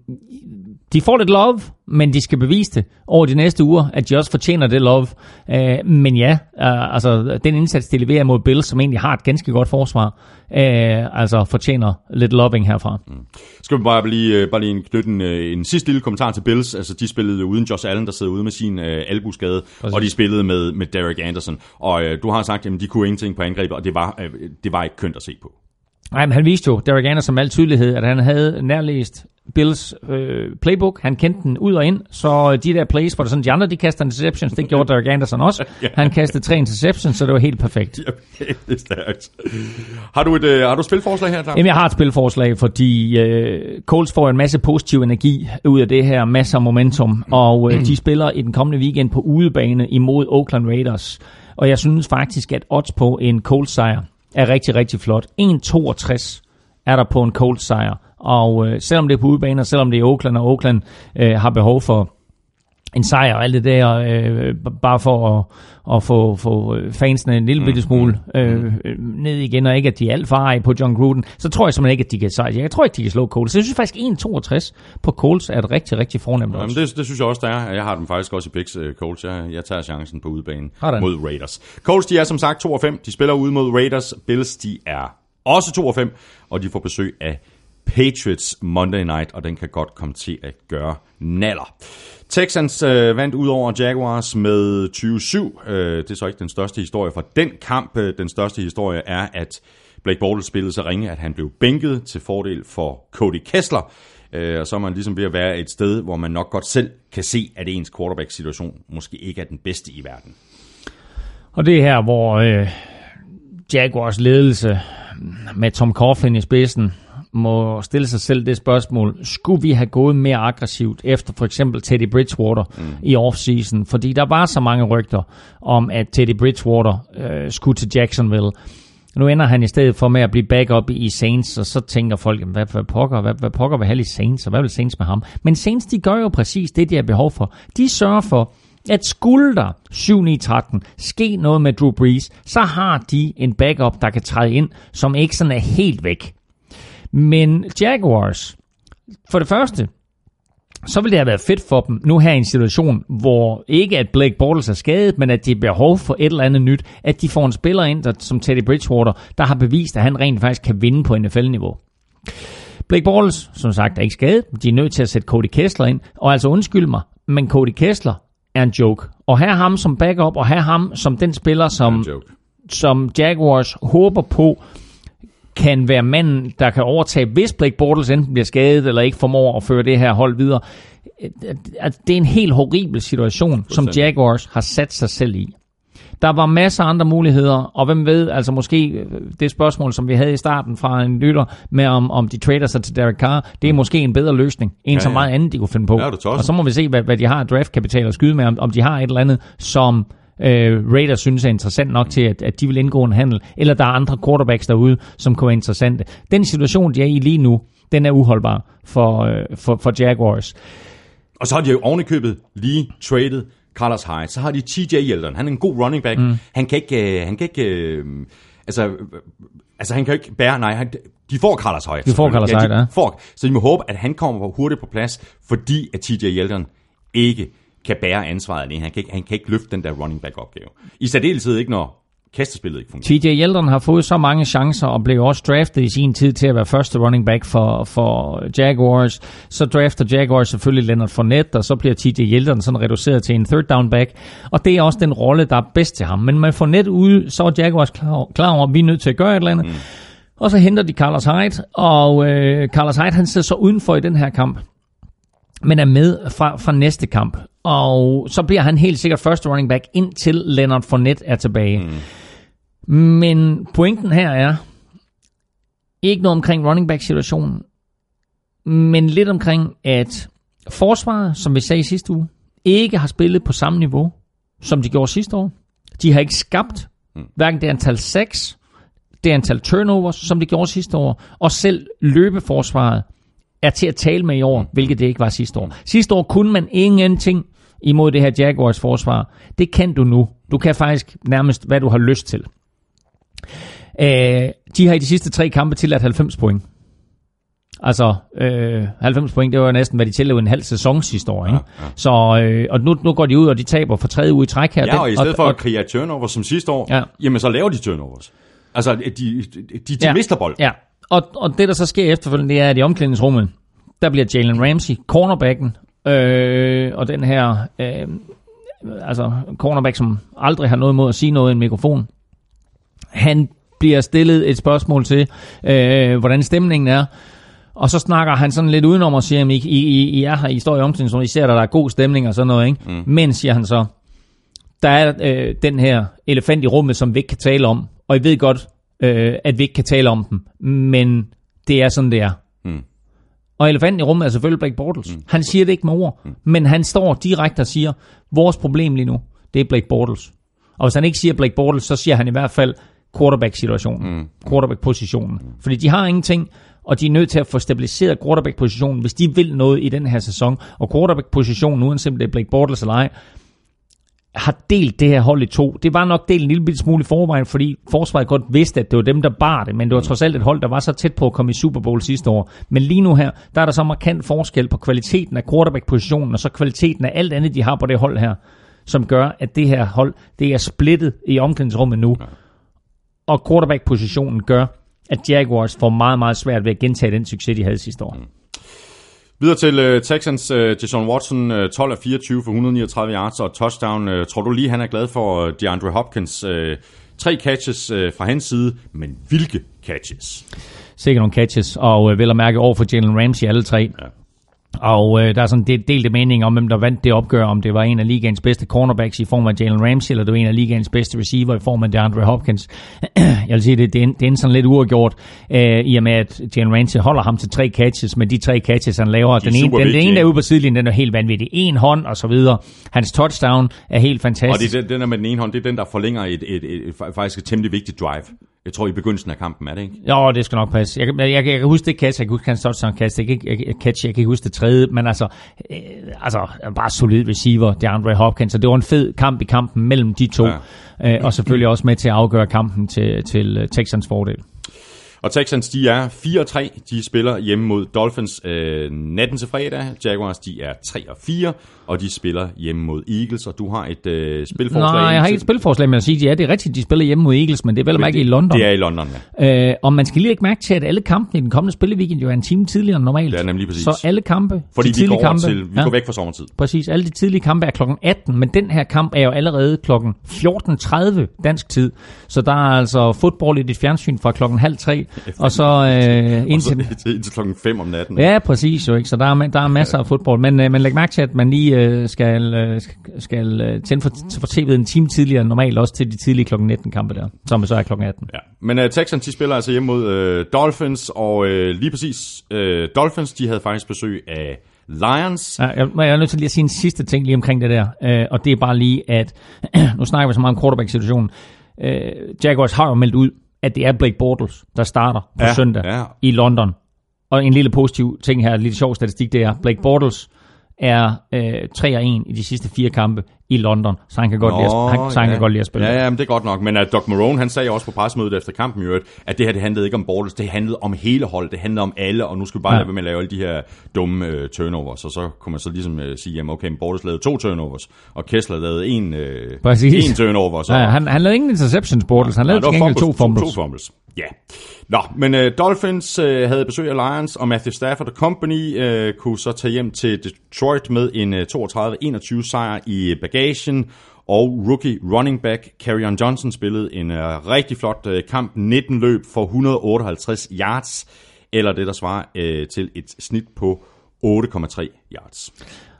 de får lidt love, men de skal bevise det over de næste uger, at de også fortjener det love. Øh, men ja, øh, altså den indsats, de leverer mod Bills, som egentlig har et ganske godt forsvar, øh, altså fortjener lidt loving herfra. Mm. Skal vi bare lige, bare lige en- knytte en, en sidste lille kommentar til Bills. Altså, de spillede uden Josh Allen, der sidder ude med sin øh, albuskade, og de spillede med, med Derek Anderson. Og øh, du har sagt, at de kunne ingenting på angrebet, og det var, øh, det var ikke kønt at se på. Nej, men han viste jo, Derek Anderson med al tydelighed, at han havde nærlæst Bills øh, playbook. Han kendte den ud og ind, så de der plays, hvor der sådan, de andre de kaster interceptions, det gjorde Derek Anderson også. Han kastede tre interceptions, så det var helt perfekt. det er stærkt. Har du et, øh, har du et spilforslag her, Claus? Jamen, jeg har et spilforslag, fordi øh, Colts får en masse positiv energi ud af det her, masser af momentum, og øh, de spiller i den kommende weekend på udebane imod Oakland Raiders. Og jeg synes faktisk, at odds på en Colts sejr er rigtig, rigtig flot. 1,62 er der på en Colts sejr, og øh, selvom det er på udebane, og selvom det er Oakland, og Oakland øh, har behov for en sejr og alt det der, øh, bare for at, at få, få øh, fansene en lille bitte smule øh, øh, ned igen, og ikke at de er alt for arige på John Gruden, så tror jeg simpelthen ikke, at de kan sejre. Jeg tror ikke, de kan slå Coles. Så jeg synes faktisk, 1,62 på Coles er et rigtig, rigtig fornemt Jamen, det, det synes jeg også, der er. Jeg har dem faktisk også i Picks uh, Colts. Jeg, jeg tager chancen på udebane Sådan. mod Raiders. Colts, de er som sagt 2 og 5. De spiller ude mod Raiders. Bills, de er også 2 og 5. Og de får besøg af Patriots Monday Night, og den kan godt komme til at gøre naller. Texans øh, vandt ud over Jaguars med 27. Øh, det er så ikke den største historie fra den kamp. Øh, den største historie er, at Blake Bortles spillede så ringe, at han blev bænket til fordel for Cody Kessler. Øh, og så er man ligesom ved at være et sted, hvor man nok godt selv kan se, at ens quarterback-situation måske ikke er den bedste i verden. Og det er her, hvor øh, Jaguars ledelse med Tom Coughlin i spidsen må stille sig selv det spørgsmål, skulle vi have gået mere aggressivt efter for eksempel Teddy Bridgewater mm. i offseason? Fordi der var så mange rygter om, at Teddy Bridgewater øh, skulle til Jacksonville. Nu ender han i stedet for med at blive backup i Saints, og så tænker folk, "Jamen, hvad, hvad pokker, hvad, hvad pokker vil have i Saints, og hvad vil Saints med ham? Men Saints, de gør jo præcis det, de har behov for. De sørger for, at skulle der 7-9-13 ske noget med Drew Brees, så har de en backup, der kan træde ind, som ikke sådan er helt væk. Men Jaguars, for det første, så vil det have været fedt for dem nu her i en situation, hvor ikke at Blake Bortles er skadet, men at de har behov for et eller andet nyt, at de får en spiller ind, der, som Teddy Bridgewater, der har bevist, at han rent faktisk kan vinde på NFL-niveau. Blake Bortles, som sagt, er ikke skadet. De er nødt til at sætte Cody Kessler ind. Og altså undskyld mig, men Cody Kessler er en joke. Og have ham som backup, og have ham som den spiller, som, som Jaguars håber på, kan være manden, der kan overtage, hvis Blake Bortles enten bliver skadet, eller ikke formår at føre det her hold videre. At Det er en helt horribel situation, som Jaguars har sat sig selv i. Der var masser af andre muligheder, og hvem ved, altså måske øh, det spørgsmål, som vi havde i starten fra en lytter, med om, om de trader sig til Derek Carr, det er måske en bedre løsning, end Ja, så ja. meget andet, de kunne finde på. Ja, og så må vi se, hvad, hvad de har af draftkapital at skyde med, om, om de har et eller andet, som øh, Raiders synes er interessant nok til, at, at de vil indgå en handel, eller der er andre quarterbacks derude, som kunne være interessante. Den situation, de er i lige nu, den er uholdbar for, øh, for, for Jaguars. Og så har de jo ovenikøbet lige traded Carlos Hyde. Så har de TJ Yeldon. Han er en god running back. Mm. Han kan ikke... Øh, han kan ikke øh, altså, øh, altså, han kan ikke bære... Nej, han, de får Carlos Hyde. De får Carlos. Hyde, ja. de får, Så de må håbe, at han kommer hurtigt på plads, fordi at TJ Yeldon ikke kan bære ansvaret alene. Han kan ikke, han kan ikke løfte den der running back opgave. I særdeleshed ikke, når kastespillet ikke fungerer. TJ Yeldon har fået så mange chancer og blev også draftet i sin tid til at være første running back for, for Jaguars. Så drafter Jaguars selvfølgelig Leonard Fournette, og så bliver TJ Yeldon sådan reduceret til en third down back. Og det er også den rolle, der er bedst til ham. Men med Fournette ude, så er Jaguars klar, klar over, at vi er nødt til at gøre et eller andet. Mm. Og så henter de Carlos Hyde, og øh, Carlos Hyde han sidder så udenfor i den her kamp men er med fra, fra næste kamp. Og så bliver han helt sikkert første running back, indtil Leonard Fournette er tilbage. Mm. Men pointen her er, ikke noget omkring running back situationen, men lidt omkring, at forsvaret, som vi sagde i sidste uge, ikke har spillet på samme niveau, som de gjorde sidste år. De har ikke skabt hverken det antal sacks, det antal turnovers, som de gjorde sidste år, og selv løbeforsvaret er til at tale med i år, hvilket det ikke var sidste år. Sidste år kunne man ingenting imod det her Jaguars forsvar. Det kan du nu. Du kan faktisk nærmest, hvad du har lyst til. Øh, de har i de sidste tre kampe tilladt 90 point. Altså, øh, 90 point, det var næsten, hvad de tillod en halv sæson sidste år. Ikke? Ja, ja. Så, øh, og nu, nu går de ud, og de taber for tredje uge i træk her. Ja, og i stedet for at kreere turnover som sidste år, ja. jamen så laver de turnovers. Altså, de, de, de, de ja. mister bold. Ja, og, og det der så sker efterfølgende, det er, at i omklædningsrummet, der bliver Jalen Ramsey, cornerbacken, øh, og den her, øh, altså cornerback, som aldrig har noget mod at sige noget i en mikrofon, han bliver stillet et spørgsmål til, øh, hvordan stemningen er, og så snakker han sådan lidt udenom og siger, at I, I, I er her, I står i omklædningsrummet, I ser, at der er god stemning og sådan noget, ikke? Mm. Men, siger han så, der er øh, den her elefant i rummet, som vi ikke kan tale om, og I ved godt, øh, at vi ikke kan tale om dem, men det er sådan, det er. Mm. Og elefanten i rummet er selvfølgelig Blake Bortles. Mm. Han siger det ikke med ord, mm. men han står direkte og siger, vores problem lige nu, det er Blake Bortles. Og hvis han ikke siger Blake Bortles, så siger han i hvert fald quarterback-situationen, mm. quarterback-positionen. Mm. Fordi de har ingenting, og de er nødt til at få stabiliseret quarterback-positionen, hvis de vil noget i den her sæson. Og quarterback-positionen, uanset om det er Blake Bortles eller ej, har delt det her hold i to. Det var nok delt en lille smule i forvejen, fordi forsvaret godt vidste, at det var dem, der bar det, men det var trods alt et hold, der var så tæt på at komme i Super Bowl sidste år. Men lige nu her, der er der så markant forskel på kvaliteten af quarterback-positionen, og så kvaliteten af alt andet, de har på det hold her, som gør, at det her hold, det er splittet i omklædningsrummet nu. Og quarterback-positionen gør, at Jaguars får meget, meget svært ved at gentage den succes, de havde sidste år. Mm. Videre til uh, Texans, uh, Deshaun Watson, uh, 12 af 24 for 139 yards og touchdown. Uh, tror du lige, han er glad for uh, DeAndre Hopkins? Uh, tre catches uh, fra hans side, men hvilke catches? Sikkert nogle catches, og uh, vel at mærke over for Jalen Ramsey alle tre. Ja. Og øh, der er sådan del, delte mening om, hvem der vandt det opgør, om det var en af ligaens bedste cornerbacks i form af Jalen Ramsey, eller det var en af ligaens bedste receiver i form af DeAndre Hopkins. Jeg vil sige, det, det, er, det er sådan lidt uafgjort, øh, i og med, at Jalen Ramsey holder ham til tre catches, men de tre catches, han laver, de den, ene, den, den ene, der er ude på sidelinjen, den er helt vanvittig. En hånd og så videre. Hans touchdown er helt fantastisk. Og det, den der med den ene hånd, det er den, der forlænger et, et, et, et faktisk et temmelig vigtigt drive. Jeg tror i begyndelsen af kampen, er det ikke? Jo, det skal nok passe. Jeg, jeg, jeg, jeg kan huske det catch, jeg kan huske hans touchdown catch, jeg, jeg, jeg, catch, jeg kan huske det tredje, men altså, øh, altså bare solid receiver, det er Andre Hopkins, så det var en fed kamp i kampen mellem de to, ja. øh, og selvfølgelig også med til at afgøre kampen til, til Texans fordel. Og Texans, de er 4-3. De spiller hjemme mod Dolphins øh, natten til fredag. Jaguars, de er 3-4, og de spiller hjemme mod Eagles. Og du har et øh, spilforslag. Nej, jeg har ikke et spilforslag, men at sige, ja, det er rigtigt, de spiller hjemme mod Eagles, men det er vel ikke i London. Det er i London, ja. Øh, og man skal lige ikke mærke til, at alle kampene i den kommende spilleweekend jo er en time tidligere end normalt. Det er nemlig præcis. Så alle kampe, Fordi de vi går, kampe, til, vi ja, går væk fra sommertid. Præcis, alle de tidlige kampe er klokken 18, men den her kamp er jo allerede klokken 14.30 dansk tid. Så der er altså fodbold i dit fjernsyn fra klokken halv tre, og så øh, indtil, indtil, indtil klokken 5 om natten. Ja, præcis jo, ikke? så der er, der er masser af fodbold. Men, øh, men læg mærke til, at man lige øh, skal, øh, skal øh, tænde for, for tv'et en time tidligere normalt, også til de tidlige klokken 19 kampe der, som så er klokken 18. Ja. Men uh, Texans, de spiller altså hjemme mod uh, Dolphins, og uh, lige præcis uh, Dolphins, de havde faktisk besøg af Lions. Ja, jeg, jeg er nødt til lige at sige en sidste ting lige omkring det der, uh, og det er bare lige, at nu snakker vi så meget om quarterback-situationen. Uh, Jaguars har jo meldt ud, at det er Blake Bortles, der starter på ja, søndag ja. i London. Og en lille positiv ting her, en lille sjov statistik, det er, Blake Bortles er øh, 3 og 1 i de sidste fire kampe i London, så han kan godt, Nå, lide, at, han, så han ja. kan godt lide at spille. Ja, ja, men det er godt nok. Men at Doc Marone, han sagde også på pressemødet efter kampen i øvrigt, at det her, det handlede ikke om Bortles, det handlede om hele holdet, det handlede om alle, og nu skal vi bare Ja. ja. lade være med at lave alle de her dumme øh, turnovers, og så kunne man så ligesom øh, sige, jamen okay, men Bortles lavede to turnovers, og Kessler lavede en, øh, Præcis. en turnover. Så, Ja, han, han lavede ingen interceptions, Bortles. Han lavede Nej, til gengæld to fumbles. To, to fumbles. Ja. Nå, men uh, Dolphins uh, havde besøg af Lions, og Matthew Stafford og Company uh, kunne så tage hjem til Detroit med en uh, 32-21 sejr i bagagen. Og rookie running back Carrion Johnson spillede en uh, rigtig flot uh, kamp. 19 løb for 158 yards, eller det der svarer uh, til et snit på 8,3 yards.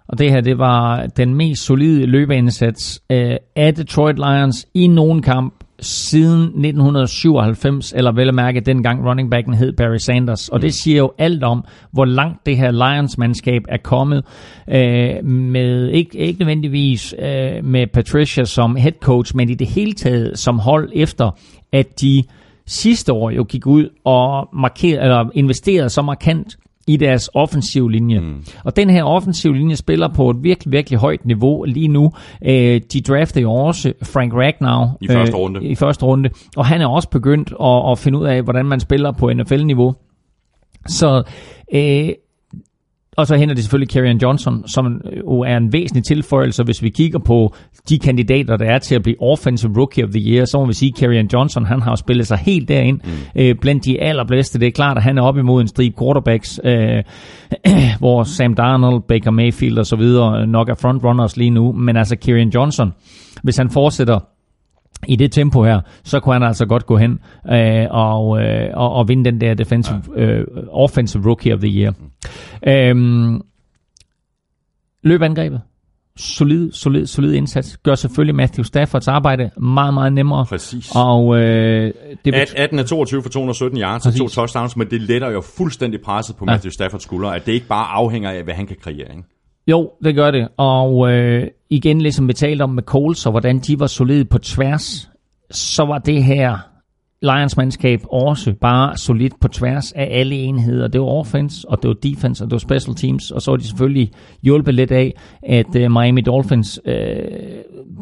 Og det her, det var den mest solide løbeindsats øh, af Detroit Lions i nogen kamp siden 1997, eller vel at mærke dengang running backen hed Barry Sanders. Og det siger jo alt om, hvor langt det her Lions-mandskab er kommet, øh, med ikke, ikke nødvendigvis øh, med Patricia som head coach, men i det hele taget som hold efter, at de sidste år jo gik ud og markerede, eller investerede så markant i deres offensiv linje. Mm. Og den her offensiv linje spiller på et virkelig, virkelig højt niveau lige nu. Øh, de draftede jo også Frank Ragnow I første runde. i første runde, og han er også begyndt at, at finde ud af, hvordan man spiller på NFL-niveau. Så øh, og så henter de selvfølgelig Kerryon Johnson, som jo er en væsentlig tilføjelse. Hvis vi kigger på de kandidater, der er til at blive Offensive Rookie of the Year, så må vi sige, at Johnson, han har jo spillet sig helt derind mm. øh, blandt de allerbedste. Det er klart, at han er op imod en stribe quarterbacks, øh, hvor Sam Darnold, Baker Mayfield og så videre nok er frontrunners lige nu. Men altså Kerryon Johnson, hvis han fortsætter i det tempo her, så kunne han altså godt gå hen øh, og, øh, og, og vinde den der defensive, øh, offensive rookie of the year. Øhm, løbangrebet. Solid, solid, solid indsats. Gør selvfølgelig Matthew Staffords arbejde meget, meget nemmere. Præcis. Og øh, det bet- 18 af 22 for 217 yards og to touchdowns, men det letter jo fuldstændig presset på Ja. Matthew Staffords skuldre, at det ikke bare afhænger af, hvad han kan kreere. Ikke? Jo, det gør det. Og øh, igen, ligesom vi talte om med Coles, og hvordan de var solide på tværs, så var det her Lions-mandskab også bare solidt på tværs af alle enheder. Det var offense, og det var defense, og det var special teams, og så var de selvfølgelig hjulpet lidt af, at øh, Miami Dolphins øh,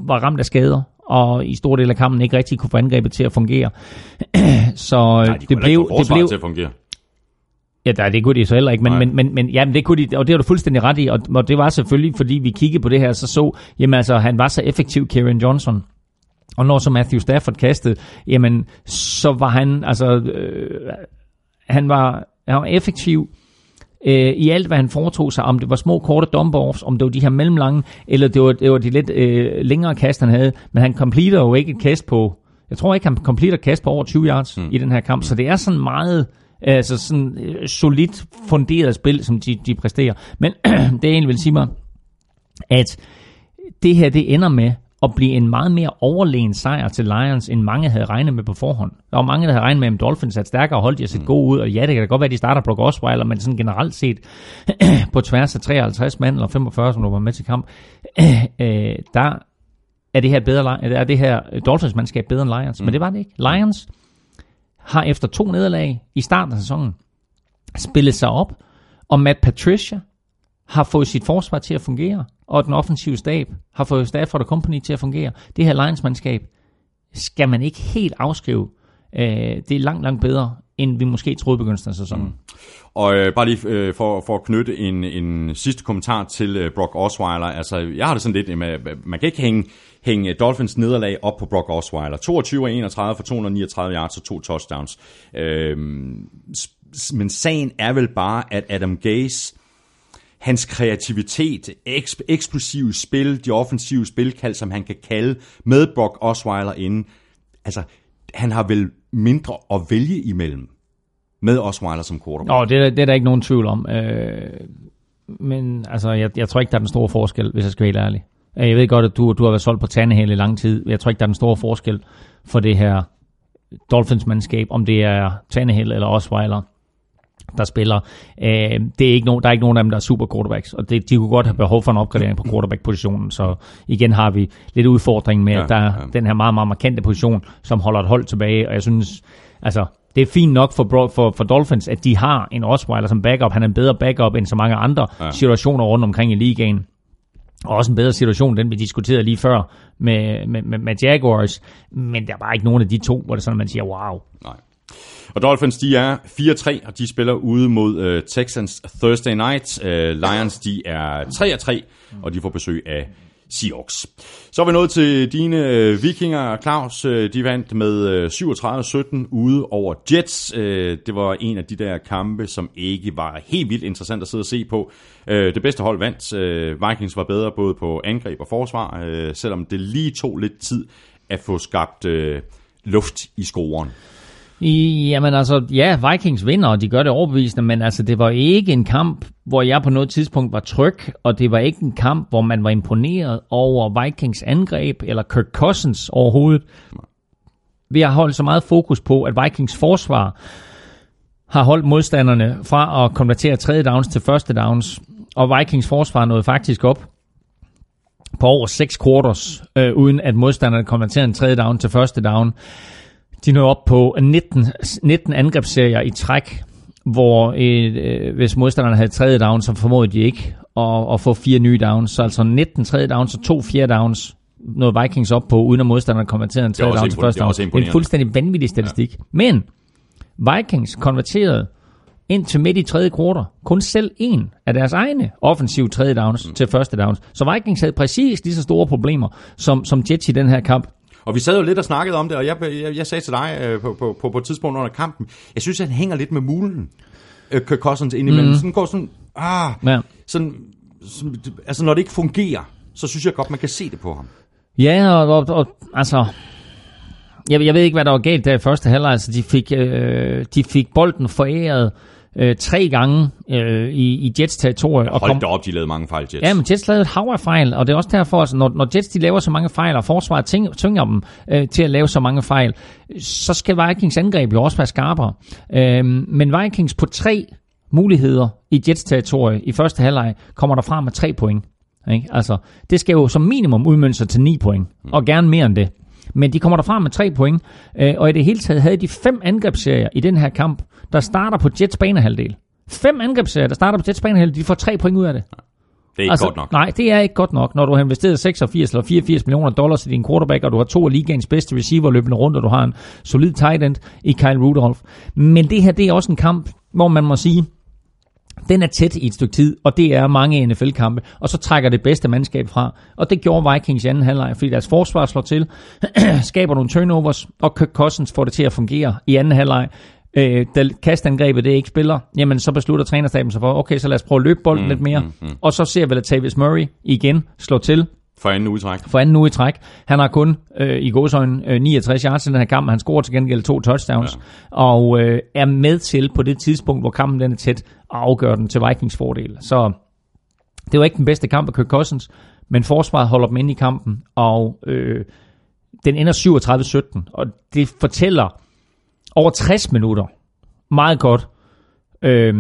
var ramt af skader, og i store del af kampen ikke rigtig kunne få angrebet til at fungere. så øh, Nej, de det blev, det blev, til at fungere. Ja, nej, det kunne de så heller ikke, men, Nej. men, men, men jamen, det kunne de, og det har du fuldstændig ret i, og, og det var selvfølgelig, fordi vi kiggede på det her, så så, jamen altså, han var så effektiv, Kieran Johnson, og når så Matthew Stafford kastede, jamen, så var han, altså, øh, han var, han var effektiv, øh, i alt, hvad han foretog sig, om det var små, korte dump-offs, om det var de her mellemlange, eller det var, det var de lidt øh, længere kast, han havde, men han completer jo ikke et kast på, jeg tror ikke, han completer et kast på over 20 yards mm. i den her kamp, så det er sådan meget, altså sådan øh, solidt funderet spil, som de, de præsterer. Men det jeg egentlig vil sige mig, at det her, det ender med at blive en meget mere overlegen sejr til Lions, end mange havde regnet med på forhånd. Der var mange, der havde regnet med, at Dolphins er stærkere hold, de har set gode ud, og ja, det kan da godt være, at de starter Brock Osweiler, men sådan generelt set på tværs af 53 mand, eller 45, som du var med til kamp, øh, der er det her, bedre, er det her Dolphins-mandskab bedre end Lions, mm. men det var det ikke. Lions har efter to nederlag i starten af sæsonen spillet sig op, og Matt Patricia har fået sit forsvar til at fungere, og den offensive stab har fået Stafford og company til at fungere. Det her Lions-mandskab skal man ikke helt afskrive. Øh, det er langt, langt bedre, end vi måske troede i begyndelsen af sæsonen. Mm. Og øh, bare lige øh, for, for at knytte en, en sidste kommentar til øh, Brock Osweiler. Altså, jeg har det sådan lidt med, at man kan ikke hænge, hænge Dolphins nederlag op på Brock Osweiler. 22 af 31 for 239 yards og to touchdowns. Øh, men sagen er vel bare, at Adam Gase, hans kreativitet, eks- eksplosive spil, de offensive spilkald, som han kan kalde med Brock Osweiler inden, altså, han har vel mindre at vælge imellem med Osweiler som quarterback. Nå, det, er, det er der ikke nogen tvivl om. Øh, men altså, jeg, jeg tror ikke, der er den store forskel, hvis jeg skal være helt ærlig. Jeg ved godt, at du, du har været solgt på Tannehill i lang tid. Jeg tror ikke, der er den store forskel for det her Dolphins-mandskab, om det er Tannehill eller Osweiler, der spiller. Øh, det er ikke nogen, der er ikke nogen af dem, der er super quarterbacks, og det, de kunne godt have behov for en opgradering på quarterback-positionen, så igen har vi lidt udfordring med, Ja, at der er ja. den her meget, meget markante position, som holder et hold tilbage, og jeg synes, altså, det er fint nok for, for, for Dolphins, at de har en Osweiler som backup. Han er en bedre backup end så mange andre ja. situationer rundt omkring i ligaen. Og også en bedre situation, den vi diskuterede lige før med, med, med, med Jaguars. Men der er bare ikke nogen af de to, hvor det sådan, man siger, wow. Nej. Og Dolphins, de er 4-3, og de spiller ude mod øh, Texans Thursday Night. Øh, Lions, de er 3-3, og de får besøg af Seahawks. Så er vi nået til dine øh, vikinger, Claus. Øh, de vandt med øh, 37-17 ude over Jets. Det var en af de der kampe, som ikke var helt vildt interessant at sidde og se på. Det bedste hold vandt. Vikings var bedre både på angreb og forsvar, selvom det lige tog lidt tid at få skabt luft i scoren. I, jamen altså, ja, Vikings vinder, og de gør det overbevisende, men altså, det var ikke en kamp, hvor jeg på noget tidspunkt var tryg, og det var ikke en kamp, hvor man var imponeret over Vikings angreb, eller Kirk Cousins overhovedet. Vi har holdt så meget fokus på, at Vikings forsvar har holdt modstanderne fra at konvertere tredje downs til første downs, og Vikings forsvar nåede faktisk op på over 6 quarters, øh, uden at modstanderne konverterede en tredje down til første down. De nåede op på 19, 19 angrebsserier i træk, hvor øh, hvis modstanderne havde tredje down, så formåede de ikke at, at få fire nye downs. Så altså 19 tredje downs og to fjerde downs nåede Vikings op på, uden at modstanderne konverterede en tredje down til første down. Det er en fuldstændig vanvittig statistik. Ja. Men Vikings konverterede indtil midt i tredje kvartal kun selv en af deres egne offensive tredje downs mm. til første downs. Så Vikings havde præcis lige så store problemer som, som Jets i den her kamp. Og vi sad jo lidt og snakkede om det, og jeg, jeg, jeg sagde til dig øh, på, på, på, på et tidspunkt under kampen, jeg synes, at han hænger lidt med mulen, øh, Kirk Cousins indimellem. Mm. Sådan går sådan, ah, Ja. sådan, sådan, altså når det ikke fungerer, så synes jeg godt, man kan se det på ham. Ja, og, og, og altså... Jeg, jeg ved ikke, hvad der var galt der i første halvleg. Altså, de fik, øh, de fik bolden foræret øh, tre gange øh, i, i Jets territorie. og Hold da op, de lavede mange fejl, Jets. Ja, men Jets lavede et hav af fejl, og det er også derfor, altså, når, når Jets de laver så mange fejl, og forsvaret ting- tvinger dem øh, til at lave så mange fejl, så skal Vikings angreb jo også være skarpere. Øh, men Vikings på tre muligheder i Jets territorie i første halvleg kommer der frem med tre point. Ikke? Altså, det skal jo som minimum udmønte sig til 9 point, og gerne mere end det. Men de kommer der frem med tre point, øh, og i det hele taget havde de fem angrebsserier i den her kamp, der starter på Jets banehalvdel. Fem angrebsserier, der starter på Jets banehalvdel, de får tre point ud af det. Det er ikke altså, godt nok. Nej, det er ikke godt nok, når du har investeret 86 eller 84 millioner dollars i din quarterback, og du har to af ligaens bedste receiver løbende rundt, og du har en solid tight end i Kyle Rudolph. Men det her, det er også en kamp, hvor man må sige, den er tæt i et stykke tid, og det er mange NFL-kampe, og så trækker det bedste mandskab fra. Og det gjorde Vikings i anden halvleg, fordi deres forsvar slår til, skaber nogle turnovers, og Kirk Cousins får det til at fungere i anden halvleg. Øh, da kastangrebet det ikke spiller, jamen så beslutter trænerstaben sig for, okay, så lad os prøve at løbe bolden mm, lidt mere. Mm, mm. Og så ser vi, at Tavis Murray igen slår til, For anden udtræk. for anden uge i træk. Han har kun øh, i godsøjne øh, 69 yards i den her kamp, han scorer til gengæld to touchdowns, ja. og øh, er med til på det tidspunkt, hvor kampen den er tæt, at afgøre den til Vikings fordel. Så det var ikke den bedste kamp af Kirk Cousins, men forsvaret holder dem inde i kampen, og øh, den ender 37-17, og det fortæller over 60 minutter meget godt, øh,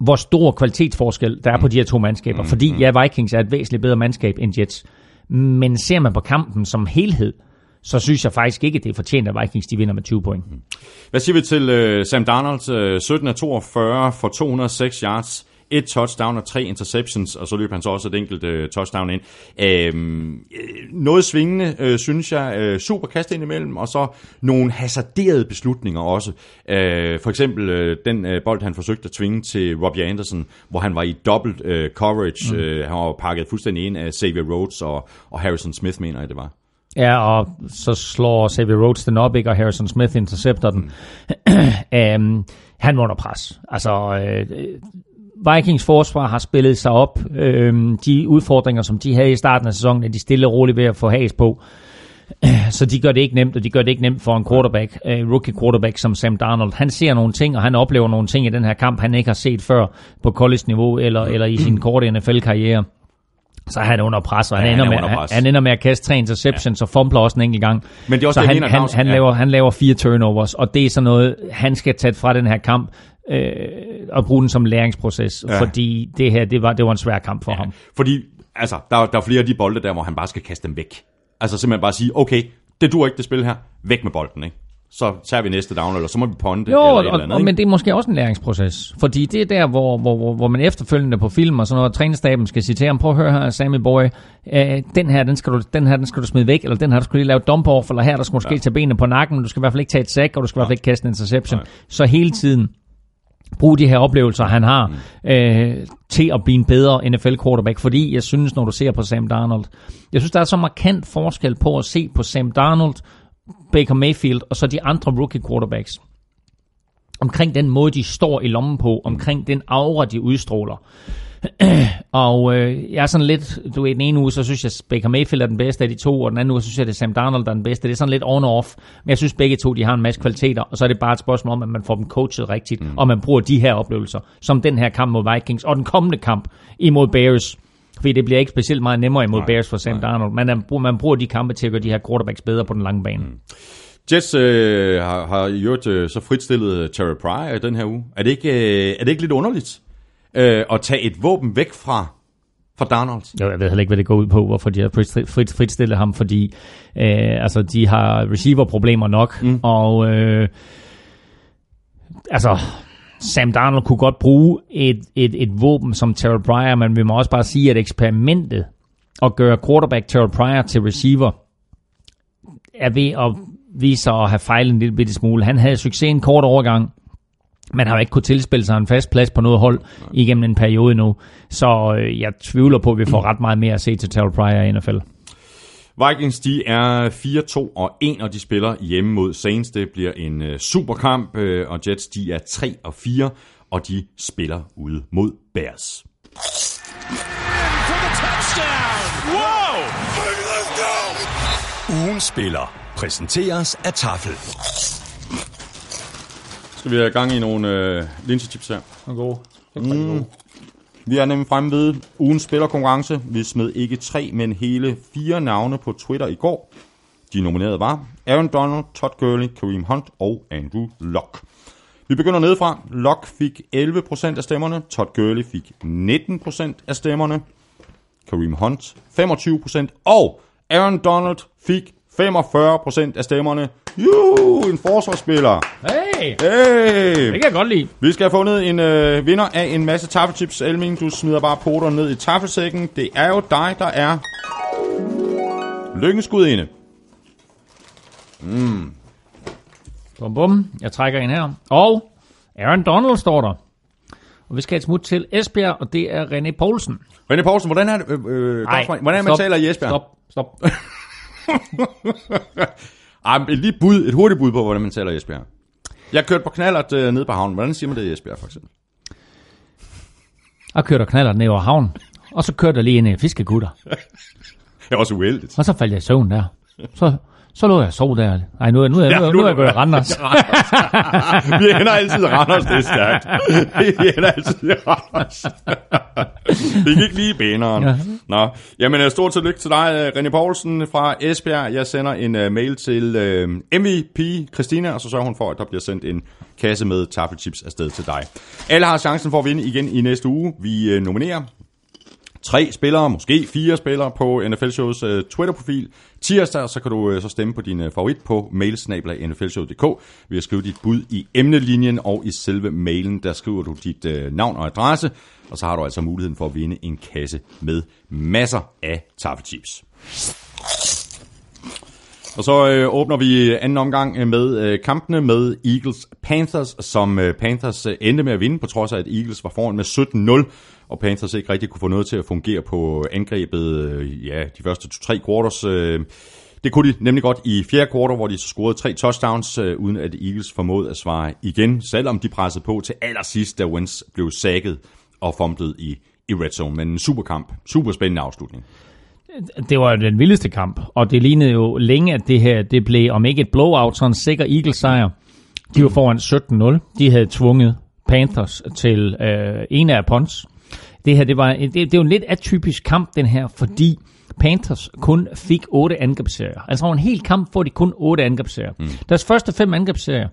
hvor stor kvalitetsforskel der er på de her to mandskaber. Fordi ja, Vikings er et væsentligt bedre mandskab end Jets. Men ser man på kampen som helhed, så synes jeg faktisk ikke, at det er fortjent, at Vikings de vinder med 20 point. Hvad siger vi til øh, Sam Darnold? Øh, 17 af 42 for 206 yards. Et touchdown og tre interceptions, og så løb han så også et enkelt øh, touchdown ind. Øhm, øh, noget svingende, øh, synes jeg. Øh, super kast ind imellem, og så nogle hasarderede beslutninger også. Øh, for eksempel øh, den øh, bold, han forsøgte at tvinge til Robbie Anderson, hvor han var i dobbelt øh, coverage. Mm. Øh, han var pakket fuldstændig ind af Xavier Rhodes og, og Harrison Smith, mener jeg det var. Ja, og så slår Xavier Rhodes den op, ikke, og Harrison Smith intercepter den. um, han var under pres. Altså, øh, Vikings forsvar har spillet sig op. Øhm, de udfordringer, som de havde i starten af sæsonen, er de stille og roligt ved at få has på. Så de gør det ikke nemt, og de gør det ikke nemt for en quarterback, uh, rookie quarterback som Sam Darnold. Han ser nogle ting, og han oplever nogle ting i den her kamp, han ikke har set før på college-niveau eller, eller i sin korte NFL-karriere. Så er han under pres, og han, Ja, ja, han ender, er med, han, han ender med at kaste tre interceptions ja. og fumbler også en enkelt gang. Men det er også så det, han, han, han, Ja. laver, han laver fire turnovers, og det er sådan noget, han skal tage fra den her kamp øh, og bruge den som læringsproces, Ja. fordi det her, det var, det var en svær kamp for ja. ham. Fordi, altså, der, er- der er flere af de bolde der, hvor han bare skal kaste dem væk. Altså simpelthen bare sige, okay, det dur ikke det spil her, væk med bolden, ikke? så tager vi næste down, eller så må vi ponde Jo, eller og, et eller andet, og, ikke? men det er måske også en læringsproces. Fordi det er der, hvor, hvor, hvor, hvor man efterfølgende på film og sådan noget, trænerstaben skal sige til ham, prøv at høre her, Sammy Boy, øh, den her, den skal, du, den her, den skal du smide væk, eller den her, du skal lige lave dump off, eller her, der skal måske ja. tage benene på nakken, men du skal i hvert fald ikke tage et sack, og du skal i hvert fald ikke kaste en interception. Nej. Så hele tiden bruge de her oplevelser, han har, mm. øh, til at blive en bedre NFL-quarterback. Fordi jeg synes, når du ser på Sam Darnold, jeg synes, der er så markant forskel på at se på Sam Darnold, Baker Mayfield og så de andre rookie quarterbacks omkring den måde, de står i lommen på, omkring den aura, de udstråler. og øh, jeg er sådan lidt, du ved, den ene uge, så synes jeg, Baker Mayfield er den bedste af de to, og den anden uge, så synes jeg, det er Sam Darnold, der er den bedste. Det er sådan lidt on og off, men jeg synes begge to, de har en masse kvaliteter, og så er det bare et spørgsmål om, at man får dem coachet rigtigt, mm. og man bruger de her oplevelser, som den her kamp mod Vikings, og den kommende kamp imod Bears, fordi det bliver ikke specielt meget nemmere imod Nej, Bears for Sam nej. Darnold, men man, bruger- man bruger de kampe til at gøre de her quarterbacks bedre på den lange bane. Mm. Jets øh, har, har i øvrigt øh, så fritstillet Terry Pryor den her uge. Er det ikke, øh, er det ikke lidt underligt øh, at tage et våben væk fra, fra Darnold? Jo, jeg ved heller ikke, hvad det går ud på, hvorfor de har frit, frit, fritstillet ham, fordi øh, altså, de har receiver-problemer nok, mm. og øh, altså, Sam Darnold kunne godt bruge et, et, et våben som Terrell Pryor, men vi må også bare sige, at eksperimentet at gøre quarterback Terrell Pryor til receiver, er ved at vise sig at have fejlet en lille bitte smule. Han havde succes en kort overgang, man har jo ikke kunnet tilspille sig en fast plads på noget hold igennem en periode nu. Så øh, jeg tvivler på, at vi får ret meget mere at se til Terrell Pryor i NFL. Vikings, de er 4-2 og 1, og de spiller hjemme mod Saints. Det bliver en øh, superkamp, øh, og Jets, de er 3 og 4, og de spiller ude mod Bears. Ugen spiller præsenteres af Tafel. Skal vi have gang i nogle øh, linsechips her? God. Vi er nemlig fremme ved ugens spillerkonkurrence. Vi smed ikke tre, men hele fire navne på Twitter i går. De nominerede var Aaron Donald, Todd Gurley, Kareem Hunt og Andrew Luck. Vi begynder nedefra. Luck fik 11% af stemmerne, Todd Gurley fik 19% af stemmerne, Kareem Hunt 25%, og Aaron Donald fik 45% af stemmerne. Juhu, en forsvarsspiller. Hey, Hey! det kan jeg godt lide. Vi skal have fundet en øh, vinder af en masse taffelchips. Elming, du smider bare poteren ned i taffelsækken. Det er jo dig, der er lykkenskud Bum, bum. Jeg trækker en her. Og Aaron Donald står der. Og vi skal et smut til Esbjerg, og det er René Poulsen. René Poulsen, hvordan er det, øh, øh, Ej, hvordan er man stop, taler i Esbjerg? Stop, stop. Ej, men et lige bud, et hurtigt bud på, hvordan man taler i Esbjerg. Jeg kørte på knallert øh, ned på havnen. Hvordan siger man det i Esbjerg, for eksempel? Og kørte og knaller ned over havnen. Og så kørte jeg lige ind i fiskegutter. Det er også uheldigt. Og så faldt jeg i søvn der. Så, så lå jeg og sov der. Ej, nu er, nu er, Ja, nu, er, nu nu er jeg gået Randers. Vi ender altid Randers, det er stærkt. Vi ender altid Randers. Vi gik lige i beneren. Ja. Nå, jamen øh, stort tillykke til dig, øh, René Poulsen fra Esbjerg. Jeg sender en uh, mail til uh, MVP Christina, og så sørger hun for, at der bliver sendt en kasse med taffelchips afsted til dig. Alle har chancen for at vinde igen i næste uge. Vi uh, nominerer tre spillere, måske fire spillere på NFL Shows øh, Twitter-profil. Tirsdag, så kan du øh, så stemme på din øh, favorit på mailsnabla.nflshow.dk ved at skrive dit bud i emnelinjen, og i selve mailen, der skriver du dit navn og adresse, og så har du altså muligheden for at vinde en kasse med masser af taffelchips. Og så øh, åbner vi anden omgang med øh, kampene med Eagles-Panthers, som øh, Panthers øh, endte med at vinde, på trods af, at Eagles var foran med 17-0, og Panthers ikke rigtig kunne få noget til at fungere på angrebet øh, ja, de første to-tre quarters. Øh. Det kunne de nemlig godt i fjerde kvartal, hvor de så scorede tre touchdowns, øh, uden at Eagles formåede at svare igen, selvom de pressede på til allersidst, da Wentz blev sækket og fumblet i, i red zone. Men en super kamp, super spændende afslutning. det var jo den vildeste kamp, og det lignede jo længe, at det her det blev, om ikke et blowout, så en sikker Eagles sejr. De var foran 17-0. De havde tvunget Panthers til øh, en af punts. Det her, det var, det, det jo en lidt atypisk kamp, den her, fordi Panthers kun fik otte angrebsserier. Altså over en hel kamp får de kun otte angrebsserier. Mm. Deres første fem angrebsserier,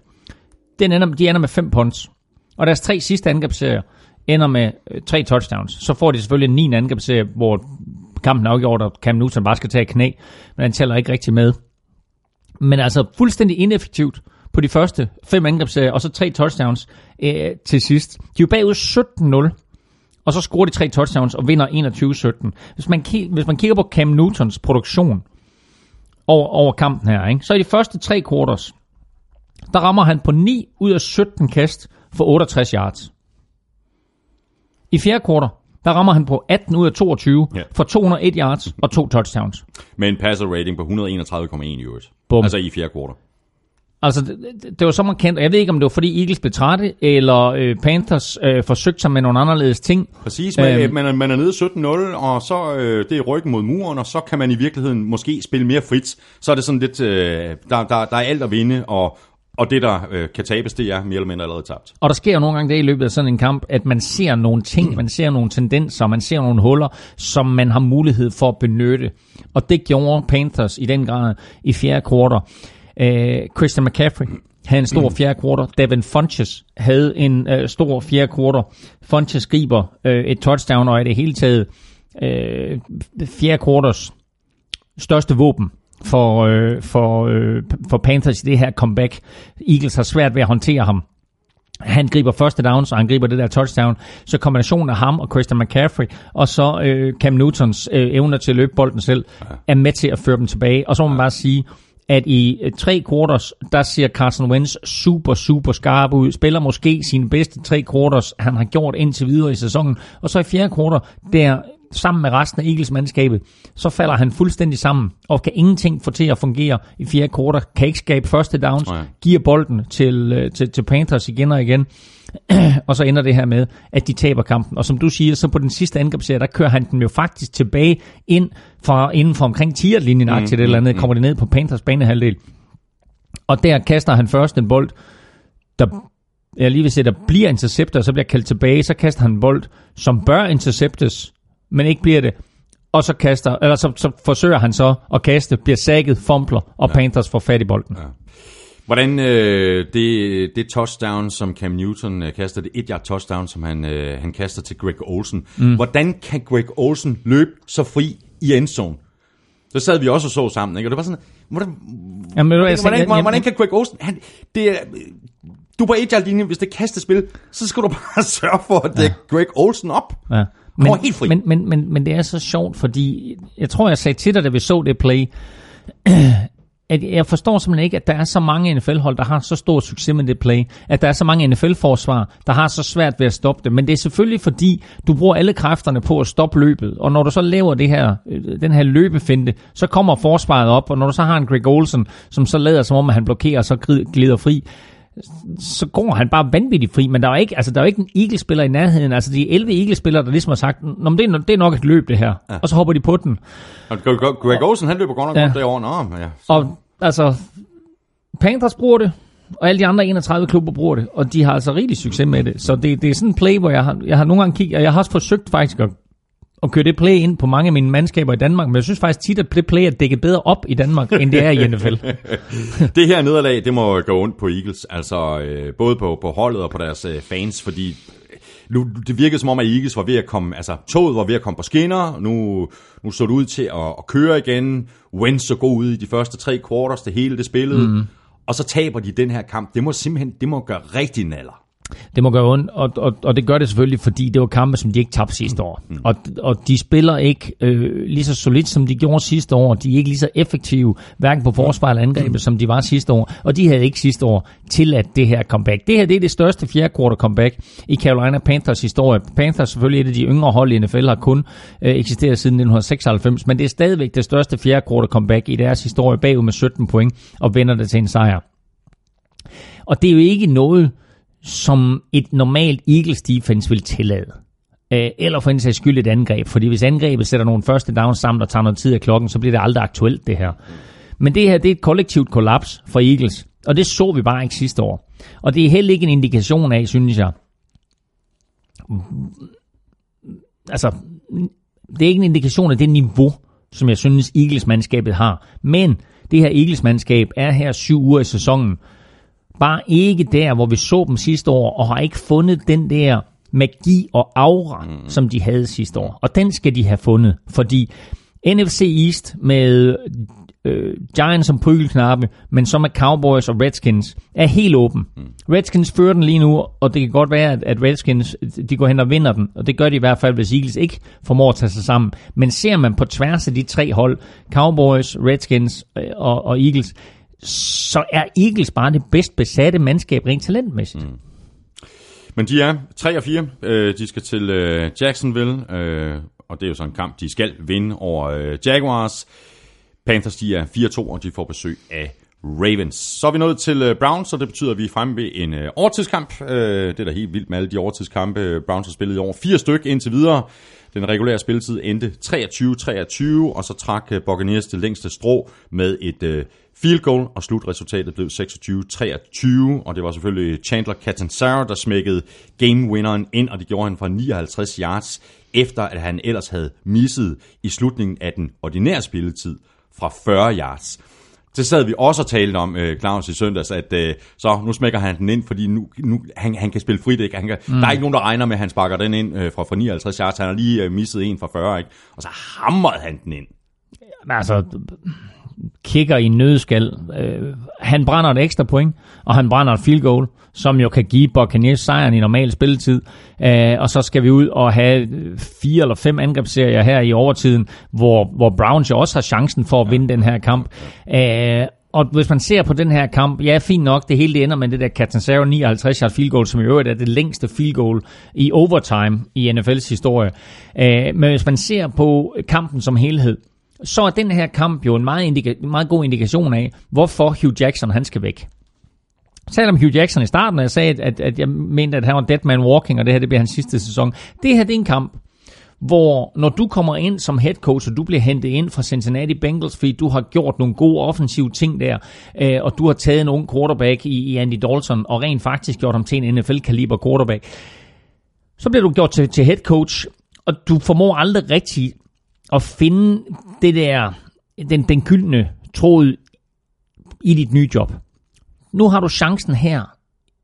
den ender, de ender med fem punts. Og deres tre sidste angrebsserier ender med øh, tre touchdowns. Så får de selvfølgelig en 9. angrebsserie, hvor kampen er afgjort, og Cam Newton bare skal tage knæ, men han tæller ikke rigtig med. Men altså fuldstændig ineffektivt på de første fem angrebsserier, og så tre touchdowns øh, til sidst. De er jo bagud 17-0, og så scorer de tre touchdowns og vinder 21-17. Hvis man, hvis man kigger på Cam Newtons produktion over, over kampen her, ikke? så i de første tre quarters, der rammer han på 9 ud af 17 kast for 68 yards. I fjerde quarter, der rammer han på 18 ud af 22 Ja. for 201 yards og to touchdowns. Med en passer rating på 131,1 i øvrigt. Bum. Altså i fjerde kvartal. Altså, det, det- var så markant, og jeg ved ikke, om det var fordi Eagles blev trætte, eller øh, Panthers øh, forsøgte sig med nogle anderledes ting. Præcis, man, Øhm. øhm. man, er, man er nede 17-0, og så øh, det er ryggen mod muren, og så kan man i virkeligheden måske spille mere frit. Så er det sådan lidt, øh, der, der, der er alt at vinde, og, og det, der øh, kan tabes, det er mere eller mindre allerede tabt. Og der sker jo nogle gange det i løbet af sådan en kamp, at man ser nogle ting, man ser nogle tendenser, man ser nogle huller, som man har mulighed for at benytte. Og det gjorde Panthers i den grad i fjerde kvartal. Øh, Christian McCaffrey havde en stor fjerde kvartal. Devin Funches havde en øh, stor fjerde kvartal. Funches griber øh, et touchdown, og er det hele taget øh, fjerde kvartals største våben for, øh, for, øh, for Panthers i det her comeback. Eagles har svært ved at håndtere ham. Han griber første downs, og han griber det der touchdown. Så kombinationen af ham og Christian McCaffrey, og så øh, Cam Newtons øh, evner til at løbe bolden selv, er med til at føre dem tilbage. Og så må man bare sige, at i øh, tre quarters, der ser Carson Wentz super, super skarp ud. Spiller måske sine bedste tre quarters, han har gjort indtil videre i sæsonen. Og så i fjerde quarter, der sammen med resten af Eagles-mandskabet, så falder han fuldstændig sammen, og kan ingenting få til at fungere i fjerde quarter, kan ikke skabe første downs, Nej. giver bolden til, øh, til, til Panthers igen og igen, og så ender det her med, at de taber kampen. Og som du siger, så på den sidste angrebsserie, der kører han den jo faktisk tilbage ind fra, inden for omkring 10-linjen, mm, til det eller andet, kommer det ned på Panthers banehalvdel. Og der kaster han først en bold, der jeg lige vil sige, der bliver interceptet, og så bliver kaldt tilbage, så kaster han en bold, som bør interceptes, men ikke bliver det. Og så, kaster, eller så, så forsøger han så at kaste, bliver sækket, fumbler, og ja. Panthers får fat i bolden. Ja. Hvordan øh, det, det touchdown, som Cam Newton øh, kaster, det et yard touchdown, som han, øh, han kaster til Greg Olsen. Mm. Hvordan kan Greg Olsen løbe så fri i endzone? Så sad vi også og så sammen, ikke? Og det var sådan, hvordan, Jamen, jeg hvordan, hvordan, hvordan jamen- kan Greg Olsen... Han, det er, du er på et yard linje, hvis det er kastespil, så skal du bare sørge for at dække ja. Greg Olsen op. Ja. Kommer helt fri. Men, men, men, men det er så sjovt, fordi jeg tror, jeg sagde til dig, da vi så det play, at jeg forstår simpelthen ikke, at der er så mange NFL-hold, der har så stor succes med det play. At der er så mange NFL-forsvar, der har så svært ved at stoppe det. Men det er selvfølgelig fordi, du bruger alle kræfterne på at stoppe løbet. Og når du så laver det her, øh, den her løbefinte, så kommer forsvaret op. Og når du så har en Greg Olsen, som så lader som om, at han blokerer og så glider fri, så går han bare vanvittigt fri, men der er ikke, altså, der er ikke en Eagles-spiller i nærheden. Altså, de 11 Eagles-spillere, der ligesom har sagt, Nå, men det, er, det er nok et løb, det her. Ja. Og så hopper de på den. Og Greg, Olsen, han løber godt nok Ja. ja. derovre. Nå, ja. Og altså, Panthers bruger det, og alle de andre 31 klubber bruger det, og de har altså rigtig succes med det. Så det, det er sådan en play, hvor jeg har, jeg har nogle gange kigget, og jeg har også forsøgt faktisk at, at køre det play ind på mange af mine mandskaber i Danmark, men jeg synes faktisk tit, at det play er dækket bedre op i Danmark, end det er i NFL. Det her nederlag, det må gå ondt på Eagles, altså øh, både på, på holdet og på deres øh, fans, fordi nu, det virkede som om, at Eagles var ved at komme, altså toget var ved at komme på skinner, nu, nu så det ud til at, at køre igen, Wentz så god ud i de første tre quarters, det hele det spillede, mm. og så taber de den her kamp, det må simpelthen, det må gøre rigtig naller. Det må gøre ondt, og, og, og det gør det selvfølgelig, fordi det var kampe, som de ikke tabte sidste år. Mm. Og, og de spiller ikke øh, lige så solidt, som de gjorde sidste år. De er ikke lige så effektive, hverken på forsvar eller angrebet, mm. som de var sidste år. Og de havde ikke sidste år tilladt det her comeback. Det her det er det største fjerde quarter comeback i Carolina Panthers historie. Panthers selvfølgelig et af de yngre hold i NFL, har kun øh, eksisteret siden 1996, men det er stadigvæk det største fjerde quarter comeback i deres historie, bagud med 17 point, og vender det til en sejr. Og det er jo ikke noget, som et normalt Eagles defense vil tillade. Øh, eller for en sags skyld et angreb. Fordi hvis angrebet sætter nogle første downs sammen og tager noget tid af klokken, så bliver det aldrig aktuelt det her. Men det her, det er et kollektivt kollaps for Eagles. Og det så vi bare ikke sidste år. Og det er heller ikke en indikation af, synes jeg. Altså, det er ikke en indikation af det niveau, som jeg synes Eagles-mandskabet har. Men det her Eagles-mandskab er her syv uger i sæsonen, bare ikke der, hvor vi så dem sidste år, og har ikke fundet den der magi og aura, mm. som de havde sidste år. Og den skal de have fundet, fordi NFC East med øh, Giants som prygelknappe, men så med Cowboys og Redskins, er helt åben. Mm. Redskins fører den lige nu, og det kan godt være, at, at Redskins de går hen og vinder den, og det gør de i hvert fald, hvis Eagles ikke formår at tage sig sammen. Men ser man på tværs af de tre hold, Cowboys, Redskins øh, og, og Eagles, så er Eagles bare det bedst besatte mandskab rent talentmæssigt. Mm. Men de er 3 og 4. Øh, de skal til øh, Jacksonville, øh, og det er jo sådan en kamp, de skal vinde over øh, Jaguars. Panthers de er 4-2, og de får besøg af Ravens. Så er vi nået til øh, Browns, og det betyder, at vi er fremme ved en øh, overtidskamp. Øh, det er da helt vildt med alle de overtidskampe, Browns har spillet i over. Fire styk indtil videre. Den regulære spilletid endte 23-23, og så trak øh, Buccaneers det længste strå med et øh, field goal, og slutresultatet blev 26-23, og det var selvfølgelig Chandler Catanzaro, der smækkede game-winneren ind, og det gjorde han fra 59 yards, efter at han ellers havde misset i slutningen af den ordinære spilletid fra 40 yards. Det sad vi også og talte om, øh, Claus, i søndags, at øh, så nu smækker han den ind, fordi nu, nu han, han kan spille frit. Ikke? Han kan, mm. Der er ikke nogen, der regner med, at han sparker den ind øh, fra, fra 59 yards. Han har lige øh, misset en fra 40, ikke? og så hamrede han den ind. Altså, kigger i nødskal. Øh, han brænder et ekstra point, og han brænder et field goal, som jo kan give Buccaneers sejren i normal spilletid. Øh, og så skal vi ud og have øh, fire eller fem angrebsserier her i overtiden, hvor, hvor Browns jo også har chancen for at vinde den her kamp. Øh, og hvis man ser på den her kamp, ja, fint nok, det hele det ender med det der Catanzaro 59 yard field goal, som i øvrigt er det længste field goal i overtime i NFL's historie. Øh, men hvis man ser på kampen som helhed, så er den her kamp jo en meget, indika- meget god indikation af, hvorfor Hugh Jackson han skal væk. Selvom Hugh Jackson i starten, jeg sagde, at, at jeg mente, at han var dead man walking, og det her det bliver hans sidste sæson. Det her det er en kamp, hvor når du kommer ind som head coach, og du bliver hentet ind fra Cincinnati Bengals, fordi du har gjort nogle gode offensive ting der, øh, og du har taget en ung quarterback i, i Andy Dalton, og rent faktisk gjort ham til en NFL-kaliber quarterback, så bliver du gjort til, til head coach, og du formår aldrig rigtig at finde det der, den, den gyldne tråd i dit nye job. Nu har du chancen her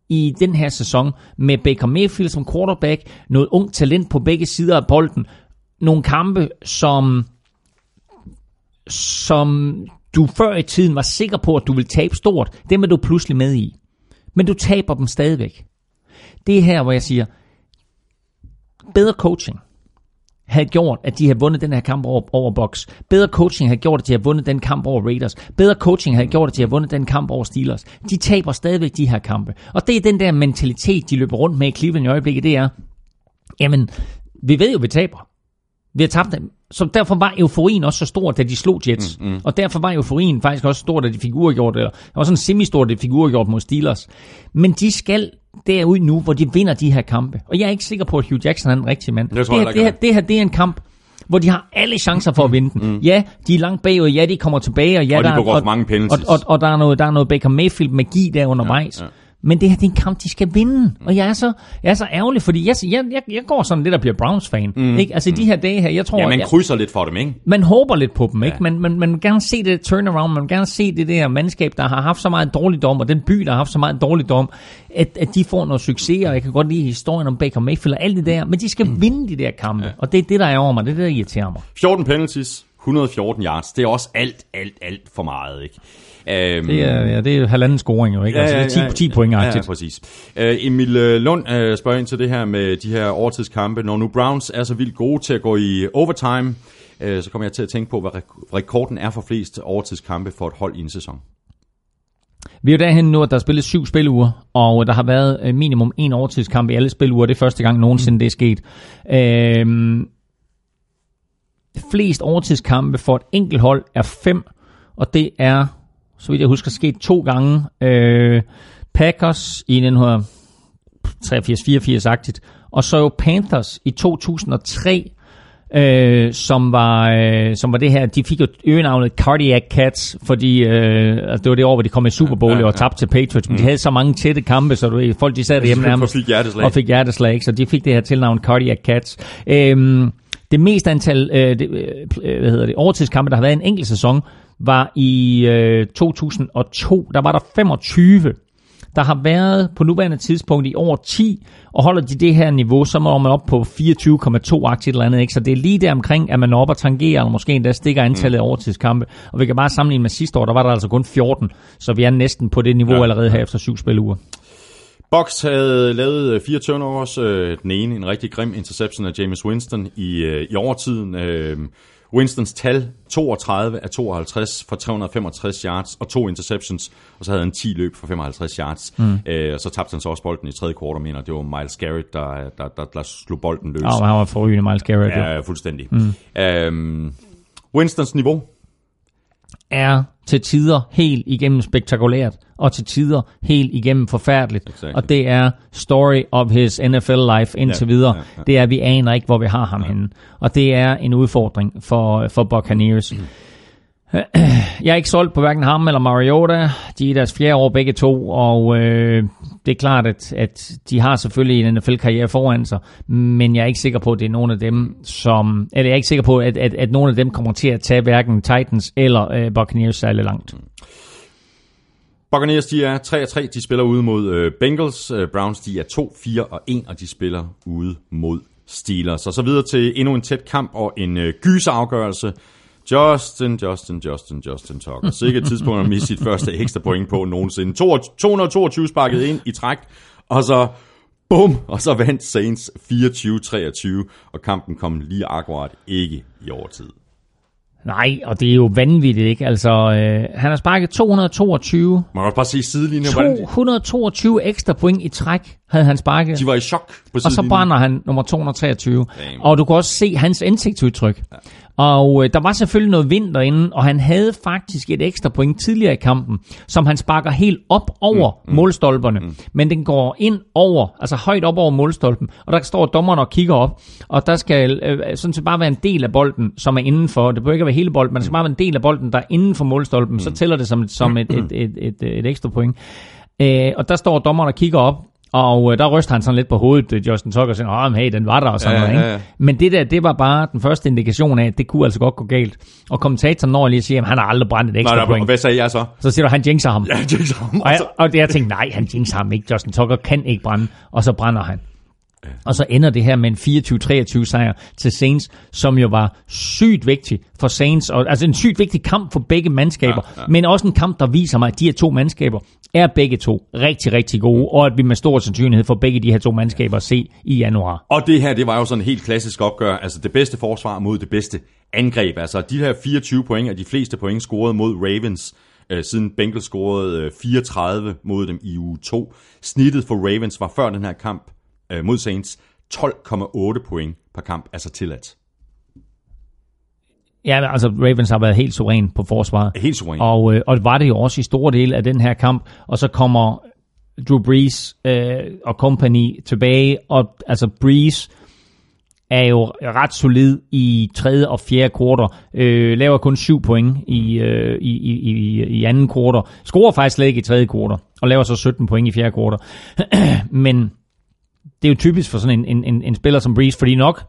i den her sæson med Baker Mayfield som quarterback, noget ung talent på begge sider af bolden, nogle kampe, som, som du før i tiden var sikker på, at du ville tabe stort, dem er du pludselig med i. Men du taber dem stadigvæk. Det er her, hvor jeg siger, bedre coaching havde gjort, at de havde vundet den her kamp over, over Box. Bedre coaching havde gjort, at de havde vundet den kamp over Raiders. Bedre coaching havde gjort, at de havde vundet den kamp over Steelers. De taber stadigvæk de her kampe. Og det er den der mentalitet, de løber rundt med i Cleveland i øjeblikket, det er, jamen, vi ved jo, vi taber. Vi har tabt dem. Så derfor var euforien også så stor, da de slog Jets. Mm, mm. Og derfor var euforien faktisk også stor, da de fik uafgjort. Eller, det var sådan semi-stor, da de fik uafgjort mod Steelers. Men de skal derud nu, hvor de vinder de her kampe. Og jeg er ikke sikker på, at Hugh Jackson er den rigtige mand. Det, det, her, det, her, det her, det er en kamp, hvor de har alle chancer for at vinde den. Mm. Ja, de er langt bagud, ja, de kommer tilbage, og ja, og der, de og, mange og, og, og, der, er noget, der er noget Baker Mayfield magi der undervejs. Ja, ja. Men det her det er en kamp, de skal vinde. Og jeg er så, jeg er så ærgerlig, fordi jeg, jeg, jeg, jeg går sådan lidt og bliver Browns-fan. Mm. Ikke? Altså mm. de her dage her, jeg tror... Ja, man jeg, krydser lidt for dem, ikke? Man håber lidt på dem, ikke? Man, man, man vil gerne se det turnaround, man vil gerne se det der mandskab, der har haft så meget dårligdom, og den by, der har haft så meget dårligdom, at, at de får noget succes, og jeg kan godt lide historien om Baker Mayfield og alt det der, men de skal mm. vinde de der kampe, ja. og det er det, der er over mig, det er det, der irriterer mig. 14 penalties, 114 yards, det er også alt, alt, alt for meget, ikke? Øhm, det, er, ja, det er halvanden scoring jo, ikke? Ja, ja, altså, det er 10, 10 point ja, ja, præcis. Uh, Emil øh, Lund uh, spørger ind til det her med de her overtidskampe. Når nu Browns er så vildt gode til at gå i overtime, uh, så kommer jeg til at tænke på, hvad rekorden er for flest overtidskampe for et hold i en sæson. Vi er jo derhen nu, at der er spillet syv spiluger, og der har været minimum en overtidskamp i alle spiluger. Det er første gang nogensinde, det er sket. Øhm, flest overtidskampe for et enkelt hold er fem, og det er så vidt jeg husker, sket to gange. Øh, Packers i 1983-84-agtigt, og så jo Panthers i 2003, øh, som, var, øh, som var det her, de fik jo øgenavnet Cardiac Cats, fordi øh, altså det var det år, hvor de kom i Super Bowl ja, ja, ja. og tabte til Patriots, men mm. de havde så mange tætte kampe, så du, folk de sad derhjemme nærmest fik hjerteslag. og fik hjerteslag, så de fik det her tilnavn Cardiac Cats. Øh, det mest antal øh, det, øh, hvad hedder det, overtidskampe, der har været en enkelt sæson, var i øh, 2002. Der var der 25. der har været på nuværende tidspunkt i over 10, og holder de det her niveau, så må man op på 24,2 aktier eller andet. Ikke? Så det er lige der omkring, at man er oppe og tangerer, eller måske endda stikker antallet af overtidskampe. Og vi kan bare sammenligne med sidste år, der var der altså kun 14, så vi er næsten på det niveau ja, allerede her efter syv spiluger. Box havde lavet øh, fire turnovers. Øh, den ene, en rigtig grim interception af James Winston i, øh, i overtiden. Winstons tal, 32 af 52 for 365 yards og to interceptions, og så havde han 10 løb for 55 yards. Mm. Øh, og så tabte han så også bolden i tredje kvartal, mener det var Miles Garrett, der, der, der, der slog bolden løs. Ja, han var forrygende, Miles Garrett. Ja, ja fuldstændig. Mm. Øhm, Winstons niveau? Er til tider helt igennem spektakulært, og til tider helt igennem forfærdeligt. Exactly. Og det er story of his NFL life indtil ja, videre. Ja, ja. Det er, at vi aner ikke, hvor vi har ham ja. henne. Og det er en udfordring for, for Buccaneers. Mm. Jeg er ikke solgt på hverken ham eller Mariota. De er deres fjerde år begge to, og øh, det er klart, at, at de har selvfølgelig en NFL-karriere foran sig, men jeg er ikke sikker på, at det er nogen af dem, som... Eller jeg er ikke sikker på, at, at, at nogen af dem kommer til at tage hverken Titans eller øh, Buccaneers særlig langt. Buccaneers, de er 3 3, de spiller ude mod øh, Bengals. Øh, Browns, de er 2, 4 og 1, og de spiller ude mod Steelers. Og så videre til endnu en tæt kamp og en øh, gyserafgørelse. Justin, Justin, Justin, Justin Tucker. Sikkert tidspunkt at miste sit første ekstra point på nogensinde. 222 sparket ind i træk, og så bum, og så vandt Saints 24-23, og kampen kom lige akkurat ikke i overtid. Nej, og det er jo vanvittigt, ikke? Altså, øh, han har sparket 222. Man kan bare se sidelinjen. 222 ekstra point i træk havde han sparket. De var i chok på. Og så brænder han nummer 223. Damn. Og du kan også se hans ansigtsudtryk. Ja. Og øh, der var selvfølgelig noget vind derinde, og han havde faktisk et ekstra point tidligere i kampen, som han sparker helt op over mm, mm, målstolperne. Mm. Men den går ind over, altså højt op over målstolpen, og der står dommeren og kigger op, og der skal øh, sådan set bare være en del af bolden, som er indenfor. Det bør ikke være hele bolden, men det skal bare være en del af bolden, der er inden for målstolpen, mm. så tæller det som, som et, et, et, et, et, et ekstra point. Øh, og der står dommeren og kigger op, og øh, der ryster han sådan lidt på hovedet, øh, Justin Tucker, og siger, oh, hey, den var der, og sådan ja, noget. Ikke? Ja, ja. Men det der, det var bare den første indikation af, at det kunne altså godt gå galt. Og kommentatoren når lige at sige, at han har aldrig brændt et ekstra nej, nej, point. Hvad sagde jeg så? Så siger du, han jinxer ham. Ja, jinxer ham. Og, jeg, og jeg tænkte, nej, han jinxer ham ikke. Justin Tucker kan ikke brænde. Og så brænder han. Og så ender det her med en 24-23 sejr til Saints, som jo var sygt vigtig for Saints. Og, altså en sygt vigtig kamp for begge mandskaber, ja, ja. men også en kamp, der viser mig, at de her to mandskaber er begge to rigtig, rigtig gode, og at vi med stor sandsynlighed får begge de her to mandskaber at se i januar. Og det her, det var jo sådan en helt klassisk opgør, altså det bedste forsvar mod det bedste angreb. Altså de her 24 point er de fleste point scoret mod Ravens, øh, siden Bengals scorede øh, 34 mod dem i uge 2. Snittet for Ravens var før den her kamp øh, mod Saints 12,8 point per kamp, altså tilladt. Ja, altså Ravens har været helt suveræn på forsvaret. Helt suveræn. Og, øh, og var det jo også i store del af den her kamp. Og så kommer Drew Brees øh, og company tilbage. Og altså Brees er jo ret solid i tredje og fjerde kvartal. Øh, laver kun syv point i, øh, i, i, i, i anden kvartal. Scorer faktisk slet ikke i tredje kvartal. Og laver så 17 point i fjerde kvartal. Men det er jo typisk for sådan en, en, en spiller som Breeze, fordi nok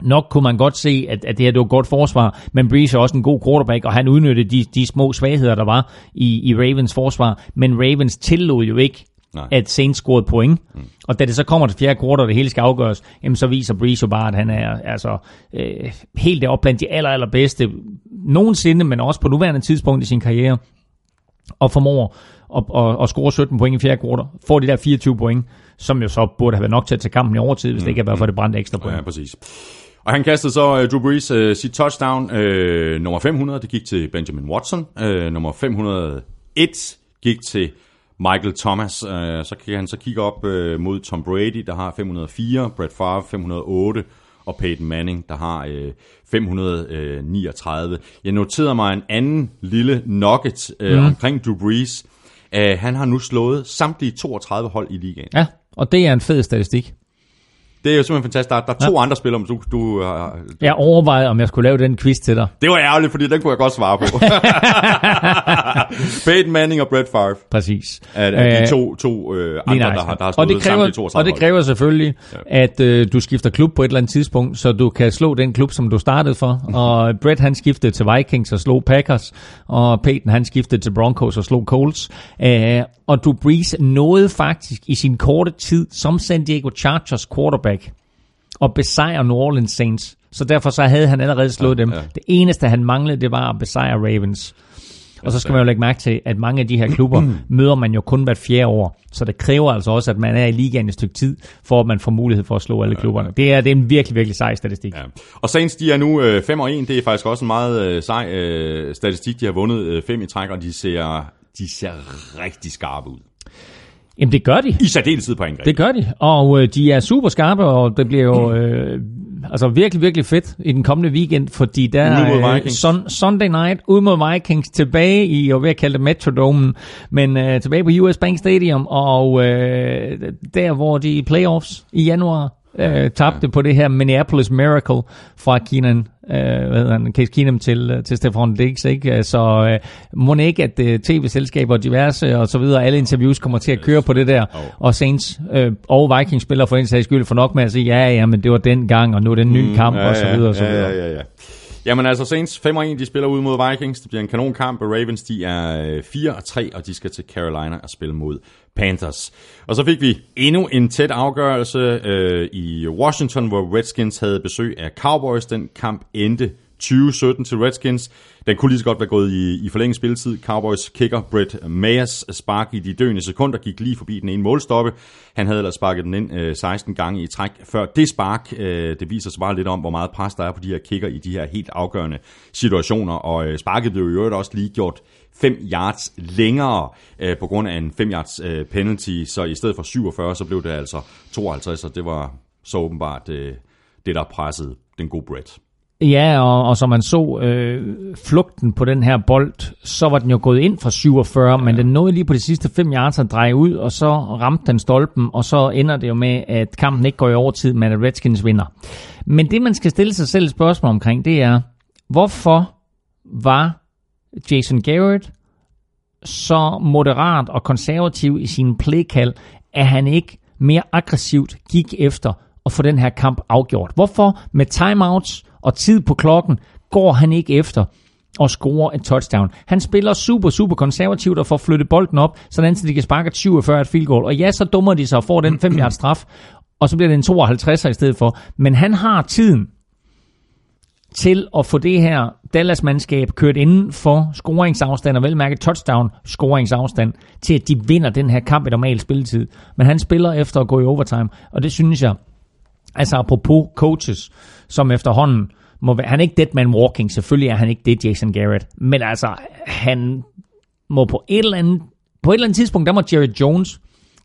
nok kunne man godt se, at, at det her det var godt forsvar, men Breeze er også en god quarterback, og han udnyttede de, de små svagheder, der var i, i Ravens forsvar, men Ravens tillod jo ikke, Nej. at Saints scorede point. Mm. Og da det så kommer til fjerde kvartal, og det hele skal afgøres, jamen så viser Breeze jo bare, at han er altså, øh, helt deroppe blandt de aller, allerbedste nogensinde, men også på nuværende tidspunkt i sin karriere, og formår at, at, at score 17 point i fjerde kvartal, får de der 24 point, som jo så burde have været nok til at tage kampen i overtid, hvis mm, det ikke havde været for det brændte ekstra point. Ja, præcis. Og han kastede så uh, Drew Brees uh, sit touchdown. Uh, nummer 500, det gik til Benjamin Watson. Uh, nummer 501 gik til Michael Thomas. Uh, så kan han så kigge op uh, mod Tom Brady, der har 504, Brett Favre 508, og Peyton Manning, der har øh, 539. Jeg noterede mig en anden lille nugget øh, mm. omkring Drew Brees. Uh, han har nu slået samtlige 32 hold i ligaen. Ja, og det er en fed statistik. Det er jo simpelthen fantastisk. Der, der er to ja. andre spillere, du, du, uh, Jeg overvejede, om jeg skulle lave den quiz til dig. Det var ærgerligt, fordi den kunne jeg godt svare på. Peyton Manning og Brett Favre Præcis. er, er de Øh, to, to øh, Lige andre, der nøjagtigt. har, der har og stået det kræver, samtlige 32 Og det kræver selvfølgelig, ja. at øh, du skifter klub på et eller andet tidspunkt, så du kan slå den klub, som du startede for. Mhm. Og Brett han skiftede til Vikings og slog Packers, og Peyton han skiftede til Broncos og slog Colts. Øh, og du Brees nåede faktisk i sin korte tid som San Diego Chargers quarterback at besejre New Orleans Saints. Så derfor så havde han allerede slået dem. ja. Det eneste han manglede, det var at besejre Ravens. Og så skal man jo lægge mærke til, at mange af de her klubber møder man jo kun hvert fjerde år. Så det kræver altså også, at man er i ligaen et stykke tid, for at man får mulighed for at slå alle klubberne. Det er, det er en virkelig, virkelig sej statistik. Ja. Og Saints, de er nu 5 og 1. Det er faktisk også en meget øh, sej øh, statistik. De har vundet 5 i træk, og de ser, de ser rigtig skarpe ud. Jamen det gør de. I særdeleshed på angreb. Det gør de, og øh, de er super skarpe, og det bliver jo øh, altså virkelig, virkelig fedt i den kommende weekend, fordi der er øh, sun, Sunday night ude mod Vikings tilbage i, jeg vil kalde det Metrodomen, men øh, tilbage på US Bank Stadium, og øh, der hvor de playoffs i januar øh, tabte på det her Minneapolis Miracle fra Keenan, øh, hvad hedder han, Case Keenum til, øh, til Stefan Diggs, ikke? Så øh, må ikke, at øh, tv-selskaber og diverse og så videre, alle interviews kommer til at køre på det der, og Saints øh, og Vikings spiller for en sags skyld for nok med at sige, ja, ja, men det var den gang, og nu er det en ny kamp, og så videre, og så ja, videre. ja, ja, ja. Jamen altså, Saints 5 1, de spiller ud mod Vikings. Det bliver en kanonkamp, og Ravens, de er øh, 4 og 3, og de skal til Carolina og spille mod Panthers. Og så fik vi endnu en tæt afgørelse øh, i Washington, hvor Redskins havde besøg af Cowboys. Den kamp endte 2017 til Redskins. Den kunne lige så godt være gået i, i forlænget spilletid. Cowboys kicker Brett Mayers spark i de døende sekunder gik lige forbi den ene målstoppe. Han havde ellers sparket den ind øh, 16 gange i træk før det spark. Øh, det viser sig bare lidt om, hvor meget pres der er på de her kicker i de her helt afgørende situationer. Og øh, sparket blev jo øvrigt også lige gjort 5 yards længere øh, på grund af en 5 yards øh, penalty. Så i stedet for 47, så blev det altså 52, og det var så åbenbart øh, det, der pressede den gode Brett. Ja, og, og som man så øh, flugten på den her bold, så var den jo gået ind fra 47, ja. men den nåede lige på de sidste 5 yards at dreje ud, og så ramte den stolpen, og så ender det jo med, at kampen ikke går i overtid, men at Redskins vinder. Men det, man skal stille sig selv spørgsmål omkring, det er, hvorfor var Jason Garrett så moderat og konservativ i sin playkald, at han ikke mere aggressivt gik efter at få den her kamp afgjort? Hvorfor med timeouts og tid på klokken går han ikke efter og score et touchdown. Han spiller super, super konservativt og får flyttet bolden op, sådan så de kan sparke 47 et field goal. Og ja, så dummer de sig og får den 5 yards straf, og så bliver det en 52 i stedet for. Men han har tiden til at få det her Dallas-mandskab kørt inden for scoringsafstand, og velmærket touchdown-scoringsafstand, til at de vinder den her kamp i normal spilletid. Men han spiller efter at gå i overtime, og det synes jeg, altså apropos coaches, som efterhånden må være, han er ikke dead man walking, selvfølgelig er han ikke det, Jason Garrett, men altså, han må på et eller andet, på et eller andet tidspunkt, der må Jerry Jones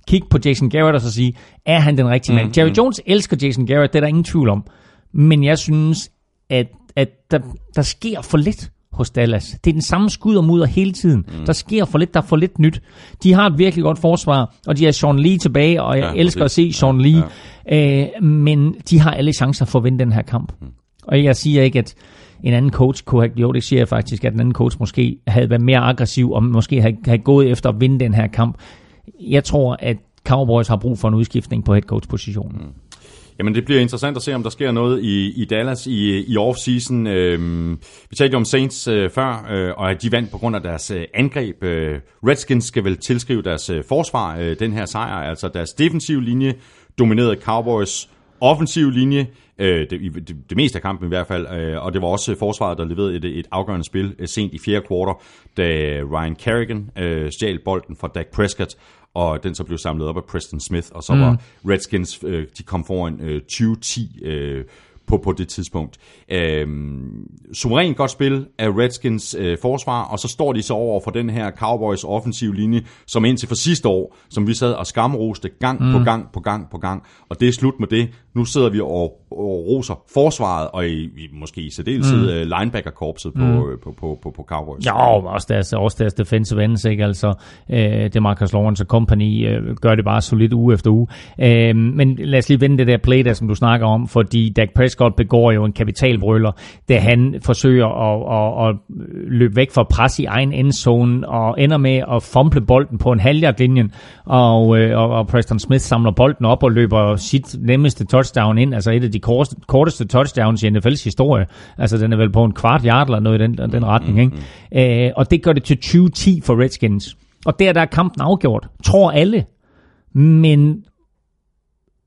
kigge på Jason Garrett og så sige, er han den rigtige mand? Jerry Jones elsker Jason Garrett, det er der ingen tvivl om, men jeg synes, at, at der, der sker for lidt hos Dallas. Det er den samme skud og mudder hele tiden. Mm. Der sker for lidt, der er for lidt nyt. De har et virkelig godt forsvar, og de har Sean Lee tilbage, og jeg Ja, ja, elsker præcis. at se Sean Lee. Ja. Øh, men de har alle chancer for at vinde den her kamp. Mm. Og jeg siger ikke, at en anden coach kunne have, jo det siger jeg faktisk, at en anden coach måske havde været mere aggressiv, og måske havde, havde gået efter at vinde den her kamp. Jeg tror, at Cowboys har brug for en udskiftning på head coach positionen. Mm. Jamen, det bliver interessant at se, om der sker noget i, i Dallas i, i off-season. Øhm, vi talte jo om Saints øh, før, øh, og at de vandt på grund af deres øh, angreb. Øh, Redskins skal vel tilskrive deres øh, forsvar øh, den her sejr, altså deres defensive linje dominerede Cowboys offensiv linje, øh, det, det, det meste af kampen i hvert fald, øh, og det var også øh, forsvaret, der leverede et, et afgørende spil øh, sent i fjerde kvartal, da Ryan Kerrigan øh, stjal bolden fra Dak Prescott, og den så blev samlet op af Preston Smith, og så mm. var Redskins, øh, de kom foran øh, 20-10 øh, på, på det tidspunkt. Øh, suverænt godt spil af Redskins øh, forsvar, og så står de så over for den her Cowboys offensiv linje, som indtil for sidste år, som vi sad og skamroste gang mm. på gang på gang på gang, og det er slut med det. Nu sidder vi og, og roser forsvaret, og i, i måske i særdeleshed mm. Øh, linebacker-korpset på, mm. på, på, på, på Cowboys. Ja, og også deres, også deres defensive ends, ikke? Altså, øh, det Marcus Lawrence og company øh, gør det bare solidt uge efter uge. Øh, men lad os lige vende det der play der, som du snakker om, fordi Dak Prescott begår jo en kapitalbrøller, da han forsøger at, at, at løbe væk fra pres i egen endzone, og ender med at fumble bolden på en halvjagtlinjen, og, øh, og, og Preston Smith samler bolden op og løber sit nemmeste touchdown ind, altså et af de korteste, korteste touchdowns i NFL's historie. Altså den er vel på en kvart yard eller noget i den, den retning, ikke? Øh, og det gør det til 2010 for Redskins. Og der, der er kampen afgjort, tror alle. Men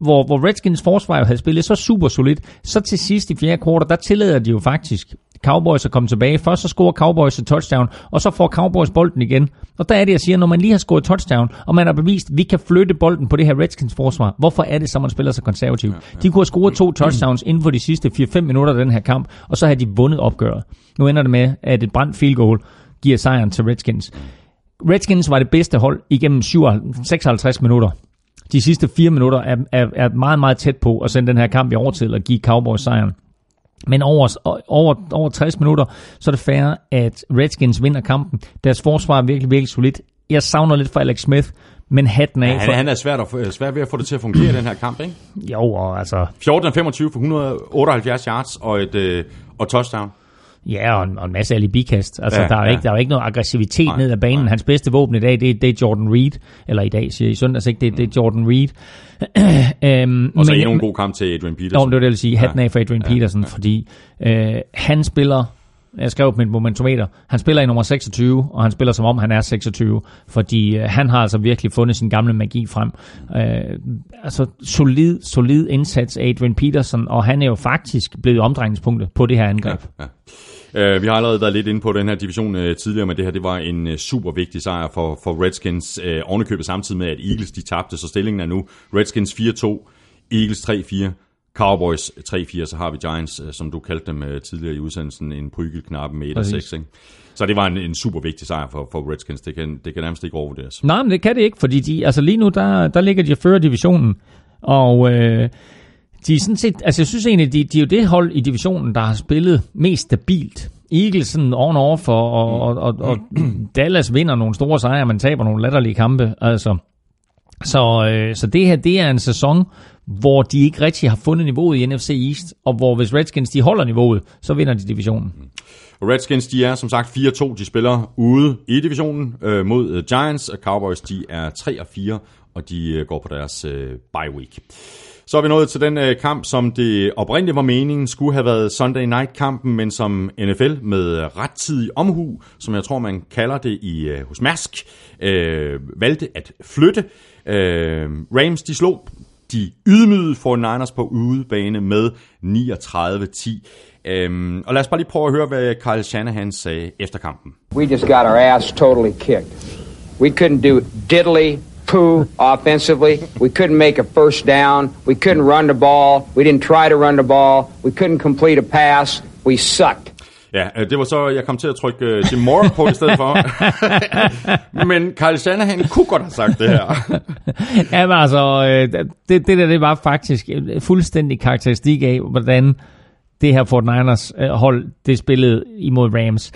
hvor, hvor Redskins forsvar jo havde spillet så super solidt, så til sidst i fjerde kvartal, der tillader de jo faktisk Cowboys at komme tilbage. Først så scorer Cowboys et touchdown, og så får Cowboys bolden igen. Og der er det, jeg siger, når man lige har scoret touchdown, og man har bevist, at vi kan flytte bolden på det her Redskins forsvar, hvorfor er det så, man spiller så konservativt? De kunne have scoret to touchdowns inden for de sidste 4-5 minutter af den her kamp, og så har de vundet opgøret. Nu ender det med, at et brændt field goal giver sejren til Redskins. Redskins var det bedste hold igennem 56 minutter. De sidste fire minutter er, er, er meget, meget tæt på at sende den her kamp i overtid og give Cowboys sejren. Men over, over, over 60 minutter, så er det færre, at Redskins vinder kampen. Deres forsvar er virkelig, virkelig solidt. Jeg savner lidt for Alex Smith, men hatten af. Ja, han, for... han er svært, at, svært ved at få det til at fungere, den her kamp, ikke? Jo, og altså... 14 25 for 178 yards og et øh, og touchdown. Ja, og en, og en masse alibikast. Altså, Ja, der, er ja. ikke, der er jo ikke noget aggressivitet Nej, ned ad banen. nej. Hans bedste våben i dag, det, det er Jordan Reed. Eller i dag, siger i søndags, ikke? Det, det er Jordan Reed. øhm, Og så men- endnu en god kamp til Adrian Peterson. men det var det, jeg ville sige. Hatten af for Adrian Peterson, fordi øh, han spiller, jeg skrev på mit momentometer, han spiller i nummer 26, og han spiller som om han er 26, fordi øh, han har altså virkelig fundet sin gamle magi frem. Øh, altså solid, solid indsats af Adrian Peterson, og han er jo faktisk blevet omdrejningspunktet på det her angreb. Ja. Uh, vi har allerede været lidt inde på den her division uh, tidligere, men det her det var en uh, super vigtig sejr for, for Redskins. Uh, ovenikøbet samtidig med, at Eagles de tabte, så stillingen er nu Redskins 4-2, Eagles 3-4, Cowboys 3-4, så har vi Giants, uh, som du kaldte dem uh, tidligere i udsendelsen, en prygelknappe med 1-6. Præcis. Ikke? Så det var en, en super vigtig sejr for, for Redskins. Det kan, det kan nærmest ikke overvurderes. Nej, men det kan det ikke, fordi de, altså lige nu, der, der ligger de og fører divisionen, og øh, de er sådan set, altså jeg synes egentlig, de, de er jo det hold i divisionen, der har spillet mest stabilt. Eagles sådan on off, og, og, og, og, og Dallas vinder nogle store sejre, men taber nogle latterlige kampe, altså. Så, øh, så det her, det er en sæson, hvor de ikke rigtig har fundet niveauet i NFC East, og hvor hvis Redskins de holder niveauet, så vinder de divisionen. Og Redskins, de er som sagt 4-2. De spiller ude i divisionen øh, mod øh, Giants, og Cowboys, de er 3-4, og de øh, går på deres øh, bye week. Så er vi nået til den øh, kamp, som det oprindeligt var meningen skulle have været Sunday Night-kampen, men som NFL med øh, rettidig omhu, som jeg tror, man kalder det i øh, hos Mærsk, øh, valgte at flytte. Øh, Rams, de slog de ydmygede 49ers på udebane med 39-10. Øhm, og lad os bare lige prøve at høre, hvad Kyle Shanahan sagde efter kampen. We just got our ass totally kicked. We couldn't do diddly poo offensively. We couldn't make a first down. We couldn't run the ball. We didn't try to run the ball. We couldn't complete a pass. We sucked. Ja, øh, det var så, jeg kom til at trykke øh, Jim Moore på i stedet for. Men Kyle Shanahan kunne godt have sagt det her. Jamen altså, øh, det, det der, det var faktisk fuldstændig karakteristik af, hvordan det her Fort Niners øh, hold, det spillede imod Rams.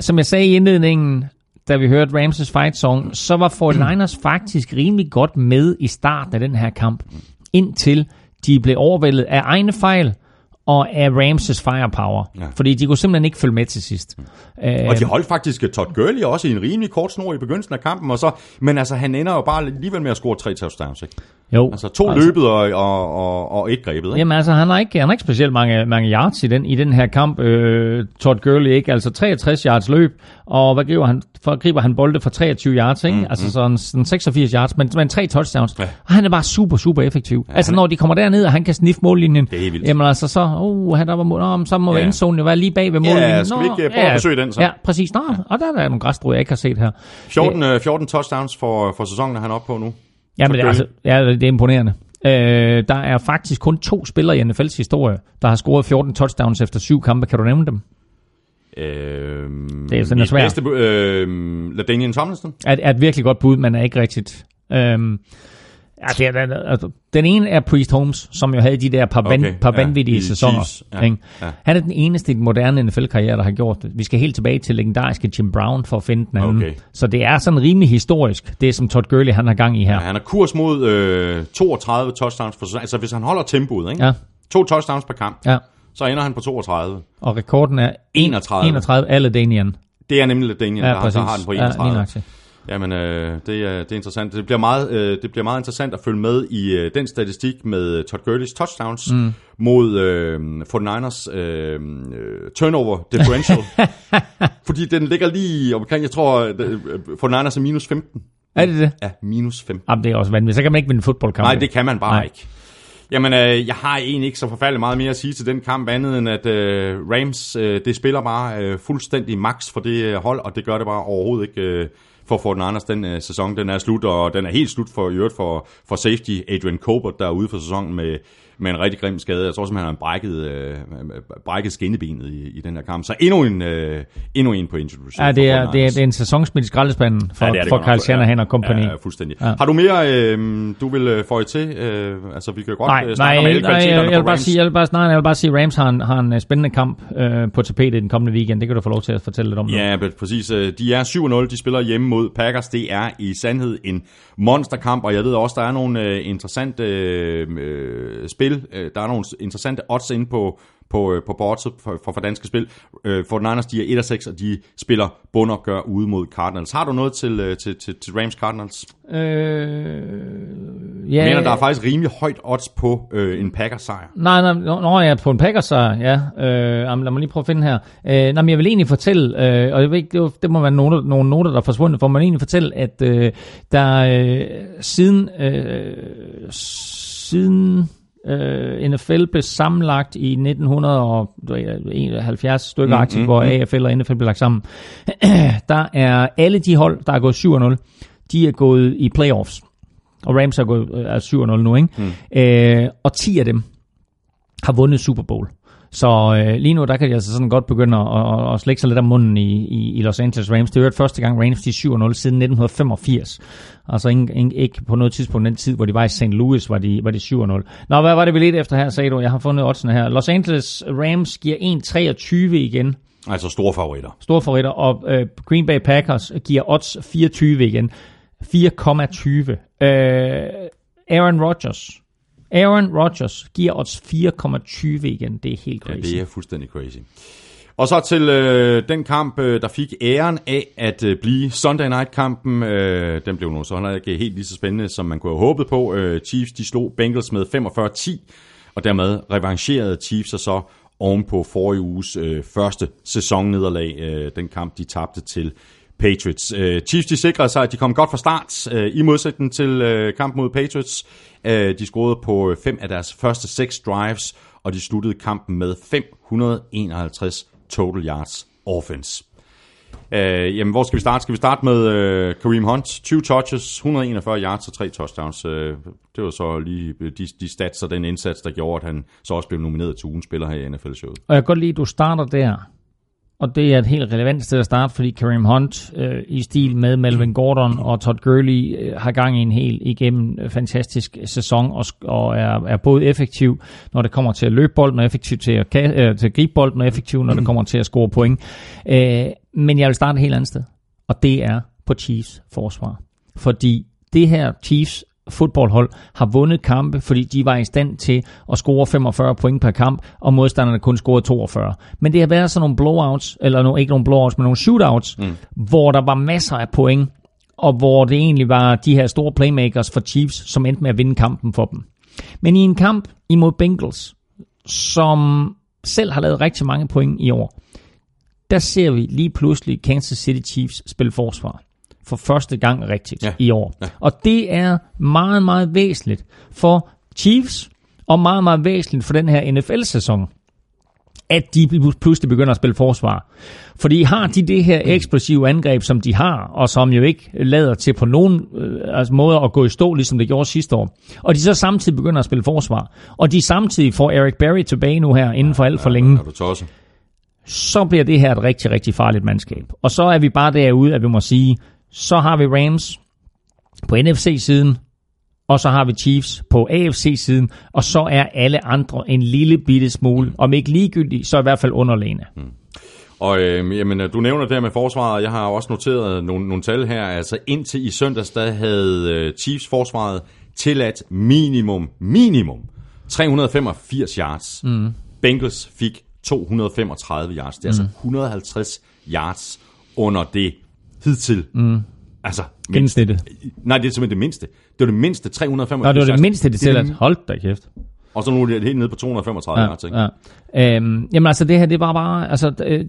Som jeg sagde i indledningen, da vi hørte Rams' fight song, så var Fort Niners faktisk rimelig godt med i starten af den her kamp, indtil de blev overvældet af egne fejl, og af Rams' firepower. Ja. Fordi de kunne simpelthen ikke følge med til sidst. Øh, Og de holdt faktisk øh, Todd Gurley også i en rimelig kort snor i begyndelsen af kampen, og så, men altså, han ender jo bare alligevel med at score tre touchdowns, ikke? jo, Altså to altså, løbet og, og, og, og et grebet, ikke? Jamen altså, han har ikke, han har ikke specielt mange, mange yards i den, i den her kamp, øh, Todd Gurley, ikke? Altså 63 yards løb, og hvad griber han? For, griber han bolde for 23 yards, ikke? Mm, altså sådan, sådan 86 yards, men, men tre touchdowns. Ja. Og han er bare super, super effektiv. Ja, altså når de kommer derned, og han kan sniffe mållinjen, Det er jamen altså så, oh, han der var mål, oh, så må Ja. ja. endzonen jo være lige bag ved mållinjen. skal vi ikke, øh, prøve at besøge den, så? Ja, præcis. Nå, og der er der nogle græsstrå, jeg ikke har set her. 14, øh, 14 touchdowns for, for sæsonen er han oppe på nu. Jamen, det er, altså, ja, det er imponerende. Øh, der er faktisk kun to spillere i NFL's historie, der har scoret 14 touchdowns efter syv kampe. Kan du nævne dem? Øhm, Det er sådan, svært. bu- øhm, LaDainian Tomlinson? Er, er et virkelig godt bud, men er ikke rigtigt. Øhm, altså, ja, den, altså, den ene er Priest Holmes, som jo havde de der par, van, Okay, par ja, vanvittige i sæsoner. Ja, ikke? ja. Han er den eneste i den moderne NFL-karriere, der har gjort det. Vi skal helt tilbage til legendariske Jim Brown for at finde den anden. Okay. Så det er sådan rimelig historisk, det som Todd Gurley han har gang i her. Ja, han er kurs mod øh, 32 touchdowns per sæson. Altså hvis han holder tempoet, ikke? Ja. To touchdowns per kamp, Ja. Så ender han på 32. Og rekorden er 31. 31 alle Danian. Det er nemlig LaDainian, Ja, der, præcis. der har den på Ja, lige 31. nøjagtigt. Jamen, øh, det, er, det er interessant. Det bliver, meget, øh, det bliver meget interessant at følge med i øh, den statistik med Todd Gurley's touchdowns mm. mod øh, 49ers øh, øh, turnover differential. Fordi den ligger lige omkring, jeg tror, øh, 49ers er minus 15. Er det det? Ja, minus 15. Jamen, det er også vanvittigt. Så kan man ikke vinde en fodboldkamp. Nej, det kan man bare. Nej. ikke. Jamen, øh, jeg har egentlig ikke så forfærdeligt meget mere at sige til den kamp, andet end at øh, Rams, øh, det spiller bare øh, fuldstændig max for det øh, hold, og det gør det bare overhovedet ikke øh, for 49ers. Den øh, sæson, den er slut, og den er helt slut for, i øvrigt for, for safety Adrian Colbert, der er ude for sæsonen med, med en rigtig grim skade. Jeg tror simpelthen, han har brækket, øh, brækket skinnebenet i, i den her kamp. Så endnu en, øh, endnu en på injury reserve Ja, det er, det er, 49ers. det er en sæsonsmidt skraldespand for, Ja, det er det for Carl. Shanahan Ja, og kompagni. Ja, ja, fuldstændig. Ja. Har du mere, øh, du vil øh, få til? Øh, altså, vi kan godt Nej, øh, nej, snakke om alle nej, jeg, jeg, vil bare sige, jeg, vil bare, nej, jeg vil bare sige, Rams har en, har en øh, spændende kamp øh, på tapetet den kommende weekend. Det kan du få lov til at fortælle lidt om. nu. Ja, men præcis. De er 7-0, de spiller hjemme mod Packers. Det er i sandhed en monsterkamp, og jeg ved også, der er nogle øh, interessante øh, øh, spil. Øh, der er nogle interessante odds inde på, på, øh, på boardset for, for, for danske spil. Øh, for Niners, de er 1-6, og de spiller bundopgør ude mod Cardinals. Har du noget til, øh, til, til, til Rams Cardinals? Øh, ja, Jeg mener, der er faktisk rimelig højt odds på øh, en Packers sejr. Nej, nej, nå, nå ja, på en Packers sejr, ja. Øh, lad mig lige prøve at finde her. Øh, nej, men jeg vil egentlig fortælle, øh, og jeg ved ikke, det, var, det må være nogle, nogle noter, der er forsvundet, for man egentlig fortælle, at øh, der øh, siden, øh, siden øh, NFL blev sammenlagt i 1971 stykker mm, aktivt, hvor AFL og NFL blev lagt sammen, der er alle de hold, der er gået 7-0, de er gået i playoffs. Og Rams er gået øh, er 7-0 nu, ikke? Mm. Øh, og 10 af dem har vundet Super Bowl. Så øh, lige nu, der kan de altså sådan godt begynde at, at, at slække sig lidt om munden i, i, i Los Angeles Rams. Det er jo første gang Rams de er 7-0 siden 1985. Altså ikke, ikke, ikke på noget tidspunkt den tid, hvor de var i St. Louis, var de, var de 7-0. Nå, hvad var det vi lidt efter her, sagde du? Jeg har fundet oddsene her. Los Angeles Rams giver 1-23 igen. Altså store favoritter. Store favoritter. Og øh, Green Bay Packers giver odds 24 igen. 4,20. Øh, Aaron Rodgers. Aaron Rodgers giver odds 4,20 igen. Det er helt Ja, crazy. det er fuldstændig crazy. Og så til øh, den kamp, øh, der fik æren af at øh, blive Sunday Night-kampen. Øh, den blev nu så ikke helt lige så spændende, som man kunne have håbet på. Øh, Chiefs de slog Bengals med 45-10, og dermed revancherede Chiefs sig så oven på forrige uges øh, første sæsonnederlag. Øh, den kamp, de tabte til Patriots. Øh, Chiefs de sikrede sig, at de kom godt fra start øh, i modsætning til øh, kamp mod Patriots. Øh, de scorede på øh, fem af deres første seks drives, og de sluttede kampen med 551 total yards offense. Øh, jamen, hvor skal vi starte? Skal vi starte med øh, Kareem Hunt? 20 touches, 141 yards og 3 touchdowns. Øh, det var så lige øh, de, de stats og den indsats, der gjorde, at han så også blev nomineret til ugen spiller her i NFL-showet. Og jeg kan godt lide, at du starter der. Og det er et helt relevant sted at starte, fordi Kareem Hunt øh, i stil med Melvin Gordon og Todd Gurley øh, har gang i en helt igennem øh, fantastisk øh, sæson og, og er, er både effektiv, når det kommer til at løbe bolden, og effektiv til at, øh, til at gribe bolden, og effektiv, når det kommer til at score point. Øh, men jeg vil starte et helt andet sted, og det er på Chiefs forsvar. Fordi det her Chiefs fodboldhold har vundet kampe, fordi de var i stand til at score 45 point per kamp, og modstanderne kun scorede 42. Men det har været sådan nogle blowouts, eller no, ikke nogle blowouts, men nogle shootouts, mm. hvor der var masser af point, og hvor det egentlig var de her store playmakers for Chiefs, som endte med at vinde kampen for dem. Men i en kamp imod Bengals, som selv har lavet rigtig mange point i år, der ser vi lige pludselig Kansas City Chiefs spille forsvar for første gang rigtigt Ja. i år. Ja. Og det er meget, meget væsentligt for Chiefs, og meget, meget væsentligt for den her NFL-sæson. at de pludselig begynder at spille forsvar. Fordi har de det her eksplosive angreb, som de har, og som jo ikke lader til på nogen øh, altså måde at gå i stå, ligesom det gjorde sidste år, og de så samtidig begynder at spille forsvar, og de samtidig får Eric Berry tilbage nu her, inden for alt for længe, så bliver det her et rigtig, rigtig farligt mandskab. Og så er vi bare derude, at vi må sige, så har vi Rams på NFC-siden, og så har vi Chiefs på AFC-siden, og så er alle andre en lille bitte smule, om ikke ligegyldigt, så i hvert fald underlegne. Og øh, jamen, du nævner det her med forsvaret. Jeg har også noteret nogle, nogle tal her. Altså indtil i søndags, der havde øh, Chiefs forsvaret tilladt minimum, minimum 385 yards. Mm. Bengals fik 235 yards. Det er mm. altså 150 yards under det hidtil. Mm. Altså, Gennemsnittet. nej, det er simpelthen det mindste. Det var det mindste 385 Nå, det var det mindste, det tilladt. det- Hold da kæft. Og så nu er det helt nede på 235 yards. Ikke? Ja. Øhm, jamen altså det her, det var bare, altså øh,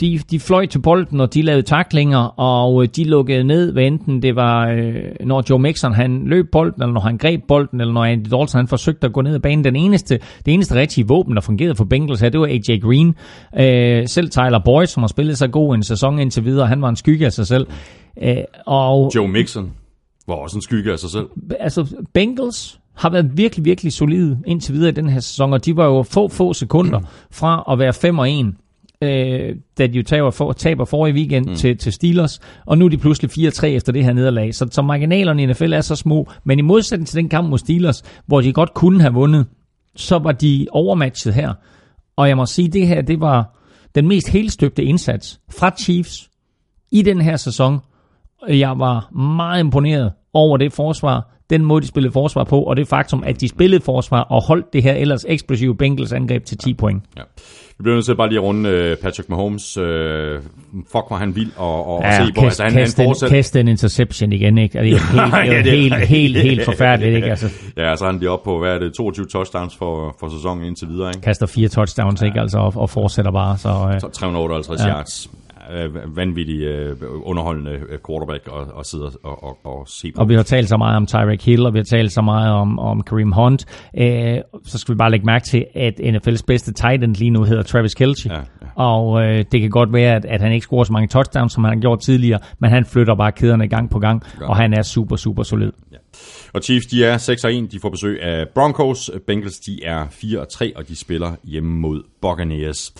de, de fløj til bolden, og de lavede taklinger, og øh, de lukkede ned, hvad enten det var, øh, når Joe Mixon han løb bolden, eller når han greb bolden, eller når Andy Dalton han forsøgte at gå ned ad banen. Den eneste, det eneste rigtige våben, der fungerede for Bengals her, det var AJ Green. Øh, selv Tyler Boyd, som har spillet så god en sæson indtil videre, han var en skygge af sig selv. Øh, og Joe Mixon var også en skygge af sig selv. altså Bengals har været virkelig, virkelig solide indtil videre i den her sæson, og de var jo få, få sekunder fra at være 5 og 1, øh, da de jo taber, for, taber forrige weekend mm. til, til Steelers, og nu er de pludselig 4-3 efter det her nederlag. Så, så marginalerne i NFL er så små, men i modsætning til den kamp mod Steelers, hvor de godt kunne have vundet, så var de overmatchet her. Og jeg må sige, det her, det var den mest helstøbte indsats fra Chiefs i den her sæson. Jeg var meget imponeret over det forsvar, den måde, de spillede forsvar på, og det faktum, at de spillede forsvar og holdt det her ellers eksplosive Bengals angreb til 10 point. Ja. Vi bliver nødt til bare lige at runde øh, Patrick Mahomes. Øh, fuck, var han vild at, at ja, se på. kast, Altså, han, kast, han en, fortsat... kast en interception igen, ikke? Altså, det er helt, Ja, det er helt, helt, helt forfærdeligt, ikke? Altså, Ja, så er han lige oppe på, hvad er det, 22 touchdowns for, for sæsonen indtil videre, ikke? kaster fire touchdowns, ikke? Altså, og, og fortsætter bare, så... Øh, Så 358 Ja. ja. yards. Øh, vanvittig øh, underholdende øh, quarterback at, at sidde og, og, og se på. Og vi har talt så meget om Tyreek Hill, og vi har talt så meget om, om Kareem Hunt. Øh, så skal vi bare lægge mærke til, at NFL's bedste tight end lige nu hedder Travis Kelce. Ja, ja. Og øh, det kan godt være, at, at han ikke scorer så mange touchdowns, som han har gjort tidligere, men han flytter bare kæderne gang på gang, og han er super, super solid. Og Chiefs, de er 6-1, de får besøg af Broncos. Bengals, de er 4-3, og de spiller hjemme mod Buccaneers.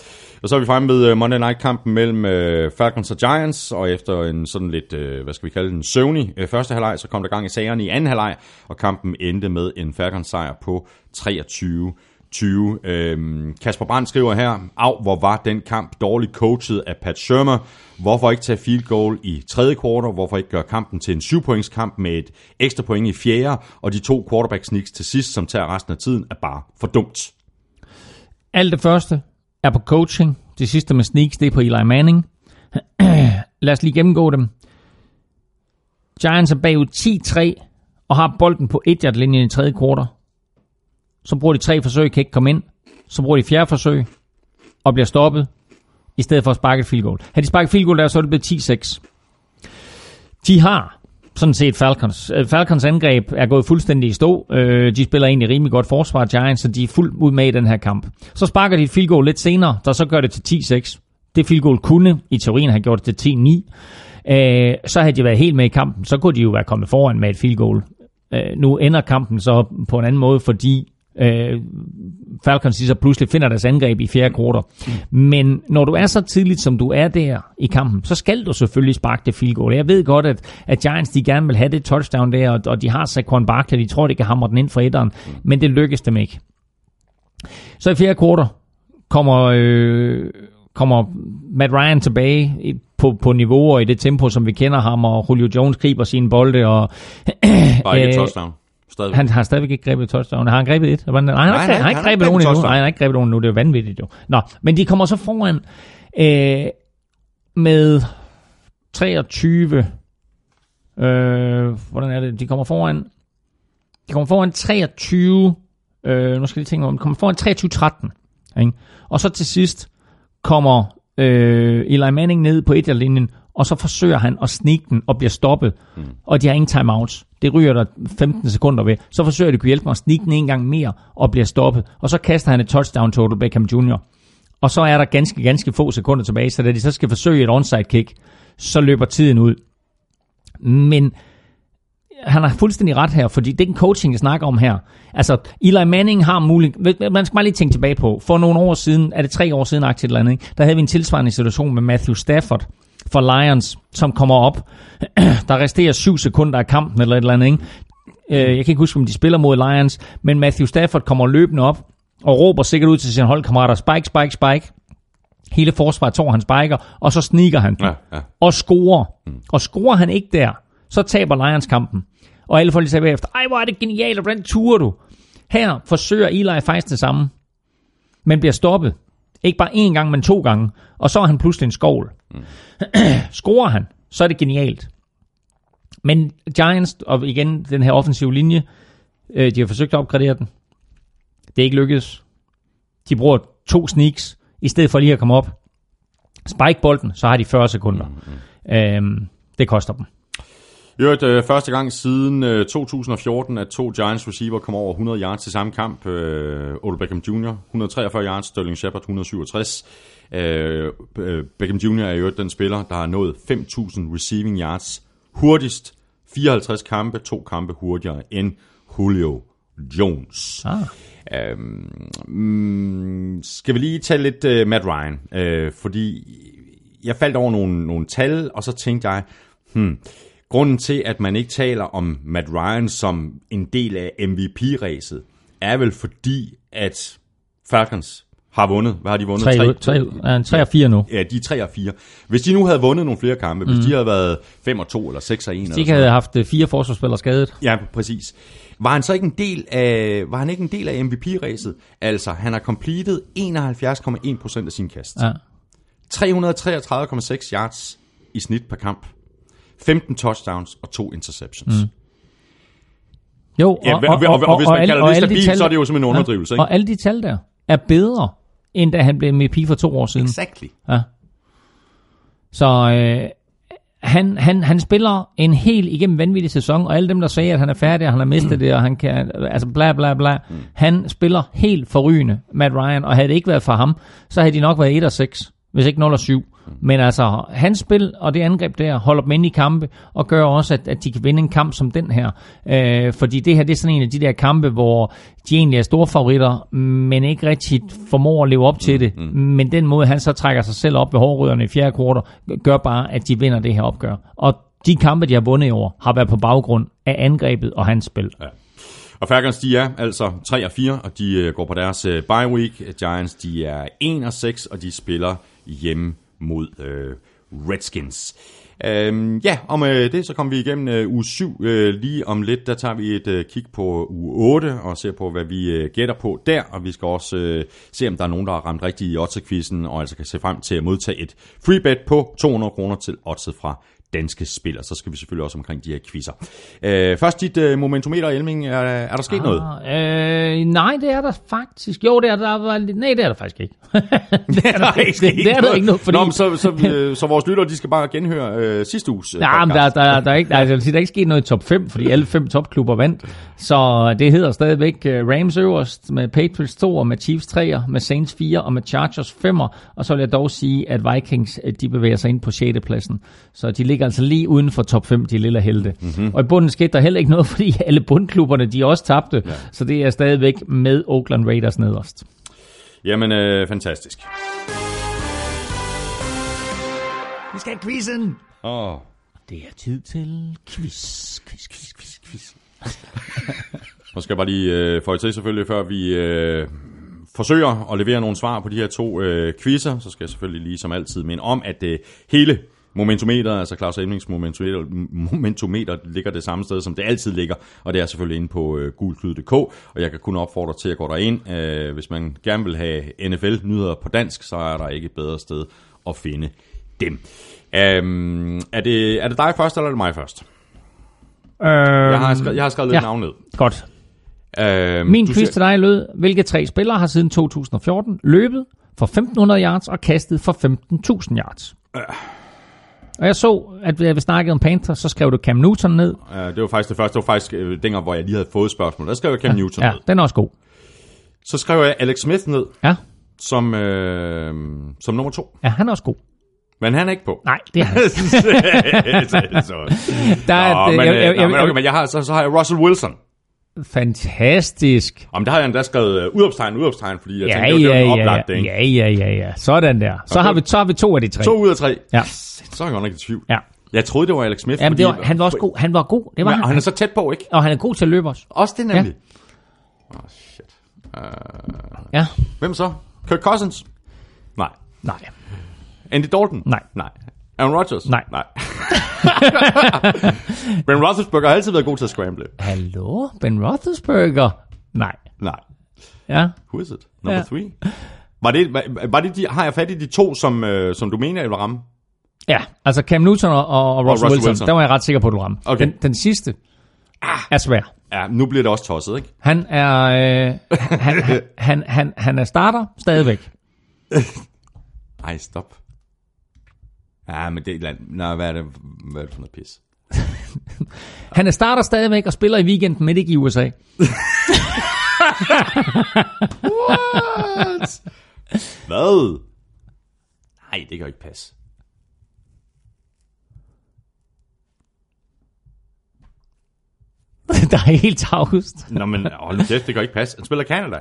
Og så er vi fremme ved øh, Monday Night-kampen mellem øh, Falcons og Giants, og efter en sådan lidt, øh, hvad skal vi kalde den, søvnig øh, første halvleg, så kom der gang i sagerne i anden halvleg, og kampen endte med en Falcons sejr på 23 20. Øhm, Kasper Brandt skriver her, af hvor var den kamp dårligt coachet af Pat Shermer. Hvorfor ikke tage field goal i tredje kvartal? Hvorfor ikke gøre kampen til en syvpointskamp med et ekstra point i fjerde? Og de to quarterback sneaks til sidst, som tager resten af tiden, er bare for dumt. Alt det første er på coaching. Det sidste med sneaks, det er på Eli Manning. Lad os lige gennemgå dem. Giants er bagud 10-3 og har bolden på 1 yard linjen i tredje kvartal. Så bruger de tre forsøg, kan ikke komme ind. Så bruger de fjerde forsøg og bliver stoppet, i stedet for at sparke et field goal. Havde de sparket field goal der, så er det blevet 10-6. De har sådan set Falcons. Øh, Falcons angreb er gået fuldstændig i stå. Øh, de spiller egentlig rimelig godt forsvar, Giants, så de er fuldt ud med i den her kamp. Så sparker de et field goal lidt senere, der så gør det til 10-6. Det field goal kunne i teorien have gjort det til 10-9. Øh, Så havde de været helt med i kampen, så kunne de jo være kommet foran med et field goal. Øh, Nu ender kampen så på en anden måde, fordi øh, Falcons så pludselig finder deres angreb i fjerde kvartal. Men når du er så tidligt, som du er der i kampen, så skal du selvfølgelig sparke det field goal. Jeg ved godt, at, at Giants de gerne vil have det touchdown der, og, og de har Saquon Barkley, de tror, de kan hamre den ind for etteren, men det lykkes dem ikke. Så i fjerde kvartal kommer, øh, kommer Matt Ryan tilbage på, på niveau og i det tempo, som vi kender ham, og Julio Jones griber sine bolde, og Bare ikke Øh, touchdown. Stadigvæk. han har stadigvæk ikke grebet et touchdown. Har han grebet et? Nej, han har, Nej, ikke, nej, han har ikke han har grebet ikke nogen grebet endnu. touchdown. Nej, han har ikke grebet nogen endnu. Det er vanvittigt jo. Nå, men de kommer så foran øh, med 23... Øh, hvordan er det? De kommer foran... De kommer foran 23... Øh, nu skal jeg lige tænke om. De kommer foran 23-13. Ikke? Og så til sidst kommer øh, Eli Manning ned på etjerlinjen, og så forsøger han at sneak den og bliver stoppet. Mm. Og de har ingen timeouts. Det ryger der 15 sekunder ved. Så forsøger de at kunne hjælpe mig at snikke den en gang mere og bliver stoppet. Og så kaster han et touchdown total Beckham Jr. og så er der ganske, ganske få sekunder tilbage, så da de så skal forsøge et onside kick, så løber tiden ud. Men han har fuldstændig ret her, fordi den coaching, jeg snakker om her, altså Eli Manning har mulig... man skal bare lige tænke tilbage på, for nogle år siden, er det tre år siden aktivt eller andet, ikke? der havde vi en tilsvarende situation med Matthew Stafford for Lions, som kommer op, der resterer syv sekunder af kampen eller et eller andet, ikke? Øh, jeg kan ikke huske, om de spiller mod Lions, men Matthew Stafford kommer løbende op og råber sikkert ud til sine holdkammerater, spike, spike, spike. Hele forsvaret tår han spiker, og så sniger han Ja, ja. og scorer. Mm. Og scorer han ikke der, så taber Lions kampen. Og alle folk siger bagefter, ej hvor er det genialt, og hvordan turer du? Her forsøger Eli faktisk det samme, men bliver stoppet. Ikke bare én gang, men to gange. Og så er han pludselig en skovl. Mm. Scorer han, så er det genialt. Men Giants, og igen den her offensive linje, øh, de har forsøgt at opgradere den. Det er ikke lykkedes. De bruger to sneaks, i stedet for lige at komme op. Spike bolden, så har de 40 sekunder. Mm. Øhm, det koster dem. I øvrigt, øh, første gang siden øh, 2014, at to Giants receiver kom over 100 yards til samme kamp. Øh, Odell Beckham Jr. 143 yards, Sterling Shepard 167. Øh, øh, Beckham Jr. er i øvrigt den spiller, der har nået 5.000 receiving yards hurtigst. 54 kampe, to kampe hurtigere end Julio Jones. Ah. Øhm, mm, skal vi lige tage lidt uh, Matt Ryan? Øh, fordi jeg faldt over nogle, nogle tal, og så tænkte jeg, hmm, grunden til, at man ikke taler om Matt Ryan som en del af MVP-ræset, er vel fordi, at Falcons har vundet. Hvad har de vundet? 3, 3, 3, 3 og 4 nu. Ja, de er 3 og 4. Hvis de nu havde vundet nogle flere kampe, hvis de havde været 5 og 2 eller 6 og 1, De eller ikke sådan havde haft øh, fire forsvarsspillere skadet. Ja, præcis. Var han så ikke en del af, var han ikke en del af MVP-ræset? Altså, han har completed 71,1% af sin kast. Ja. 333,6 yards i snit per kamp. 15 touchdowns og to interceptions. Mm. Jo, og, Ja, og, og, og, og, hvis man alle- kalder og det alle de stabilt, tal- så er det jo simpelthen en underdrivelse, Ja, ikke? og alle de tal der er bedre, end da han blev MVP for to år siden. Exactly. Så øh, han, han, han spiller en helt igennem vanvittig sæson, og alle dem, der sagde, at han er færdig, og han har mistet det, og han kan, altså bla bla bla, mm. han spiller helt forrygende, Matt Ryan, og havde det ikke været for ham, så havde de nok været 1 og 6, hvis ikke 0 og 7. Men altså, hans spil og det angreb der holder dem inde i kampe, og gør også, at, at de kan vinde en kamp som den her. Øh, fordi det her, det er sådan en af de der kampe, hvor de egentlig er store favoritter, men ikke rigtig formår at leve op til det. Mm. Men den måde, han så trækker sig selv op ved hårdrødderne i fjerde kvartal, gør bare, at de vinder det her opgør. Og de kampe, de har vundet i år, har været på baggrund af angrebet og hans spil. Ja. Og Falcons, de er altså 3 og 4, og de øh, går på deres øh, bye week. Giants, de er 1 og 6, og de spiller hjemme mod øh, Redskins. Øhm, ja, og med øh, det så kommer vi igennem øh, uge 7. Øh, lige om lidt, der tager vi et øh, kig på uge 8 og ser på, hvad vi øh, gætter på der. Og vi skal også øh, se, om der er nogen, der har ramt rigtigt i odds quizzen og altså kan se frem til at modtage et free bet på 200 kroner til Oddset fra danske spil, og så skal vi selvfølgelig også omkring de her quizzer. Øh, først dit øh, momentometer, Elming. Er, er der sket noget? Ah, øh, nej, det er der faktisk. Jo, det er der. der nej, det er der faktisk ikke. det er der, ikke, det, det er der ikke noget, fordi... Nå, men så, så, øh, så vores lyttere, de skal bare genhøre øh, sidste uges øh, Ja, men der, der, der, er ikke, altså, der er ikke sket noget i top 5, fordi alle fem topklubber vandt. Så det hedder stadigvæk øh, Rams øverst, med Patriots 2, og med Chiefs 3, med Saints 4, og med Chargers 5. Og så vil jeg dog sige, at Vikings øh, de bevæger sig ind på 6. pladsen. Så de ligger altså lige uden for top 5, de lille helte. Mm-hmm. Og i bunden skete der heller ikke noget, fordi alle bundklubberne, de også tabte. Ja. Så det er stadigvæk med Oakland Raiders nederst. Jamen, øh, fantastisk. Vi skal have quizzen! Åh, Det er tid til quiz, quiz, quiz, quiz, quiz. Nu skal jeg bare lige øh, få til selvfølgelig, før vi øh, forsøger at levere nogle svar på de her to øh, quizzer, så skal jeg selvfølgelig lige som altid minde om, at øh, hele momentometeret, altså Claus Elmings momentometer, momentometer, ligger det samme sted, som det altid ligger, og det er selvfølgelig inde på øh, gulklyd.dk, og jeg kan kun opfordre til at gå derind. Øh, hvis man gerne vil have NFL-nyheder på dansk, så er der ikke et bedre sted at finde dem. Um, er, det, er det dig først, eller er det mig først? Øh, Jeg har skrevet, jeg har skrevet lidt ja. navn ned. Godt. Um, Min quiz til dig lød, hvilke tre spillere har siden 2014 løbet for 1500 yards og kastet for 15.000 yards? Og jeg så, at vi snakkede om Panther, så skrev du Cam Newton ned. Uh, det var faktisk det første. Det var faktisk øh, dengang, hvor jeg lige havde fået spørgsmål. Der skrev jeg Cam Newton Ja, ned. den er også god. Så skrev jeg Alex Smith ned. Ja, som, øh, som nummer to. Ja, han er også god. Men han er ikke på. Nej, det er han. så, Der er, Nå, et, men, jeg, jeg, øh, nå, jeg, men, okay, men jeg har, så, så har jeg Russell Wilson. Fantastisk. Om der har jeg endda skrevet uh, udopstegn, udopstegn, fordi jeg Ja, tænkte, det var, ja, det var ja, oplagte, ja, ikke? ja, ja, ja, ja. Sådan der. Så Okay. har, vi, så har vi to af de tre. To ud af tre. Ja. Så er jeg godt nok i tvivl. Ja. Jeg troede, det var Alex Smith. Jamen, det fordi- var, han var også god. Han var god. Det var Men, han. og han er så tæt på, ikke? Og han er god til at løbe også. Også det nemlig. Ja. Hvem så? Kirk Cousins? Nej. Nej. Andy Dalton? Nej. Nej. Aaron Rodgers? Nej. Nej. ben Roethlisberger har altid været god til at scramble. Hallo? Ben Roethlisberger? Nej. Nej. Ja. Who is it? Number Ja. three? Var det, var, var det de, har jeg fat i de to, som, øh, som du mener, jeg vil ramme? Ja, altså Cam Newton og, og, og Russell, Russell Wilson, Wilson. der var jeg ret sikker på, at du ramte. Okay. Den, den sidste er svær. Ja, nu bliver det også tosset, ikke? Han er, øh, han, han, han, han, han er starter stadigvæk. Ej, stop. Ja, men det er... Nej, hvad er det, hvad er det for noget pis? Han er starter stadigvæk og spiller i weekenden, men ikke i USA. Hvad? Nej, det kan jo ikke passe. der er helt tavst. Nå, men hold nu kæft, det kan jo ikke passe. Han spiller i Canada.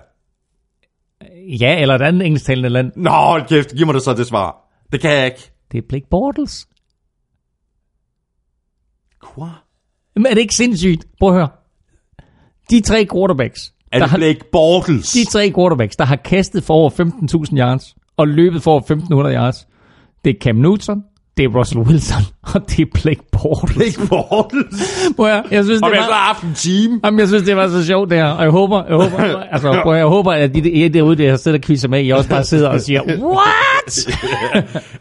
Ja, eller et andet engelsktalende land. Nå, hold kæft, giv mig det så det svar. Det kan jeg ikke. Det er Blake Bortles. Hvad? Men er det ikke sindssygt? Prøv at høre. De tre quarterbacks, Er det har, Blake Bortles? de tre quarterbacks, der har kastet for over 15.000 yards og løbet for over 1.500 yards, det er Cam Newton, det er Russell Wilson, og det er Blake Bortles. Blake Bortles? Prøv at jeg synes, Og det vi har så var... haft en team. Jamen, jeg synes, det var så sjovt det her, og jeg håber, jeg håber, altså, prøv, jeg håber, at de, de derude, der sidder og quizzer med, I også bare sidder og siger, what?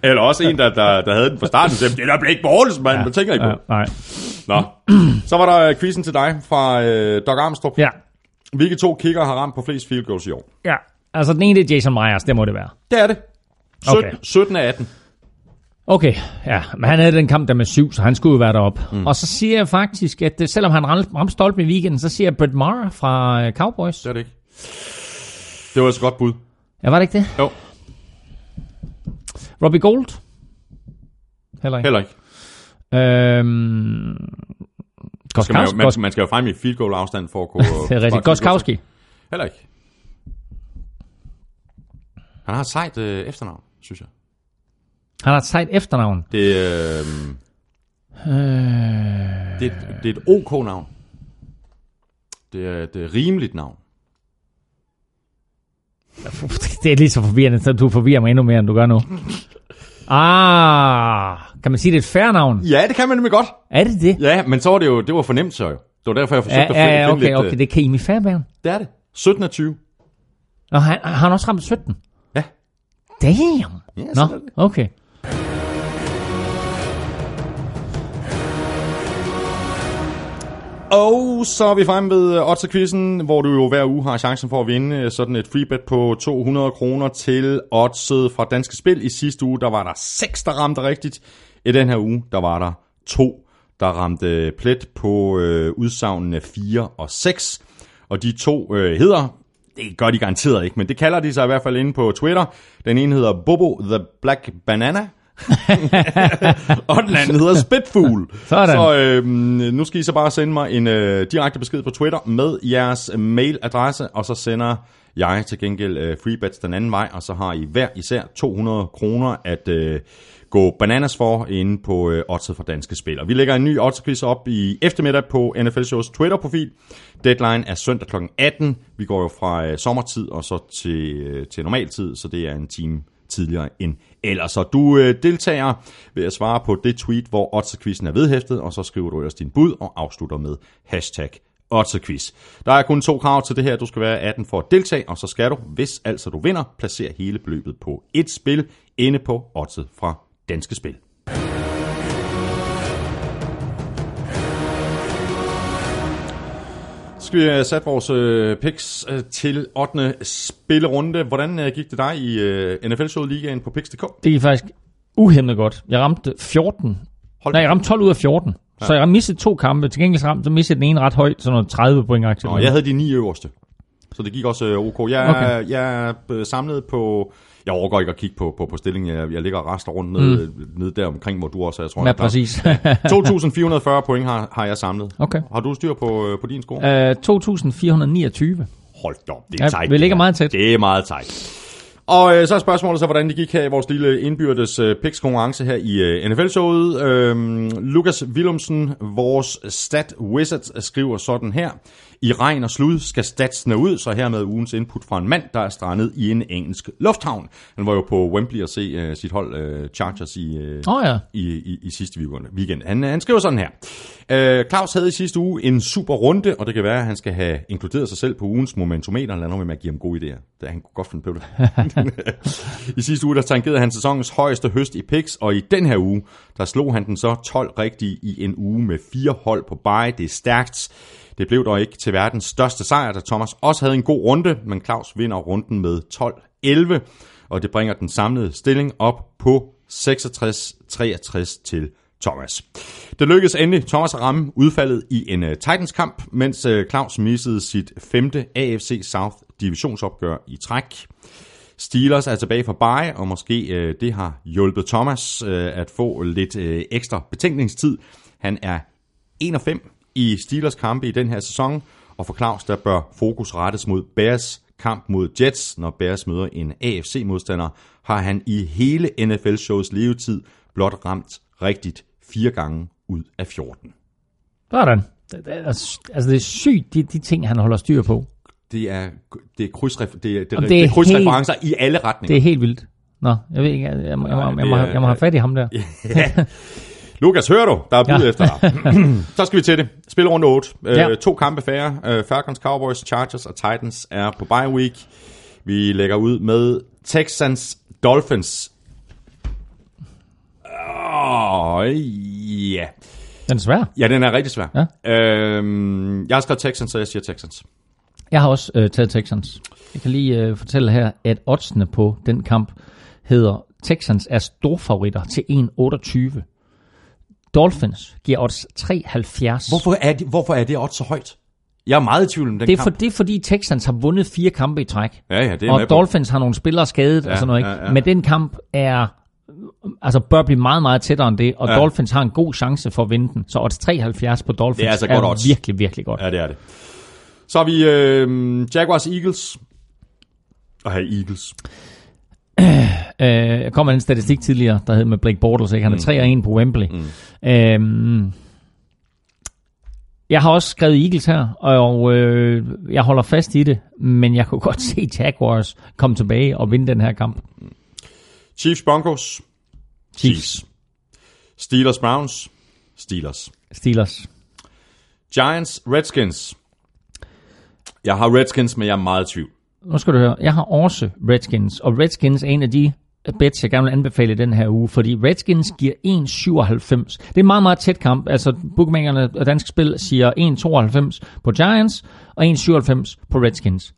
Eller også en, der, der, der havde den fra starten, sagde, det er da Blake Bortles, mand. Ja. Hvad tænker I på? Ja, nej. Nå. Så var der quizzen til dig fra øh, Doc Armstrong. Ja, Hvilke to kicker har ramt på flest field goals i år? ja. Altså, den ene, det er Jason Myers, det må det være. Det er det. 17, Okay. 17 af 18. Okay, ja, men han havde den kamp der med syv, så han skulle jo være deroppe. Mm. Og så siger jeg faktisk, at øh, selvom han ramte, stolpen i weekenden, så siger jeg Brett Maher fra øh, Cowboys. Det er det ikke. Det var et godt bud. Ja, var det ikke det? Jo, Robbie Gold? Heller ikke. heller ikke. Øhm, Skal man, jo, man, man skal jo frem i field goal afstand for at kunne... Det er rigtigt. Goskowski. Heller ikke. Han har et sejt øh, efternavn, synes jeg. Han har et sejt efternavn. Det, øh, Øh, det, er et- det er et OK-navn. Det er et rimeligt navn. det er lige så forvirrende, så du forvirrer mig endnu mere, end du gør nu. Ah, kan man sige, det er et færre navn? Ja, det kan man nemlig godt. Er det det? Ja, men så var det jo det var fornemt så jo. Det var derfor, jeg forsøgte Ja, at finde, ja finde okay, lidt... okay, øh, det er Kami Fairbairn. Det er det. 17 af 20. Og han, har han også ramt 17? Ja. Damn. Ja, Nå, det. okay. Og så er vi fremme ved øh, Odds-quizzen, hvor du jo hver uge har chancen for at vinde øh, sådan et freebet på 200 kroner til Oddset fra Danske Spil. I sidste uge, der var der 6, der ramte rigtigt. I den her uge, der var der 2, der ramte øh, plet på øh, udsagnene 4 og 6. Og de to øh, hedder, det gør de garanteret ikke, men det kalder de sig i hvert fald inde på Twitter. Den ene hedder Bobo the Black Banana, og den anden hedder Spitfugl. Sådan. Så øh, nu skal I så bare sende mig en øh, direkte besked på Twitter med jeres mailadresse, og så sender jeg til gengæld øh, freebets den anden vej, og så har I hver især 200 kroner at øh, gå bananas for inde på øh, Oddset for Danske Spil. Og vi lægger en ny Oddset op i eftermiddag på NFL Shows Twitter-profil. Deadline er søndag kl. 18. Vi går jo fra øh, sommertid og så til, øh, til normaltid, så det er en time tidligere end ellers. Så du øh, deltager ved at svare på det tweet, hvor Otterquizen er vedhæftet, og så skriver du ellers din bud og afslutter med hashtag Otterquiz. Der er kun to krav til det her. Du skal være 18 for at deltage, og så skal du, hvis altså du vinder, placere hele beløbet på et spil inde på Otter fra Danske Spil. Skal vi have sat vores øh, picks øh, til 8. spillerunde. Hvordan øh, gik det dig i øh, NFL-showet ligaen på picks.dk? Det gik faktisk uhemmet godt. Jeg ramte 14. Hold Nej, jeg ramte 12 ud af 14. Ja. Så jeg mistede to kampe. Til gengæld så ramte, så mistede jeg den ene ret højt, sådan noget 30 point aktie. Og jeg havde de ni øverste. Så det gik også ok. Jeg, Okay. jeg samlet på... Jeg overgår ikke at kigge på, på, på stillingen. Jeg, jeg ligger og rester rundt ned, mm. ned der omkring, hvor du også er, tror Ja, jeg. Præcis. 2.440 point har, har jeg samlet. Okay. Har du styr på, øh, på din score? Øh, 2429. Hold da op, det er Ja, tight. vi det ligger meget tæt. Det er meget tight. Og øh, så er spørgsmålet så, hvordan det gik her i vores lille indbyrdes øh, picks konkurrence her i øh, NFL-showet. Øhm, Lukas Willumsen, vores stat wizard, skriver sådan her. I regn og slud skal statsene ud, så hermed ugens input fra en mand, der er strandet i en engelsk lufthavn. Han var jo på Wembley at se øh, sit hold øh, Chargers i, Åh oh, ja. i, i, i sidste weekend. Han, han skriver sådan her. Øh, Claus havde i sidste uge en super runde, og det kan være, at han skal have inkluderet sig selv på ugens momentometer. Nu være med at give ham gode idéer. Det, han kunne godt finde på det. I sidste uge, der tankerede han sæsonens højeste høst i picks, og i den her uge, der slog han den så 12 rigtige i en uge med fire hold på bye. Det er stærkt. Det blev dog ikke til verdens største sejr, da Thomas også havde en god runde, men Claus vinder runden med 12-11, og det bringer den samlede stilling op på 66-63 til Thomas. Det lykkedes endelig Thomas at ramme udfaldet i en uh, Titans-kamp, mens uh, Claus missede sit femte AFC South divisionsopgør i træk. Steelers er tilbage for bye, og måske øh, det har hjulpet Thomas øh, at få lidt øh, ekstra betænkningstid. Han er 1 5 i Steelers kampe i den her sæson, og for Claus der bør fokus rettes mod Bears kamp mod Jets. Når Bears møder en AFC-modstander, har han i hele NFL-shows levetid blot ramt rigtigt fire gange ud af 14. Sådan. Altså, det er sygt, de, de ting, han holder styr på. Det er, det er, krydsref, det er, det Jamen, det det er er krydsreferencer i alle retninger. Det er helt vildt. Nå, jeg ved ikke, jeg, jeg, jeg, må- jeg, må- jeg, må, jeg må have fat i ham der. Lukas, hører du? Der er bud Ja. efter dig. så skal vi til det. Spil runde 8. Øh, Ja. To kampe færre. Øh, Falcons, Cowboys, Chargers og Titans er på bye week. Vi lægger ud med Texans, Dolphins. Åh, ja. Den er svær. Ja, den er rigtig svær. Ja. Øhm, jeg har skrevet Texans, så jeg siger Texans. Jeg har også øh, taget Texans. Jeg kan lige øh, fortælle her, at oddsene på den kamp hedder Texans er storfavoritter til 1,28. Dolphins giver odds 3,70. Hvorfor er, det, hvorfor er det odds så højt? Jeg er meget i tvivl om den Det er, for, kamp. det er fordi Texans har vundet fire kampe i træk. Ja, ja, det er og. Dolphins har nogle spillere skadet ja, og sådan noget. Ikke? ja, ja. Men den kamp er altså bør blive meget, meget tættere end det, og ja. Dolphins har en god chance for at vinde den. Så odds 73 på Dolphins Det er altså godt odds. virkelig, virkelig godt. Ja, det er det. Så har vi øh, Jaguars Eagles. Og her Eagles. Øh, jeg kom en statistik tidligere, der hed med Blake Bortles, ikke? han er 3-1 på Wembley. Mm. Øhm, jeg har også skrevet Eagles her, og øh, jeg holder fast i det, men jeg kunne godt se Jaguars komme tilbage og vinde den her kamp. Chiefs Broncos. Chiefs. Steelers Browns. Steelers. Steelers. Giants Redskins. Jeg har Redskins, men jeg er meget i tvivl. Nu skal du høre, jeg har også Redskins, og Redskins er en af de bets, jeg gerne vil anbefale den her uge, fordi Redskins giver 1,97. Det er en meget, meget tæt kamp. Altså, bookmakerne og dansk spil siger 1,92 på Giants og 1,97 på Redskins.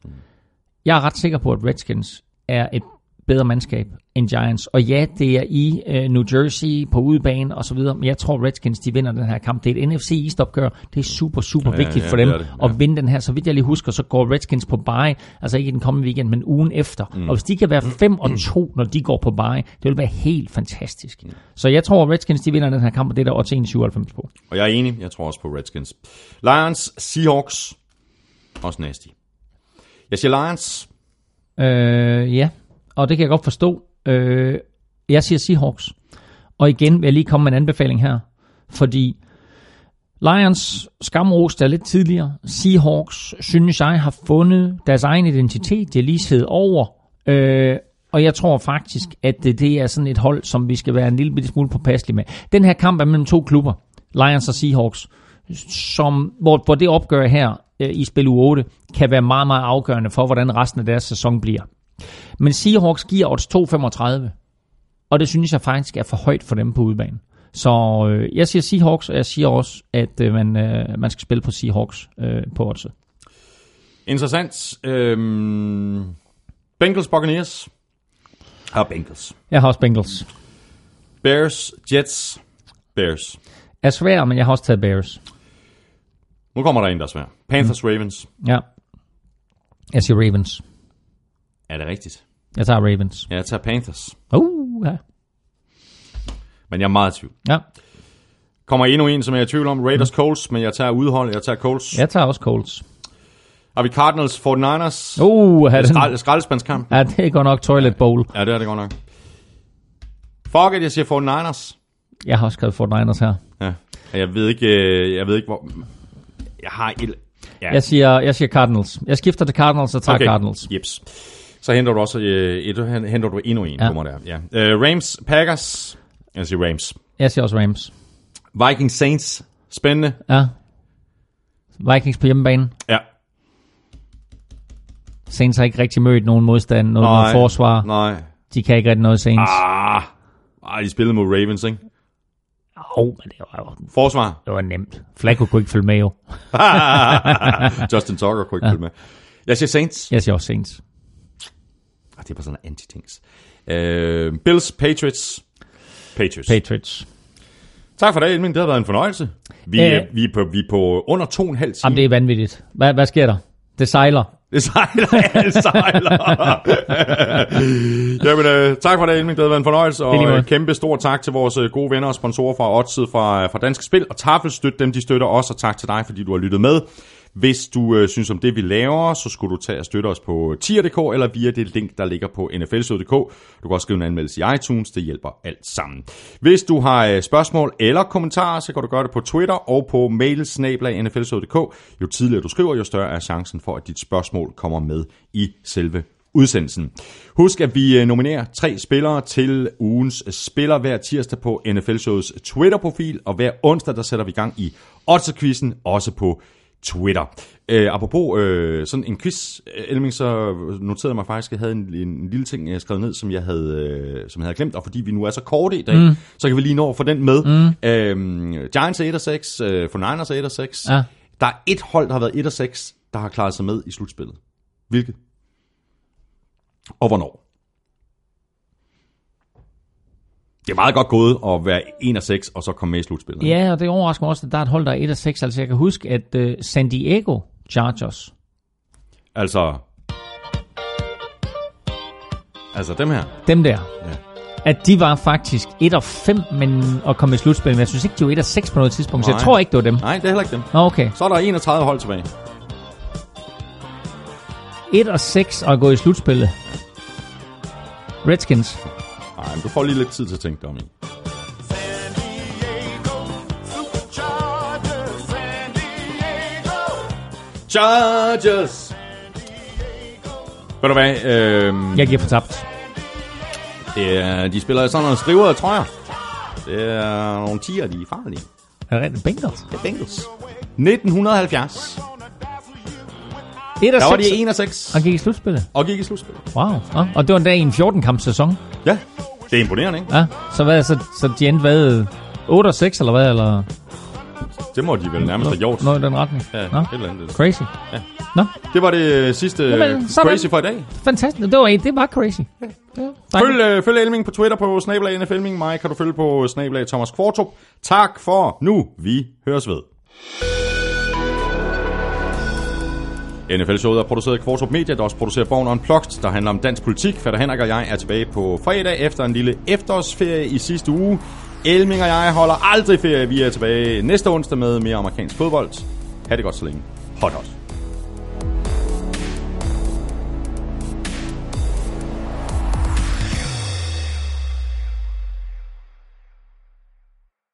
Jeg er ret sikker på, at Redskins er et bedre mandskab end Giants. Og ja, det er i øh, New Jersey på udebane og så videre, men jeg tror Redskins, de vinder den her kamp. Det er et NFC East opgør. Det er super, super Ja, vigtigt ja, for det dem er det, ja. at vinde den her. Så vidt jeg lige husker, så går Redskins på bye, altså ikke i den kommende weekend, men ugen efter. Mm. Og hvis de kan være 5 og 2, når de går på bye, det vil være helt fantastisk. Så jeg tror, Redskins, de vinder den her kamp, og det er der også 1,97 på. Og jeg er enig, jeg tror også på Redskins. Lions Seahawks. Også nasty. Jeg siger Lions. Øh, ja, og det kan jeg godt forstå. Øh, jeg siger Seahawks. Og igen vil jeg lige komme med en anbefaling her. Fordi Lions skamrost er lidt tidligere. Seahawks, synes jeg, har fundet deres egen identitet. Det er lige siddet over. Øh, og jeg tror faktisk, at det, det er sådan et hold, som vi skal være en lille bitte smule påpasselige med. Den her kamp er mellem to klubber. Lions og Seahawks. Som, hvor, hvor det opgør her øh, i spil u 8 kan være meget, meget afgørende for, hvordan resten af deres sæson bliver. Men Seahawks giver odds 2,35. Og det synes jeg faktisk er for højt for dem på udebane. Så øh, jeg siger Seahawks, og jeg siger også, at øh, man, øh, man skal spille på Seahawks øh, på oddset. Interessant. Øhm, Bengals Buccaneers. Har Bengals. Jeg har også Bengals. Bears Jets. Bears. Er svær, men jeg har også taget Bears. Nu kommer der en, der er svær. Panthers Ravens. Ja. Jeg siger Ravens. Er det rigtigt? Jeg tager Ravens. Jeg tager Panthers. Uh, ja. Men jeg er meget i tvivl. ja. Kommer endnu en, som jeg er i tvivl om. Raiders Colts, men jeg tager udhold. Jeg tager Colts. Jeg tager også Colts. Har vi Cardinals 49ers? Uh, den. Skrald, skraldespandskamp. Ja, det er godt nok Toilet Bowl. Ja, det er det godt nok. Fuck it, jeg siger 49ers. Jeg har også skrevet 49ers her. Ja. Jeg ved ikke, øh, jeg ved ikke hvor... Jeg har et... Ja. Jeg siger, jeg siger Cardinals. Jeg skifter til Cardinals og tager Okay. Cardinals. Jeps. Så henter du også øh, et, henter du endnu en Ja. mig der. Ja. Uh, Rams, Packers. Jeg siger Rams. Jeg siger også Rams. Vikings, Saints. Spændende. Ja. Vikings på hjemmebane. Ja. Saints har ikke rigtig mødt nogen modstand, noget, noget forsvar. Nej. De kan ikke rigtig noget Saints. Ah. Ej, de spillede mod Ravens, ikke? Åh, oh, men det var jo Forsvar. det var nemt. Flacco kunne ikke følge med jo. Justin Tucker kunne ikke ja. følge med. Jeg siger Saints. Jeg siger også Saints. Det er bare sådan en anti-tings. Uh, Bills, Patriots. Patriots. Patriots. tak for det, Elmin. Det har været en fornøjelse. Vi, Øh. øh. vi, er, på, vi er på under to og en halv time. Jamen, det er vanvittigt. Hvad, hvad sker der? Det sejler. Det sejler, alt sejler. Jamen, øh, tak for det, Elming. Det har været en fornøjelse. Det er Og øh, kæmpe stor tak til vores øh, gode venner og sponsorer fra Odset fra, fra Danske Spil. Og Tafel, støt dem, de støtter os. Og tak til dig, fordi du har lyttet med. Hvis du øh, synes om det, vi laver, så skulle du tage og støtte os på øh, tier.dk eller via det link, der ligger på nflsød.dk. Du kan også skrive en anmeldelse i iTunes, det hjælper alt sammen. Hvis du har øh, spørgsmål eller kommentarer, så kan du gøre det på Twitter og på mail Jo tidligere du skriver, jo større er chancen for, at dit spørgsmål kommer med i selve udsendelsen. Husk, at vi øh, nominerer tre spillere til ugens spiller hver tirsdag på NFL Shows Twitter-profil, og hver onsdag, der sætter vi gang i Otterquizzen, også på Twitter. Øh, apropos øh, sådan en quiz, øh, Elming, så noterede jeg mig faktisk, at jeg havde en, en lille ting, jeg skrev ned, som jeg havde, øh, som jeg havde glemt, og fordi vi nu er så korte i dag, mm. så kan vi lige nå at få den med. Mm. Øh, Giants er 1 og 6, øh, for Niners er 1 og 6. Ja. Der er et hold, der har været 1 og 6, der har klaret sig med i slutspillet. Hvilket? Og hvornår? Det er meget godt gået at være 1 og 6, og så komme med i slutspillet. Ja, og det overrasker mig også, at der er et hold, der er 1 af 6. Altså, jeg kan huske, at uh, San Diego Chargers, Altså... Altså dem her. dem der, Ja. at de var faktisk 1 af 5 men, at komme i slutspillet. Men jeg synes ikke, de var 1 af 6 på noget tidspunkt, så jeg Nej. tror ikke, det var dem. Nej, det er heller ikke dem. Okay. Så er der 31 hold tilbage. 1 og 6 og gå i slutspillet. Redskins. Nej, men du får lige lidt tid til at tænke dig om i. Chargers! Ved du hvad? Øh, Jeg giver for tabt. det er, de spiller sådan nogle skriver, tror jeg. Det er nogle tiger, de er farlige. Er det rigtigt? Bengals? Det er Bengals. 1970. 1 af Der var 6 de 1 og 6 og gik i slutspillet. og gik i slutspil. Wow. Ja, og det var en dag i en 14-kamps sæson. Ja, det er imponerende, ikke? Ja, så hvad, så, så de endte hvad, 8 og 6 eller hvad, eller Det må de vel nærmest have gjort. noget i den retning? Ja, Nå, et eller andet. crazy. Ja. Nå, Det var det sidste Jamen, crazy for i dag. fantastisk. Det var, det var crazy. Ja. Følg, øh, følg Elming på Twitter på snablag NFLming. Mig kan du følge på snablag Thomas Kvartrup. Tak for nu. Vi høres ved. NFL-showet er produceret af Kvartrup Media, der også producerer Born Unplugged, der handler om dansk politik. Fader Henrik og jeg er tilbage på fredag efter en lille efterårsferie i sidste uge. Elming og jeg holder aldrig ferie. Vi er tilbage næste onsdag med mere amerikansk fodbold. Ha' det godt så længe. Hot hot.